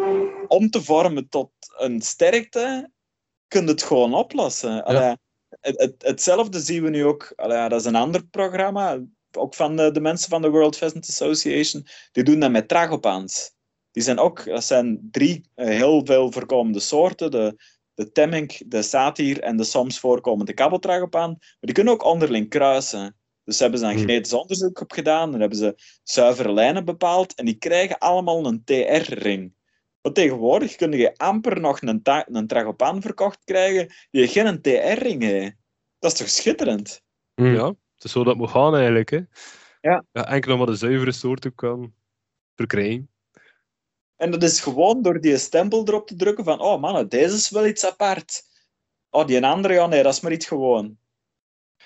om te vormen tot een sterkte, kun je het gewoon oplossen. Allee, het, het, hetzelfde zien we nu ook. Allee, dat is een ander programma, ook van de, de mensen van de World Pheasant Association. Die doen dat met tragopans. Die zijn ook, dat zijn drie eh, heel veel voorkomende soorten. De, de temmink, de satyr en de soms voorkomende kabbeltragopaan. Maar die kunnen ook onderling kruisen. Dus hebben ze een Hmm. genetisch onderzoek op gedaan. Dan hebben ze zuivere lijnen bepaald. En die krijgen allemaal een TR-ring. Want tegenwoordig kun je amper nog een, ta- een tragopaan verkocht krijgen die geen een TR-ring heeft. Dat is toch schitterend? Hm. Ja, het is zo dat het moet gaan eigenlijk. Hè. Ja. enkel nog maar de zuivere soorten kan verkrijgen. En dat is gewoon door die stempel erop te drukken van, oh man, deze is wel iets apart. Oh, die andere, ja, nee, dat is maar iets gewoon.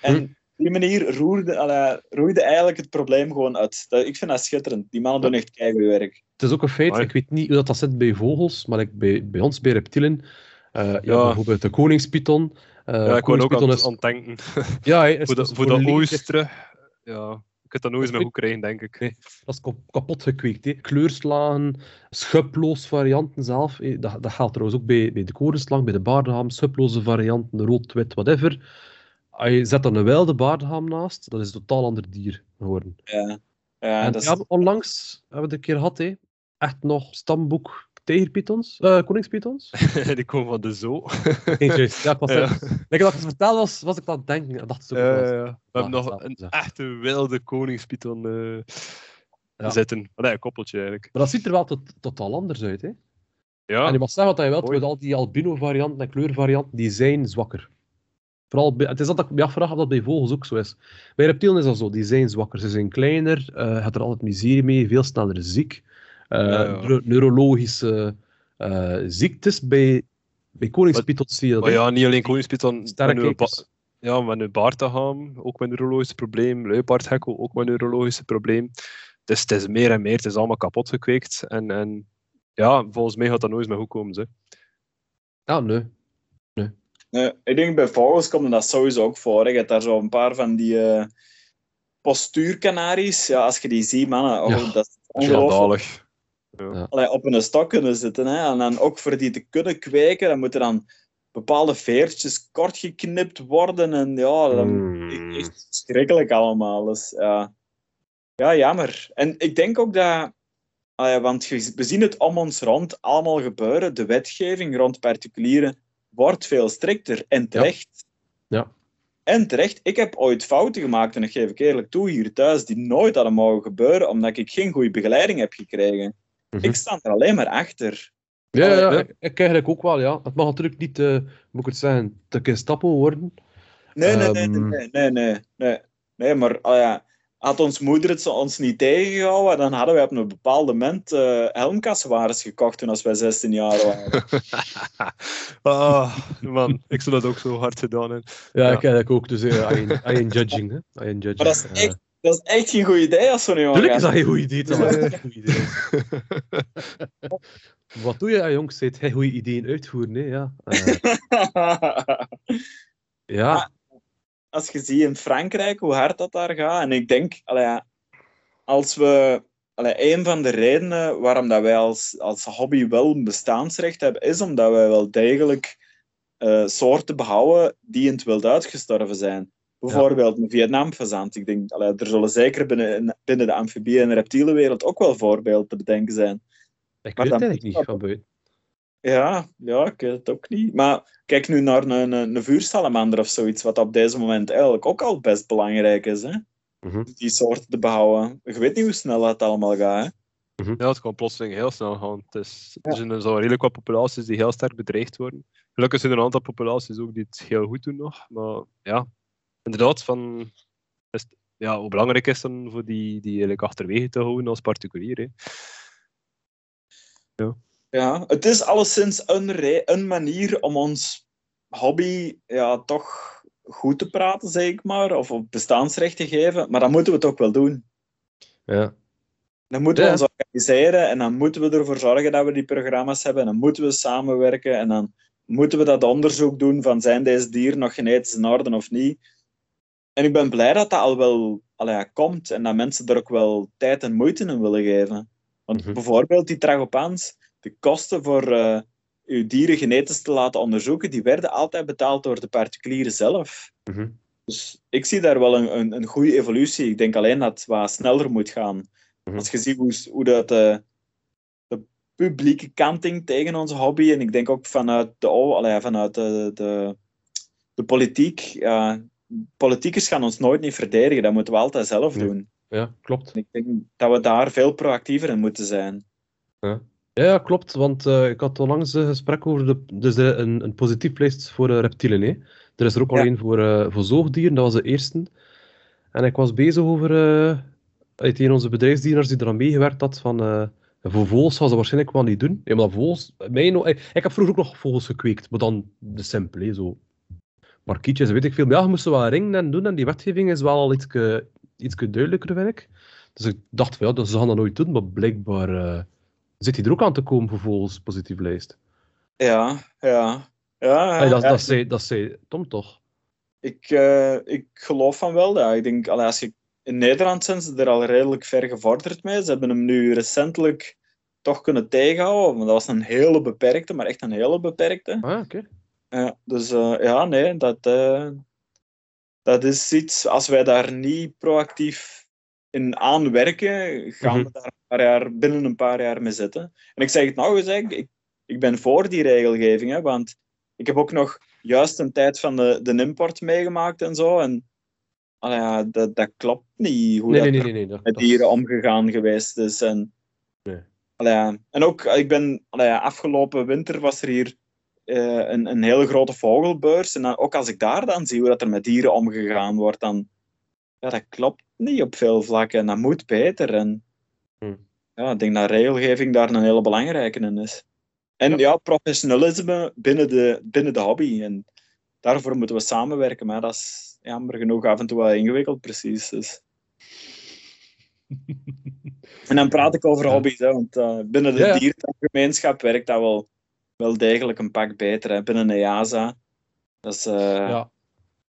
En Hm. Op die manier roerde, allee, roeide eigenlijk het probleem gewoon uit. Dat, ik vind dat schitterend. Die mannen doen echt keigoed werk. Het is ook een feit, ik weet niet hoe dat, dat zit bij vogels, maar ik, bij, bij ons, bij reptielen, eh, ja. Ja. bijvoorbeeld de koningspython. eh, ja, ik wou ook koningspython aan, is- aan het denken. Ja, hij *laughs* is voor de, dus voor de volledig- oost terug. Ja, ik heb dat nooit eens meer goed krijgen, denk ik. Nee. Dat is kap- kapot gekweekt. Hè. Kleurslagen, schuploos varianten zelf. Dat, dat geldt trouwens ook bij, bij de korenslag, bij de baardeham. Schuploze varianten, rood, wit, whatever. Als je zet er een wilde baardeham naast, dat is een totaal ander dier geworden. Ja, ja en dat is... ja, onlangs hebben we het een keer gehad, hè. echt nog stamboek tijgerpythons, eh koningspythons. *laughs* Die komen van de zoo. *laughs* Nee. Ja, ik was Ja. ik het vertelde was, was ik aan het denken. Ik dacht zo. Ja, was- ja, ja. We hebben nog een echte wilde koningspython eh, Ja. zitten. Nee, een koppeltje eigenlijk. Maar dat ziet er wel tot, totaal anders uit. Hè? Ja, En je mag zeggen wat je wilt, met al die albino-varianten en kleurvarianten, die zijn zwakker. Vooral bij, het is dat ik me afvraag of dat bij vogels ook zo is. Bij reptielen is dat zo, die zijn zwakker. Ze zijn kleiner, je hebt er altijd miserie mee, veel sneller ziek. Eh, Ja, ja. neuro- neurologische eh, ziektes. Bij, bij koningspythons zie je dat. maar ja, niet alleen koningspython. Sterke met een. Ja, met een baardagam, ook met een neurologisch probleem. Luipaardhekkel, ook met een neurologisch probleem. Dus het is meer en meer, het is allemaal kapot gekweekt. En, en ja, volgens mij gaat dat nooit meer goed komen. Ze. Ja, nee. Nee, ik denk bij vogels komt dat sowieso ook voor. Je hebt daar zo een paar van die eh postuurkanaries. Ja, als je die ziet, mannen, oh, Ja, dat is ongelooflijk. Allee, op een stok kunnen zitten. Hè. En dan ook voor die te kunnen kweken, dan moeten dan bepaalde veertjes kort geknipt worden. En ja, dan, Hmm. echt schrikkelijk allemaal. Dus, ja. ja, jammer. En ik denk ook dat... allee, want je- we zien het om ons rond allemaal gebeuren. De wetgeving rond particulieren wordt veel strikter. En terecht. Ja. En terecht. Ik heb ooit fouten gemaakt, en dat geef ik eerlijk toe hier thuis, die nooit hadden mogen gebeuren, omdat ik geen goede begeleiding heb gekregen. Mhm. Ik sta er alleen maar achter. Ja, ja, Allee, ik, ik eigenlijk ook wel, ja. Het mag natuurlijk niet, eh, moet ik het zeggen, te gestapo worden. Nee, nee, nee, Ehm. nee, nee, nee, nee. Nee, maar ah ja, had ons moeder het ons niet tegengehouden, dan hadden wij op een bepaald moment eh helmkassenwares gekocht toen als wij 16 jaar waren. *laughs* ah, man, ik zou dat ook zo hard gedaan hebben. Ja, Ja. ik eigenlijk ook. Dus eh, I, ain't, I ain't judging, hè. I ain't judging. Maar dat is Eh, echt, dat is echt geen goed idee als zo'n jongen Tuurlijk is dat geen goed idee. Dat is echt een goed idee. *laughs* Wat doe je, ah, jongens? Zet hij goede ideeën uitvoeren, hè? Ja. *laughs* Ja. Als je ziet in Frankrijk hoe hard dat daar gaat. En ik denk, allee, ja, als we. Allee, een van de redenen waarom dat wij als, als hobby wel een bestaansrecht hebben, is omdat wij wel degelijk eh, soorten behouden die in het wild uitgestorven zijn. Bijvoorbeeld een Vietnamfazant. Ik denk, allee, er zullen zeker binnen, binnen de amfibie- en reptielenwereld ook wel voorbeelden te bedenken zijn. Ik Maar weet het dan- eigenlijk niet van. Ja, ja, ik weet het ook niet. Maar kijk nu naar een, een, een vuursalamander of zoiets, wat op deze moment eigenlijk ook al best belangrijk is. Hè? Mhm. Die soorten te behouden. Je weet niet hoe snel dat allemaal gaat. Hè? Ja, het kan plotseling heel snel gaan. Het is, Er zijn zo redelijk wat populaties die heel sterk bedreigd worden. Gelukkig zijn er een aantal populaties ook die het heel goed doen nog. Maar ja, inderdaad, van, is, het- ja, hoe belangrijk is dan voor die, die eigenlijk achterwege te houden als particulier. Hè? Ja, het is alleszins een, een manier om ons hobby ja, toch goed te praten, zeg ik maar. Of op bestaansrecht te geven. Maar dan moeten we ook wel doen. Ja. Dan moeten we Ja. ons organiseren en dan moeten we ervoor zorgen dat we die programma's hebben. En dan moeten we samenwerken en dan moeten we dat onderzoek doen van zijn deze dieren nog genetisch in orde of niet. En ik ben blij dat dat al wel ja, komt en dat mensen er ook wel tijd en moeite in willen geven. Want Mhm. bijvoorbeeld die tragopans, de kosten voor eh uw dieren genetisch te laten onderzoeken, die werden altijd betaald door de particulieren zelf. Mhm. Dus ik zie daar wel een, een, een goede evolutie. Ik denk alleen dat het wat sneller moet gaan. Mhm. Als je ziet hoe, hoe dat, eh, de publieke kanting tegen onze hobby, en ik denk ook vanuit de, oh, allee, vanuit de, de, de politiek, ja, politiekers gaan ons nooit niet verdedigen. Dat moeten we altijd zelf doen. ja, klopt. En ik denk dat we daar veel proactiever in moeten zijn. Ja, ja klopt. Want eh, ik had onlangs een gesprek over de, dus de- een, een positief lijst voor eh, reptielen. Hè. Er is er ook Ja. alleen voor, eh, voor zoogdieren, dat was de eerste. En ik was bezig over eh, uit een onze bedrijfsdieners die eraan meegewerkt had van... eh, voor vogels zou ze waarschijnlijk wel niet doen. Ja, maar vogels... Mij ik, ik heb vroeger ook nog vogels gekweekt, maar dan de simpel, hè, zo. Markietjes, weet ik veel. Maar ja, je moest wel ringen en doen en die wetgeving is wel al iets, iets duidelijker, vind ik. Dus ik dacht van ja, dat ze gaan dat nooit doen, maar blijkbaar eh, zit hij er ook aan te komen voor positief lijst. Ja, ja. Ja, Hey, dat, ja. dat, zei, dat zei Tom toch? Ik, eh, ik geloof van wel, ja. Ik denk, allee, als je, in Nederland zijn ze er al redelijk ver gevorderd mee. Ze hebben hem nu recentelijk toch kunnen tegenhouden. Want dat was een hele beperkte, maar echt een hele beperkte. Ah, oké. Ja, dus eh, ja, nee, dat, eh, dat is iets, als wij daar niet proactief in aanwerken, gaan Mhm. we daar een paar jaar, binnen een paar jaar mee zitten. En ik zeg het nou eens, ik, ik ben voor die regelgeving, hè, want ik heb ook nog juist een tijd van de, de import meegemaakt en zo. En allee, ja, dat, dat klopt niet hoe Nee, dat nee, nee, nee. nee. Dat, met dat- dieren omgegaan geweest is. En, allee, ja. en ook, ik ben, allee, ja, afgelopen winter was er hier eh, een, een hele grote vogelbeurs. En dan, ook als ik daar dan zie hoe dat er met dieren omgegaan wordt, dan ja, dat klopt niet op veel vlakken. En dat moet beter. En Hmm. ja, ik denk dat regelgeving daar een hele belangrijke in is. En ja, professionalisme binnen de, binnen de hobby. En daarvoor moeten we samenwerken. Maar dat is jammer genoeg af en toe wel ingewikkeld, precies. Dus. *laughs* En dan praat ik over hobby's, hè, want eh, binnen de Ja, werkt dat wel, wel degelijk een pak beter. Hè. Binnen de EASA. Dat is, eh, Ja.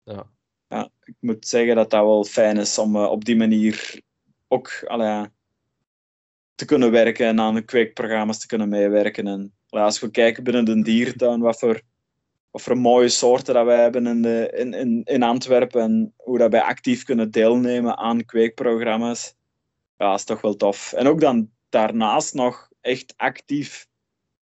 Ja. Ja, ik moet zeggen dat dat wel fijn is om eh, op die manier ook allee, te kunnen werken en aan de kweekprogramma's te kunnen meewerken. En allee, als we kijken binnen de dierentuin, wat voor, wat voor mooie soorten dat wij hebben in, de, in, in, in Antwerpen en hoe dat wij actief kunnen deelnemen aan kweekprogramma's, ja, is toch wel tof. En ook dan daarnaast nog echt actief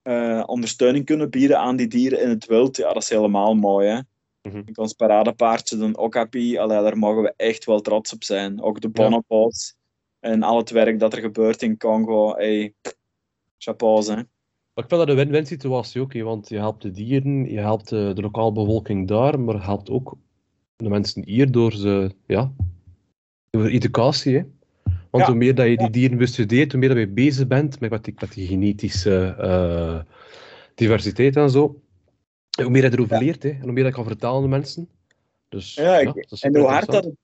eh, ondersteuning kunnen bieden aan die dieren in het wild, ja, dat is helemaal mooi, hè. Mhm. Ik Ons paradepaardje, de Okapi, allee, daar mogen we echt wel trots op zijn. Ook de bonobos en al het werk dat er gebeurt in Congo. Hey, chapeaus, hè. Maar ik vind dat een win-win situatie ook, hè, want je helpt de dieren, je helpt de, de lokale bevolking daar, maar je helpt ook de mensen hier door ze, ja, door educatie. Hè. Want Ja. hoe meer dat je die dieren bestudeert, hoe meer dat je bezig bent met, die, met die genetische eh, diversiteit en zo, hoe meer je erover Ja. leert hè, en hoe meer dat kan vertalen aan de mensen. Dus, Ja, En hoe hard dat het,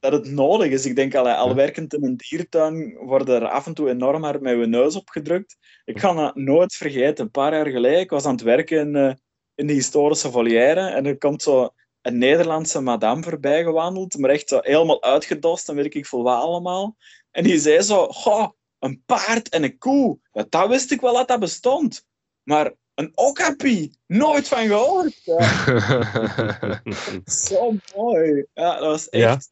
dat het nodig is. Ik denk, al Ja. werkend in een dierentuin worden er af en toe enorm hard met je neus opgedrukt. Ik ga dat nooit vergeten. Een paar jaar geleden, ik was aan het werken in, eh, in de historische volière en er komt zo een Nederlandse madame voorbij gewandeld, maar echt zo helemaal uitgedost en weet ik veel wat allemaal. En die zei zo, goh, een paard en een koe. Dat wist ik wel dat dat bestond. Maar een okapi, nooit van gehoord. Ja. *laughs* Zo mooi. Ja, dat was Ja. echt...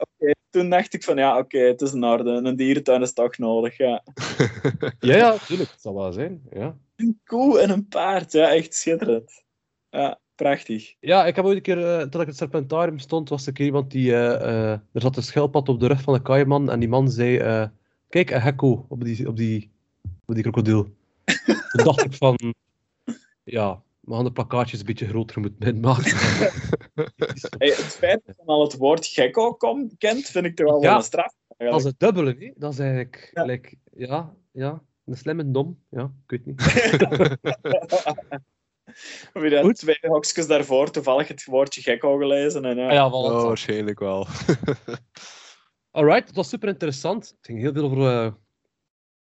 Toen dacht ik van, ja, oké, het is in orde. Een dierentuin is toch nodig, ja. *laughs* Ja, ja, tuurlijk, het zal wel zijn. Ja. Een koe en een paard, ja, echt schitterend. Ja, prachtig. Ja, ik heb ooit een keer, eh, toen ik in het Serpentarium stond, was er een keer iemand die... eh, eh, er zat een schildpad op de rug van een kaiman en die man zei... Kijk, een gekko op die, op die, op die krokodil. *laughs* Toen dacht ik van... Ja, we gaan de plakkaatjes een beetje groter moeten maken. *laughs* Hey, het feit dat je al het woord gekko komt, kent, vind ik toch wel Ja. wel een straf. Dat is eigenlijk. het dubbele, hè? Dat is eigenlijk... Ja. like, ja, ja, een slim en dom. Ja, ik weet niet. *laughs* Of je dat Goed. twee hokjes daarvoor toevallig het woordje gekko gelezen. En, ja. Ah ja. Oh, waarschijnlijk wel. *laughs* Alright, dat was super interessant. Het ging heel veel over eh,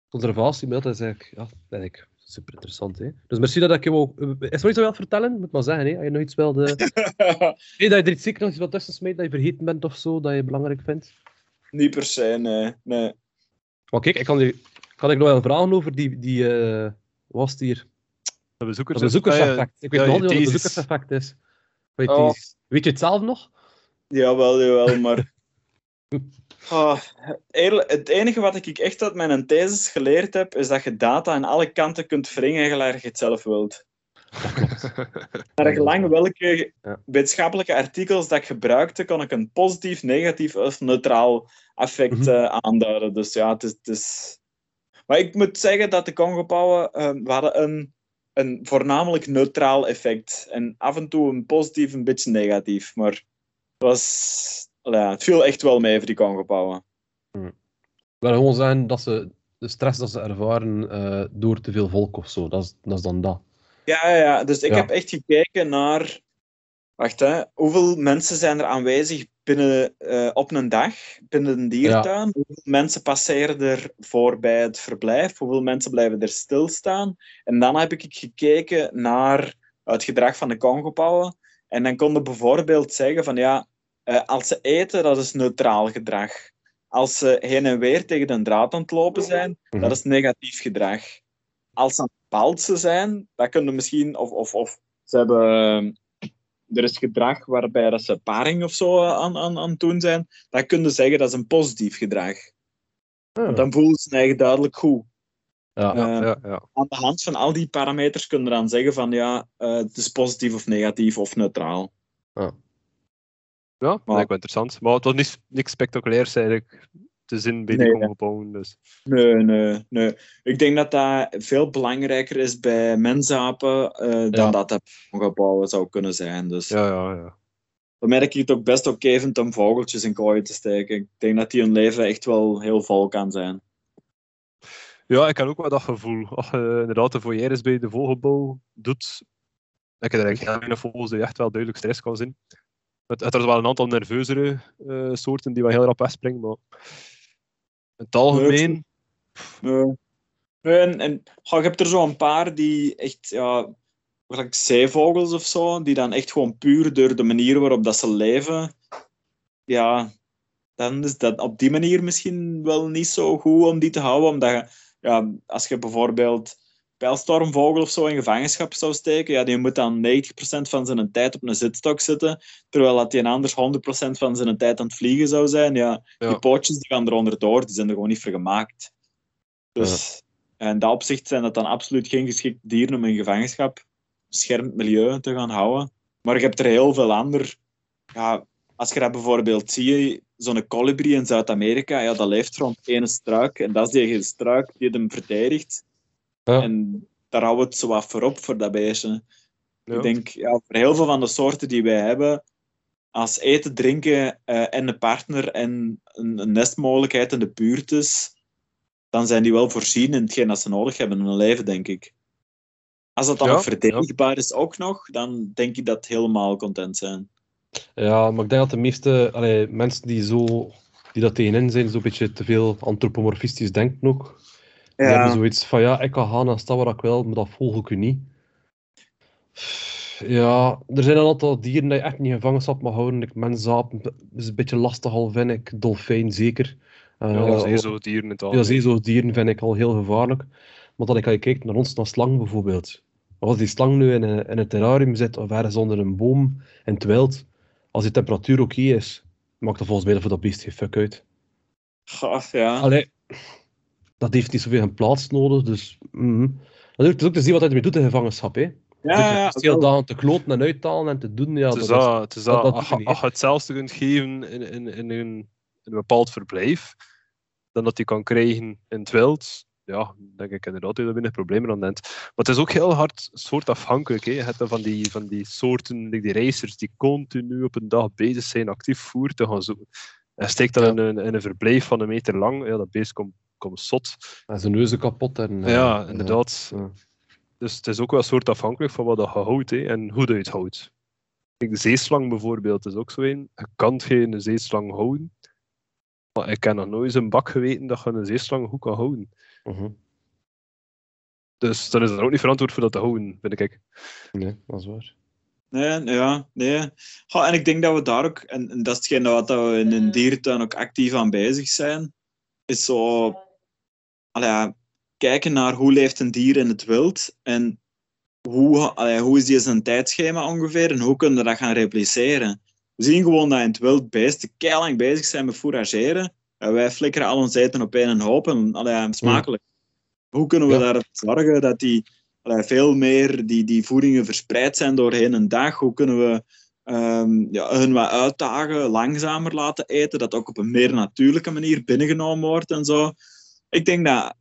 conservatie, maar dat is eigenlijk, ja, dat is eigenlijk super interessant. Hè? Dus merci dat ik je wou... eh, Is er nog iets wil vertellen? Moet maar zeggen, hè? Als je nog iets wilde... *laughs* nee, dat je er iets zeker nog iets wat tussen smijt, dat je vergeten bent of zo, dat je belangrijk vindt. Niet per se, nee. nee. Maar kijk, ik kan, je, kan ik nog wel vragen over die... die eh, wat was het hier? De bezoekers. Dat bezoekerseffect. Ik weet ja, nog niet wat het bezoekerseffect is. Weet, Oh. die- weet je het zelf nog? Jawel, jawel, maar... *laughs* Ah, eerlijk, het enige wat ik echt uit mijn thesis geleerd heb, is dat je data aan alle kanten kunt wringen gelijk je het zelf wilt. *laughs* Naar gelang welke Ja. wetenschappelijke artikels dat ik gebruikte, kon ik een positief, negatief of neutraal effect eh, aanduiden. Dus ja, het is, het is... Maar ik moet zeggen dat de Congopauwen eh, we hadden een, een voornamelijk neutraal effect. En af en toe een positief, een beetje negatief. Maar het, was, ja, het viel echt wel mee voor die Congopauwen. wil gewoon zeggen dat ze de stress dat ze ervaren eh, door te veel volk of zo. Dat is, dat is dan dat. Ja, ja, ja. dus ik Ja. heb echt gekeken naar. Wacht, hè. hoeveel mensen zijn er aanwezig binnen, eh, op een dag binnen een diertuin? Hoeveel mensen passeren er voor bij het verblijf? Hoeveel mensen blijven er stilstaan? En dan heb ik gekeken naar het gedrag van de Congopauwen. En dan kon je bijvoorbeeld zeggen van ja, eh, als ze eten, dat is neutraal gedrag. Als ze heen en weer tegen een draad aan het lopen zijn, Mhm. dat is negatief gedrag. Als ze aan het balsen zijn, dat kunnen misschien, of, of, of ze hebben, eh, er is gedrag waarbij dat ze paring of zo aan, aan, aan het doen zijn, dan kun je zeggen dat is een positief gedrag. Want dan voelen ze zich eigenlijk duidelijk goed. Ja. Eh, Ja, ja. aan de hand van al die parameters kun je dan zeggen van ja, het is positief of negatief of neutraal. Ja, Maar- lijkt me interessant. Maar het was niet, niks spectaculairs eigenlijk te zien bij Nee, die. Congo Dus. Nee, nee, nee. Ik denk dat dat veel belangrijker is bij mensapen eh, dan Ja. dat dat gebouwen zou kunnen zijn. Dus Ja, ja, ja. daarmee dat ik het ook best oké vind om vogeltjes in kooien te steken. Ik denk dat die hun leven echt wel heel vol kan zijn. Ja, ik heb ook wel dat gevoel. Als je inderdaad de foyeres bij de vogelbouw doet, dan heb je er eigenlijk heel vogels die echt wel duidelijk stress kan zijn. Het, er wel een aantal nerveuzere eh, soorten die wel heel rap wegspringen, maar in het algemeen... Nee. Nee, en, je hebt er zo een paar die echt, ja, gelijk zeevogels of zo, die dan echt gewoon puur door de manier waarop dat ze leven, ja, dan is dat op die manier misschien wel niet zo goed om die te houden, omdat ja, als je bijvoorbeeld pijlstormvogel of zo in gevangenschap zou steken, ja, die moet dan 90% van zijn tijd op een zitstok zitten, terwijl dat die anders 100% van zijn tijd aan het vliegen zou zijn, ja, Ja. die pootjes die gaan eronder door, die zijn er gewoon niet voor gemaakt. Dus in dat opzicht zijn dat dan absoluut geen geschikte dieren om in gevangenschap beschermd milieu te gaan houden. Maar je hebt er heel veel ander. Ja, als je dat bijvoorbeeld ziet, zo'n kolibrie in Zuid-Amerika, ja, dat leeft rond één struik. En dat is die struik die hem verdedigt. Ja. En daar houden we het zo wat voor op, voor dat beestje. Ja. Ik denk, ja, voor heel veel van de soorten die wij hebben, als eten, drinken eh, en een partner en een, een nestmogelijkheid in de buurt is, dan zijn die wel voorzien in hetgeen dat ze nodig hebben in hun leven, denk ik. Als dat dan Ja, verdedigbaar is ook nog, dan denk ik dat helemaal content zijn. Ja, maar ik denk dat de meeste allee, mensen die, zo, die dat tegenin zijn, zo'n beetje te veel antropomorfistisch denken ook. Die hebben zoiets van, ja, ik kan gaan naar stad waar ik wil, maar dat volg ik u niet. Ja, er zijn een aantal dieren die je echt niet in gevangenschap mag houden. Ik mensapen is een beetje lastig al, vind ik. Dolfijn zeker. Eh, Ja, dat is zo dieren in het ja, algemeen. zeezoogdieren vind ik al heel gevaarlijk. Maar dat ik als je kijkt naar ons, naar slang bijvoorbeeld. Als die slang nu in een, in een terrarium zit of ergens onder een boom in het wild, als die temperatuur oké is, maakt dat volgens mij voor dat beest geen fuck uit. Gaaf, ja. Allee, dat heeft niet zoveel een plaats nodig, dus... mhm. Dat is ook te zien wat hij ermee doet in gevangenschap, hè. ja, Dus het heel dagen te kloten en uithalen en te doen, ja, Het dat is is... dat, het is dat, dat als, je niet, als je hetzelfde kunt geven in, in, in, een, in een bepaald verblijf, dan dat je kan krijgen in het wild, ja, denk ik inderdaad dat je er weinig problemen aan hebt. Maar het is ook heel hard soortafhankelijk. Hè. Je hebt dan van die, van die soorten, die racers, die continu op een dag bezig zijn actief voer te gaan zoeken. En steekt dat Ja. in, een, in een verblijf van een meter lang, ja, dat beest komt, komt zot. En zijn neuzen kapot en... eh, ja, eh, inderdaad. ja. Dus het is ook wel soortafhankelijk van wat je houdt hè, en hoe je het houdt. Kijk, de zeeslang bijvoorbeeld is ook zo een. Je kan geen zeeslang houden. Maar ik heb nog nooit een bak geweten dat je een zeeslang goed kan houden. mhm. Dus dan is het ook niet verantwoord voor dat te houden, vind ik. Nee, dat is waar. Nee, ja, nee. En ik denk dat we daar ook, en, en dat is hetgeen wat we in een dierentuin ook actief aan bezig zijn, is zo allee, ja, kijken naar hoe leeft een dier in het wild en hoe, allee, hoe is die zijn tijdschema ongeveer en hoe kunnen we dat gaan repliceren. We zien gewoon dat in het wild beesten keilang bezig zijn met fourageren. En wij flikkeren al ons eten op één hoop en allee, ja, smakelijk. Hoe kunnen we Ja. ervoor zorgen dat die veel meer die, die voedingen verspreid zijn doorheen een dag? Hoe kunnen we ehm, ja, hun wat uitdagen, langzamer laten eten, dat ook op een meer natuurlijke manier binnengenomen wordt en zo? Ik denk dat,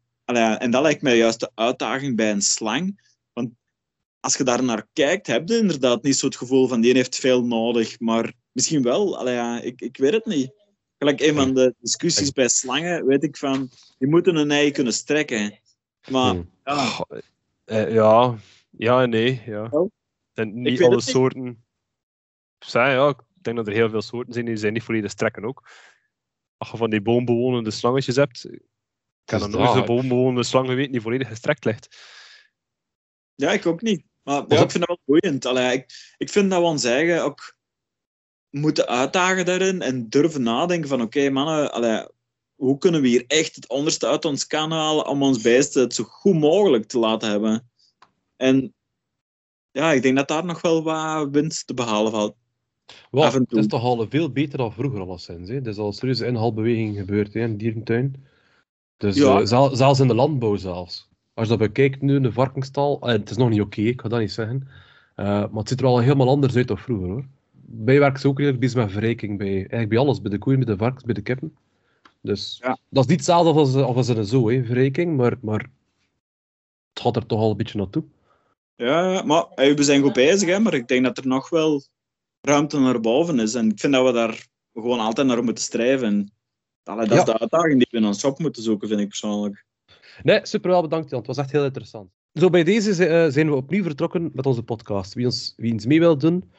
en dat lijkt mij juist de uitdaging bij een slang. Want als je daar naar kijkt, heb je inderdaad niet zo het gevoel van die heeft veel nodig, maar misschien wel, ja, ik, ik weet het niet. Gelijk een van de discussies bij slangen, weet ik van, die moeten een ei kunnen strekken. Maar, Hmm. ja, eh, ja, ja en nee. Ja. En niet alle soorten. Zijn, ja, ik denk dat er heel veel soorten zijn die zijn niet volledig strekken ook. Als je van die boombewonende slangetjes hebt, ik heb nog nooit een boombewonende slang geweten die volledig gestrekt ligt. ja, ik ook niet. Maar ja, ik vind dat wel boeiend. Allee, ik, ik vind dat we ons eigen ook moeten uitdagen daarin en durven nadenken van oké mannen, allee, hoe kunnen we hier echt het onderste uit ons kan halen om ons beesten het zo goed mogelijk te laten hebben. En ja, ik denk dat daar nog wel wat winst te behalen valt. Wat, het is toch al veel beter dan vroeger alleszins. Hè? Er is al een serieuze inhaalbeweging gebeurd hè, in de dierentuin. Dus Ja. eh, zel- zelfs in de landbouw zelfs. Als je dat bekijkt nu, de varkensstal, eh, het is nog niet oké, ik ga dat niet zeggen. Eh, maar het ziet er al helemaal anders uit dan vroeger hoor. Bij werken ze ook redelijk bezig met verrijking. Bij, eigenlijk bij alles, bij de koeien, bij de varkens, bij de kippen. Dus Ja. dat is niet hetzelfde als, als, in een zoo, hè, verrijking, maar, maar het gaat er toch al een beetje naartoe. Ja, ja, maar we zijn goed bezig, hè, maar ik denk dat er nog wel ruimte naar boven is. En ik vind dat we daar gewoon altijd naar moeten strijven. En, allee, dat Ja. is de uitdaging die we in ons shop moeten zoeken, vind ik persoonlijk. Nee, super wel bedankt Jan. Het was echt heel interessant. Zo, bij deze eh, zijn we opnieuw vertrokken met onze podcast. Wie ons, wie ons mee wil doen,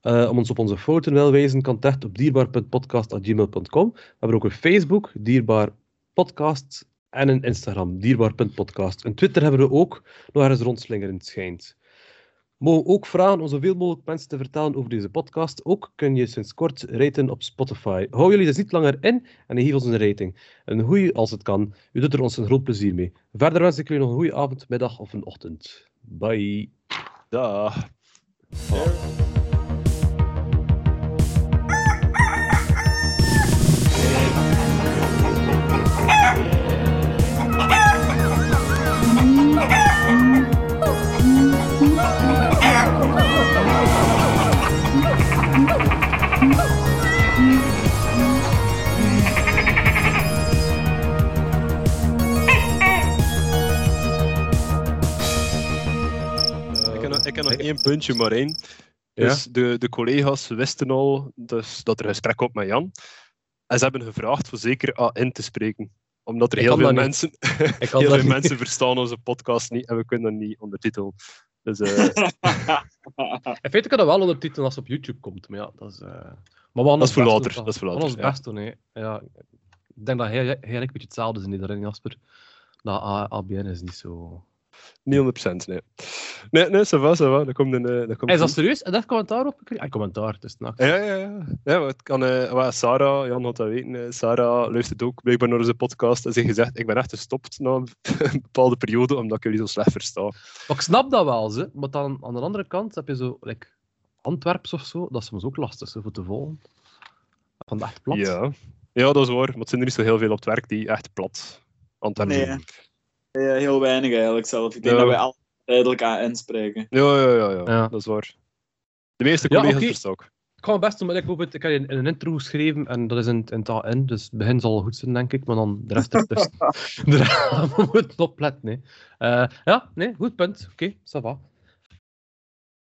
eh, om ons op onze fouten wil wijzen, kan terecht op dierbaar.podcast.gmail.com. We hebben ook een Facebook, Dierbaar Podcast, en een Instagram, dierbaar.podcast. Een Twitter hebben we ook, nog ergens rondslingerend schijnt. Mogen ook vragen om zoveel mogelijk mensen te vertellen over deze podcast. Ook kun je sinds kort raten op Spotify. Hou jullie dus niet langer in en geef ons een rating. Een goeie als het kan. U doet er ons een groot plezier mee. Verder wens ik jullie nog een goede avond, middag of een ochtend. Bye. Dag. Één puntje, maar één. Ja? Dus de, de collega's wisten al dus dat er gesprek op met Jan. En ze hebben gevraagd voor zeker A in te spreken. Omdat er Ik heel veel mensen, *laughs* heel veel niet. mensen verstaan onze podcast niet en we kunnen dat niet ondertitelen. Dus eh, *laughs* In feite kan dat wel ondertitelen als het op YouTube komt. Maar ja, dat is... eh, Maar we Dat is voor later, dat is voor later, ons best doen, hè. Ja, ik denk dat hij, hij en ik een beetje hetzelfde zijn daarin, Jasper. Dat ABN is niet zo... niet 100%, nee. Nee, nee, ça va, ça va. Dat komt een... eh, dat komt Is dat serieus? En dat commentaar op? Ah, commentaar, het is nacht. Ja, ja, ja. ja het kan, eh, wel, Sarah, Jan had dat weten, eh, Sarah luistert ook blijkbaar naar onze podcast en ze heeft gezegd, ik ben echt gestopt na *laughs* een bepaalde periode, omdat ik jullie zo slecht versta. Maar ik snap dat wel, ze. maar dan aan de andere kant heb je zo, like, Antwerps of zo, dat is soms ook lastig zo, voor te volgen. Van de echt plat. Ja. ja, dat is waar, maar het zijn er niet zo heel veel op het werk die echt plat Antwerpen Nee. Ja, heel weinig eigenlijk zelf. Ik denk Ja. dat wij al tijdelijk aan inspreken. Ja, ja, ja, ja, Ja. dat is waar. De meeste Ja, collega's oké. verstaan ook. Ik ga mijn best doen, maar ik, bijvoorbeeld, ik heb een, een intro geschreven en dat is in, in het AN, dus het begin zal goed zijn, denk ik, maar dan de rest ertussen. *laughs* *laughs* de rest we moeten opletten. hè. Eh, ja, nee, goed punt. Oké, ça va.